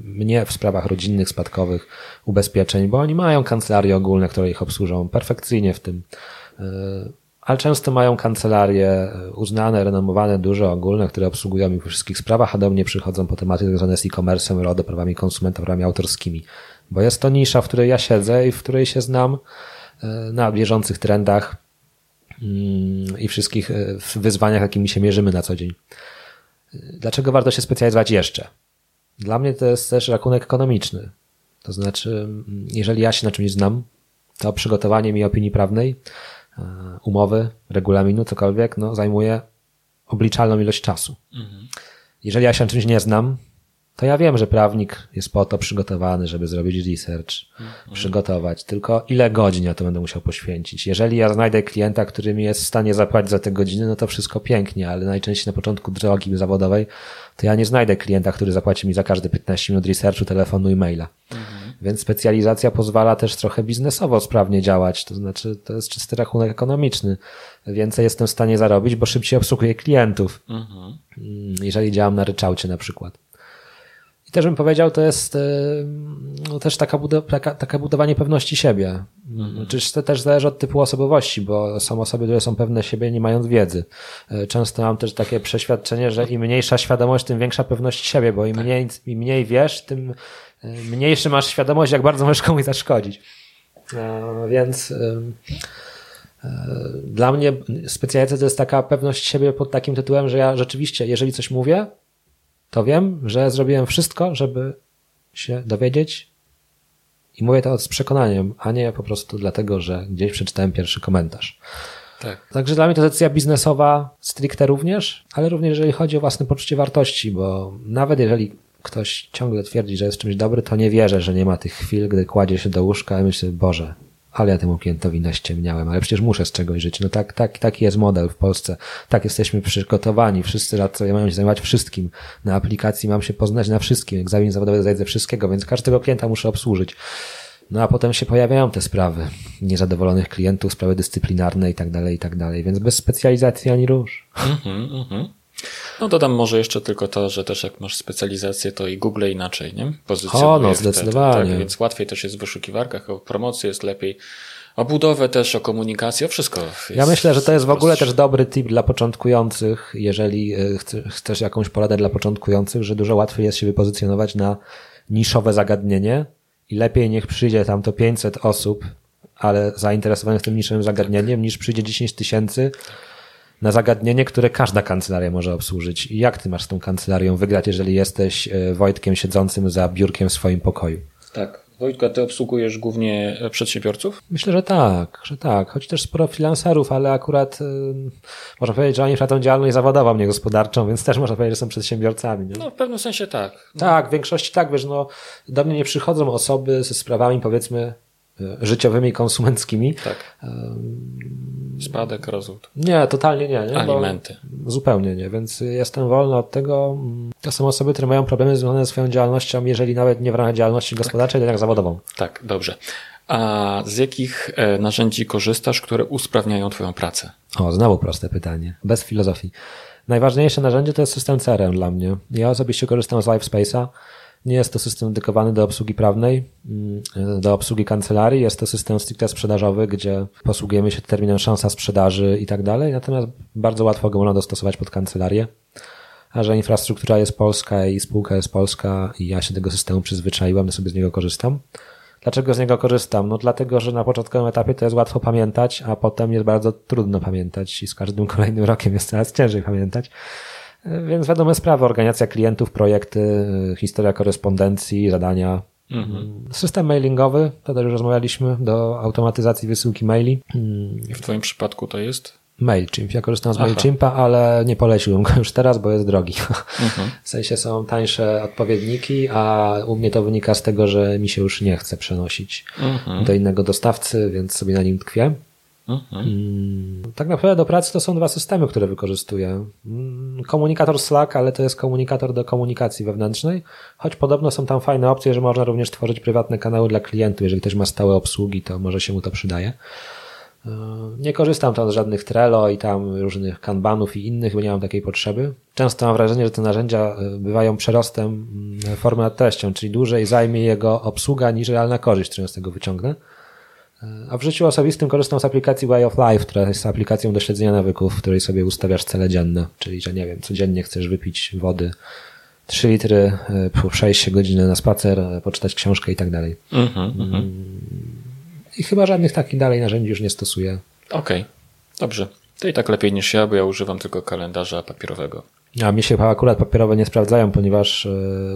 mnie w sprawach rodzinnych, spadkowych, ubezpieczeń, bo oni mają kancelarie ogólne, które ich obsłużą perfekcyjnie w tym. E, ale często mają kancelarie uznane, renomowane, duże, ogólne, które obsługują ich w wszystkich sprawach, a do mnie przychodzą po tematy związane z e-commerce, RODO, prawami konsumenta, prawami autorskimi. Bo jest to nisza, w której ja siedzę i w której się znam e, na bieżących trendach mm, i wszystkich e, wyzwaniach, jakimi się mierzymy na co dzień. Dlaczego warto się specjalizować jeszcze? Dla mnie to jest też rachunek ekonomiczny. To znaczy, mm, jeżeli ja się na czymś znam, to przygotowanie mi opinii prawnej, e, umowy, regulaminu, cokolwiek, no, zajmuje obliczalną ilość czasu. Mhm. Jeżeli ja się na czymś nie znam, to ja wiem, że prawnik jest po to przygotowany, żeby zrobić research, mhm. przygotować. Tylko ile godzin ja to będę musiał poświęcić? Jeżeli ja znajdę klienta, który mi jest w stanie zapłacić za te godziny, no to wszystko pięknie, ale najczęściej na początku drogi zawodowej, to ja nie znajdę klienta, który zapłaci mi za każde 15 minut researchu, telefonu i maila. Mhm. Więc specjalizacja pozwala też trochę biznesowo sprawnie działać, to znaczy to jest czysty rachunek ekonomiczny. Więcej jestem w stanie zarobić, bo szybciej obsługuję klientów. Mhm. Jeżeli działam na ryczałcie na przykład też bym powiedział, to jest no, też taka, taka, taka budowanie pewności siebie. Mhm. to też zależy od typu osobowości, bo są osoby, które są pewne siebie nie mając wiedzy. E, często mam też takie przeświadczenie, że im mniejsza świadomość, tym większa pewność siebie, bo im, tak. mniej, im mniej wiesz, tym e, mniejszy masz świadomość, jak bardzo możesz komuś zaszkodzić. No, więc dla mnie specjalizacja to jest taka pewność siebie pod takim tytułem, że ja rzeczywiście, jeżeli coś mówię, to wiem, że zrobiłem wszystko, żeby się dowiedzieć i mówię to z przekonaniem, a nie po prostu dlatego, że gdzieś przeczytałem pierwszy komentarz. Tak. Także dla mnie to decyzja biznesowa stricte również, ale również jeżeli chodzi o własne poczucie wartości, bo nawet jeżeli ktoś ciągle twierdzi, że jest czymś dobry, to nie wierzę, że nie ma tych chwil, gdy kładzie się do łóżka i myślę, Boże, ale ja temu klientowi naściemniałem, ale przecież muszę z czegoś żyć. No tak, tak, taki jest model w Polsce. Tak jesteśmy przygotowani. Wszyscy radcowie mają się zajmować wszystkim. Na aplikacji mam się poznać na wszystkim. Egzamin zawodowy zdaję wszystkiego, więc każdego klienta muszę obsłużyć. No a potem się pojawiają te sprawy niezadowolonych klientów, sprawy dyscyplinarne i tak dalej, i tak dalej. Więc bez specjalizacji ani róż. Mm-hmm, mm-hmm. No dodam może jeszcze tylko to, że też jak masz specjalizację, to i Google inaczej, nie? Pozycjonuje o, no zdecydowanie. tak, więc łatwiej też jest w wyszukiwarkach, o promocję jest lepiej, o budowę też, o komunikację, o wszystko. ja myślę, że to jest w ogóle też dobry tip dla początkujących, jeżeli e, chcesz jakąś poradę dla początkujących, że dużo łatwiej jest się wypozycjonować na niszowe zagadnienie i lepiej niech przyjdzie tam to 500 osób, ale zainteresowanych tym niszowym zagadnieniem, niż przyjdzie 10 tysięcy, na zagadnienie, które każda kancelaria może obsłużyć. I jak ty masz z tą kancelarią wygrać, jeżeli jesteś e, Wojtkiem siedzącym za biurkiem w swoim pokoju? Tak. Wojtka, ty obsługujesz głównie e, przedsiębiorców? Myślę, że tak, że tak. Choć też sporo freelancerów, ale akurat yy, można powiedzieć, że oni prowadzą działalność zawodową, nie gospodarczą, więc też można powiedzieć, że są przedsiębiorcami. Nie? No w pewnym sensie tak. No. Tak, w większości tak, wiesz, no do mnie nie przychodzą osoby ze sprawami powiedzmy życiowymi, konsumenckimi. Tak. Spadek, rozwód. Nie, totalnie nie. nie Alimenty. Zupełnie nie, więc jestem wolny od tego. To są osoby, które mają problemy związane ze swoją działalnością, jeżeli nawet nie w ramach działalności gospodarczej, tak. jak zawodową. Tak, dobrze. A z jakich e, narzędzi korzystasz, które usprawniają Twoją pracę? O, znowu proste pytanie. Bez filozofii. Najważniejsze narzędzie to jest system CRM dla mnie. Ja osobiście korzystam z LifeSpace'a. Nie jest to system dedykowany do obsługi prawnej, mm, do obsługi kancelarii. Jest to system stricte sprzedażowy, gdzie posługujemy się terminem szansa sprzedaży i tak dalej. Natomiast bardzo łatwo go można dostosować pod kancelarię. A że infrastruktura jest polska i spółka jest polska i ja się tego systemu przyzwyczaiłem, to sobie z niego korzystam. Dlaczego z niego korzystam? No dlatego, że na początkowym etapie to jest łatwo pamiętać, a potem jest bardzo trudno pamiętać i z każdym kolejnym rokiem jest coraz ciężej pamiętać. Więc wiadome sprawy, organizacja klientów, projekty, historia korespondencji, zadania. Mhm. System mailingowy, to też rozmawialiśmy, do automatyzacji wysyłki maili. W Twoim przypadku to jest? MailChimp. Ja korzystam z Aha. MailChimpa, ale nie poleciłbym go już teraz, bo jest drogi. Mhm. W sensie są tańsze odpowiedniki, a u mnie to wynika z tego, że mi się już nie chce przenosić mhm. do innego dostawcy, więc sobie na nim tkwię. Mhm. Mm, tak naprawdę do pracy to są dwa systemy, które wykorzystuję. Mm, komunikator Slack, ale to jest komunikator do komunikacji wewnętrznej, choć podobno są tam fajne opcje, że można również tworzyć prywatne kanały dla klientów. Jeżeli ktoś ma stałe obsługi, to może się mu to przydaje. E, nie korzystam tam z żadnych Trello i tam różnych kanbanów i innych, bo nie mam takiej potrzeby. Często mam wrażenie, że te narzędzia e, bywają przerostem mm, formy nad treścią, czyli dłużej zajmie jego obsługa niż realna korzyść, którą z tego wyciągnę. E, a w życiu osobistym korzystam z aplikacji Way of Life, która jest aplikacją do śledzenia nawyków, w której sobie ustawiasz cele dzienne, czyli że nie wiem, codziennie chcesz wypić wody 3 litry, przejść się godzinę na spacer, poczytać książkę i tak dalej. Mhm, mhm. Mm, i chyba żadnych takich dalej narzędzi już nie stosuję. Okej, okay. dobrze. To i tak lepiej niż ja, bo ja używam tylko kalendarza papierowego. A mi się akurat papierowe nie sprawdzają, ponieważ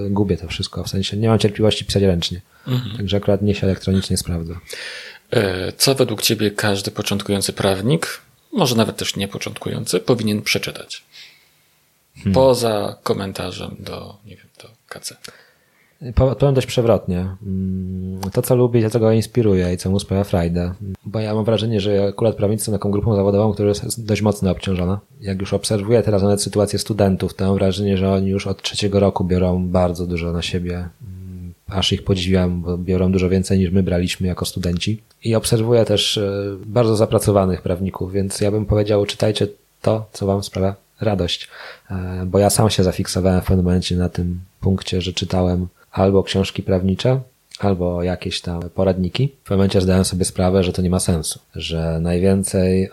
yy, gubię to wszystko. W sensie nie mam cierpliwości pisać ręcznie. Mhm. Także akurat nie się elektronicznie sprawdza. E, co według Ciebie każdy początkujący prawnik, może nawet też nie początkujący, powinien przeczytać? Hmm. Poza komentarzem do, nie wiem, do KC. Powiem dość przewrotnie. Mm, to, co lubię, to, co go inspiruje i co mu sprawia frajdę. Bo ja mam wrażenie, że akurat prawnicy są taką grupą zawodową, która jest dość mocno obciążona. Jak już obserwuję teraz nawet sytuację studentów, to mam wrażenie, że oni już od trzeciego roku biorą bardzo dużo na siebie. Aż ich podziwiam, bo biorą dużo więcej niż my braliśmy jako studenci. I obserwuję też e, bardzo zapracowanych prawników, więc ja bym powiedział, czytajcie to, co wam sprawia radość. E, bo ja sam się zafiksowałem w pewnym momencie na tym punkcie, że czytałem albo książki prawnicze, albo jakieś tam poradniki. W pewnym momencie zdałem sobie sprawę, że to nie ma sensu, że najwięcej e,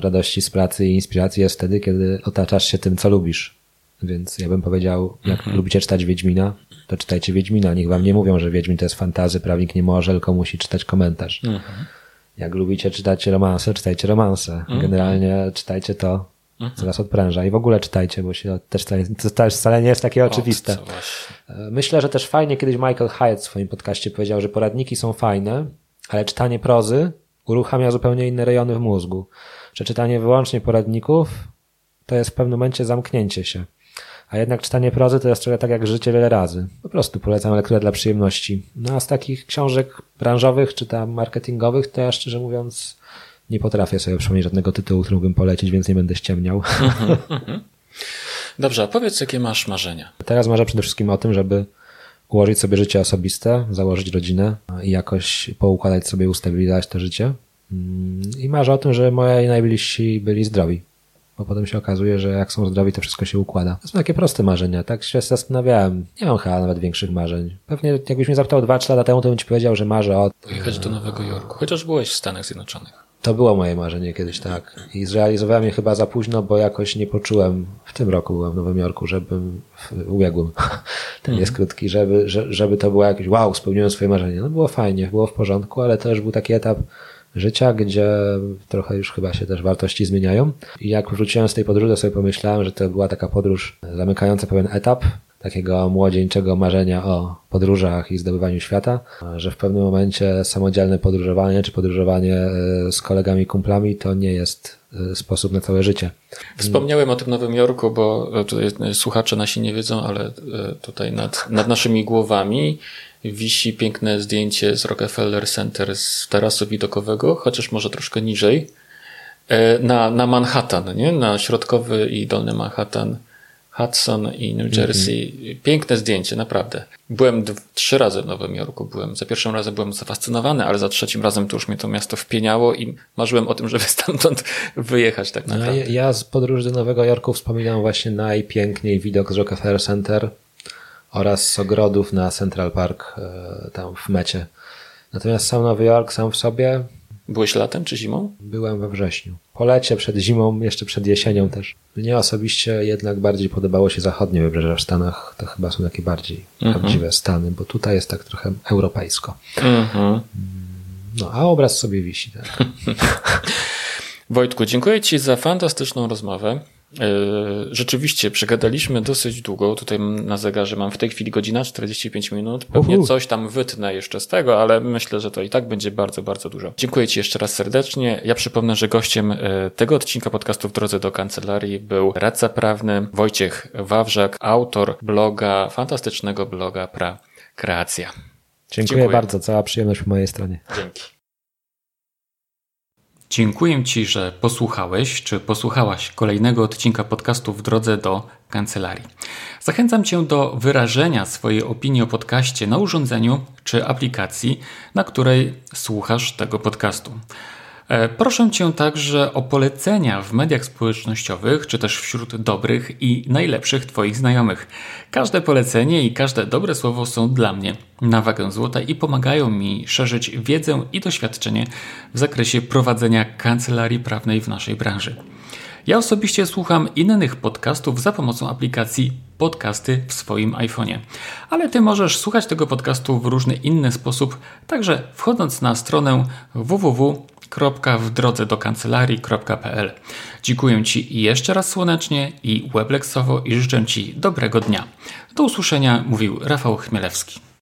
radości z pracy i inspiracji jest wtedy, kiedy otaczasz się tym, co lubisz. Więc ja bym powiedział, jak mhm. lubicie czytać Wiedźmina, to czytajcie Wiedźmina. Niech wam nie mówią, że Wiedźmin to jest fantazy, prawnik nie może, tylko musi czytać komentarz. Mhm. Jak lubicie czytać romanse, czytajcie romanse. Mhm. Generalnie czytajcie to, Mhm. co was odpręża. I w ogóle czytajcie, bo się też, to też wcale nie jest takie oczywiste. Myślę, że też fajnie kiedyś Michael Hyatt w swoim podcaście powiedział, że poradniki są fajne, ale czytanie prozy uruchamia zupełnie inne rejony w mózgu. Że czytanie wyłącznie poradników to jest w pewnym momencie zamknięcie się. A jednak czytanie prozy to jest trochę tak jak życie wiele razy. Po prostu polecam lekturę dla przyjemności. No a z takich książek branżowych czy tam marketingowych to ja szczerze mówiąc nie potrafię sobie przypomnieć żadnego tytułu, który mógłbym polecić, więc nie będę ściemniał. Dobrze, a powiedz, jakie masz marzenia? Teraz marzę przede wszystkim o tym, żeby ułożyć sobie życie osobiste, założyć rodzinę i jakoś poukładać sobie, ustabilizować to życie. Mm, I marzę o tym, że moi najbliżsi byli zdrowi. Bo potem się okazuje, że jak są zdrowi, to wszystko się układa. To są takie proste marzenia. Tak się zastanawiałem. Nie mam chyba nawet większych marzeń. Pewnie jakbyś mnie zapytał 2-3 lata temu, to bym ci powiedział, że marzę o... Pojechać do Nowego Jorku. Chociaż byłeś w Stanach Zjednoczonych. To było moje marzenie kiedyś, tak. I zrealizowałem je chyba za późno, bo jakoś nie poczułem, w tym roku byłem w Nowym Jorku, żebym, ubiegłym, ten jest mhm. krótki, żeby, żeby to było jakieś, wow, spełniłem swoje marzenie. No było fajnie, było w porządku, ale też był taki etap życia, gdzie trochę już chyba się też wartości zmieniają. I jak wróciłem z tej podróży, to sobie pomyślałem, że to była taka podróż zamykająca pewien etap, takiego młodzieńczego marzenia o podróżach i zdobywaniu świata, że w pewnym momencie samodzielne podróżowanie czy podróżowanie e, z kolegami, kumplami to nie jest e, sposób na całe życie. Wspomniałem o tym Nowym Jorku, bo tutaj słuchacze nasi nie wiedzą, ale e, tutaj nad, nad naszymi głowami wisi piękne zdjęcie z Rockefeller Center z tarasu widokowego, chociaż może troszkę niżej, na, na Manhattan, nie? na środkowy i dolny Manhattan Hudson i New Jersey. Mm -hmm. Piękne zdjęcie, naprawdę. Byłem trzy razy w Nowym Jorku. Byłem, za pierwszym razem byłem zafascynowany, ale za trzecim razem to już mnie to miasto wpieniało i marzyłem o tym, żeby stamtąd wyjechać tak no, naprawdę. No, ja z podróży do Nowego Jorku wspominam właśnie najpiękniej widok z Rockefeller Center oraz z ogrodów na Central Park e, tam w mecie. Natomiast sam Nowy Jork sam w sobie Byłeś latem czy zimą? Byłem we wrześniu. Po lecie, przed zimą, jeszcze przed jesienią też. Mnie osobiście jednak bardziej podobało się zachodnie wybrzeże w Stanach. To chyba są takie bardziej mhm. prawdziwe Stany, bo tutaj jest tak trochę europejsko. Mhm. No, a obraz sobie wisi. Tak. Wojtku, dziękuję Ci za fantastyczną rozmowę. E, rzeczywiście przegadaliśmy dosyć długo. Tutaj na zegarze mam w tej chwili godzina 45 minut. Pewnie Uhu. coś tam wytnę jeszcze z tego, ale myślę, że to i tak będzie bardzo, bardzo dużo. Dziękuję Ci jeszcze raz serdecznie. Ja przypomnę, że gościem e, tego odcinka podcastu w drodze do kancelarii był radca prawny Wojciech Wawrzak, autor bloga, fantastycznego bloga Pra Kreacja. Dziękuję, Dziękuję bardzo. Cała przyjemność po mojej stronie. Dzięki. Dziękuję Ci, że posłuchałeś czy posłuchałaś kolejnego odcinka podcastu w drodze do kancelarii. Zachęcam Cię do wyrażenia swojej opinii o podcaście na urządzeniu czy aplikacji, na której słuchasz tego podcastu. E, proszę Cię także o polecenia w mediach społecznościowych, czy też wśród dobrych i najlepszych Twoich znajomych. Każde polecenie i każde dobre słowo są dla mnie na wagę złota i pomagają mi szerzyć wiedzę i doświadczenie w zakresie prowadzenia kancelarii prawnej w naszej branży. Ja osobiście słucham innych podcastów za pomocą aplikacji Podcasty w swoim iPhone'ie. Ale Ty możesz słuchać tego podcastu w różny inny sposób, także wchodząc na stronę www w drodze do kancelarii.pl. Dziękuję Ci jeszcze raz słonecznie i webleksowo i życzę Ci dobrego dnia. Do usłyszenia mówił Rafał Chmielewski.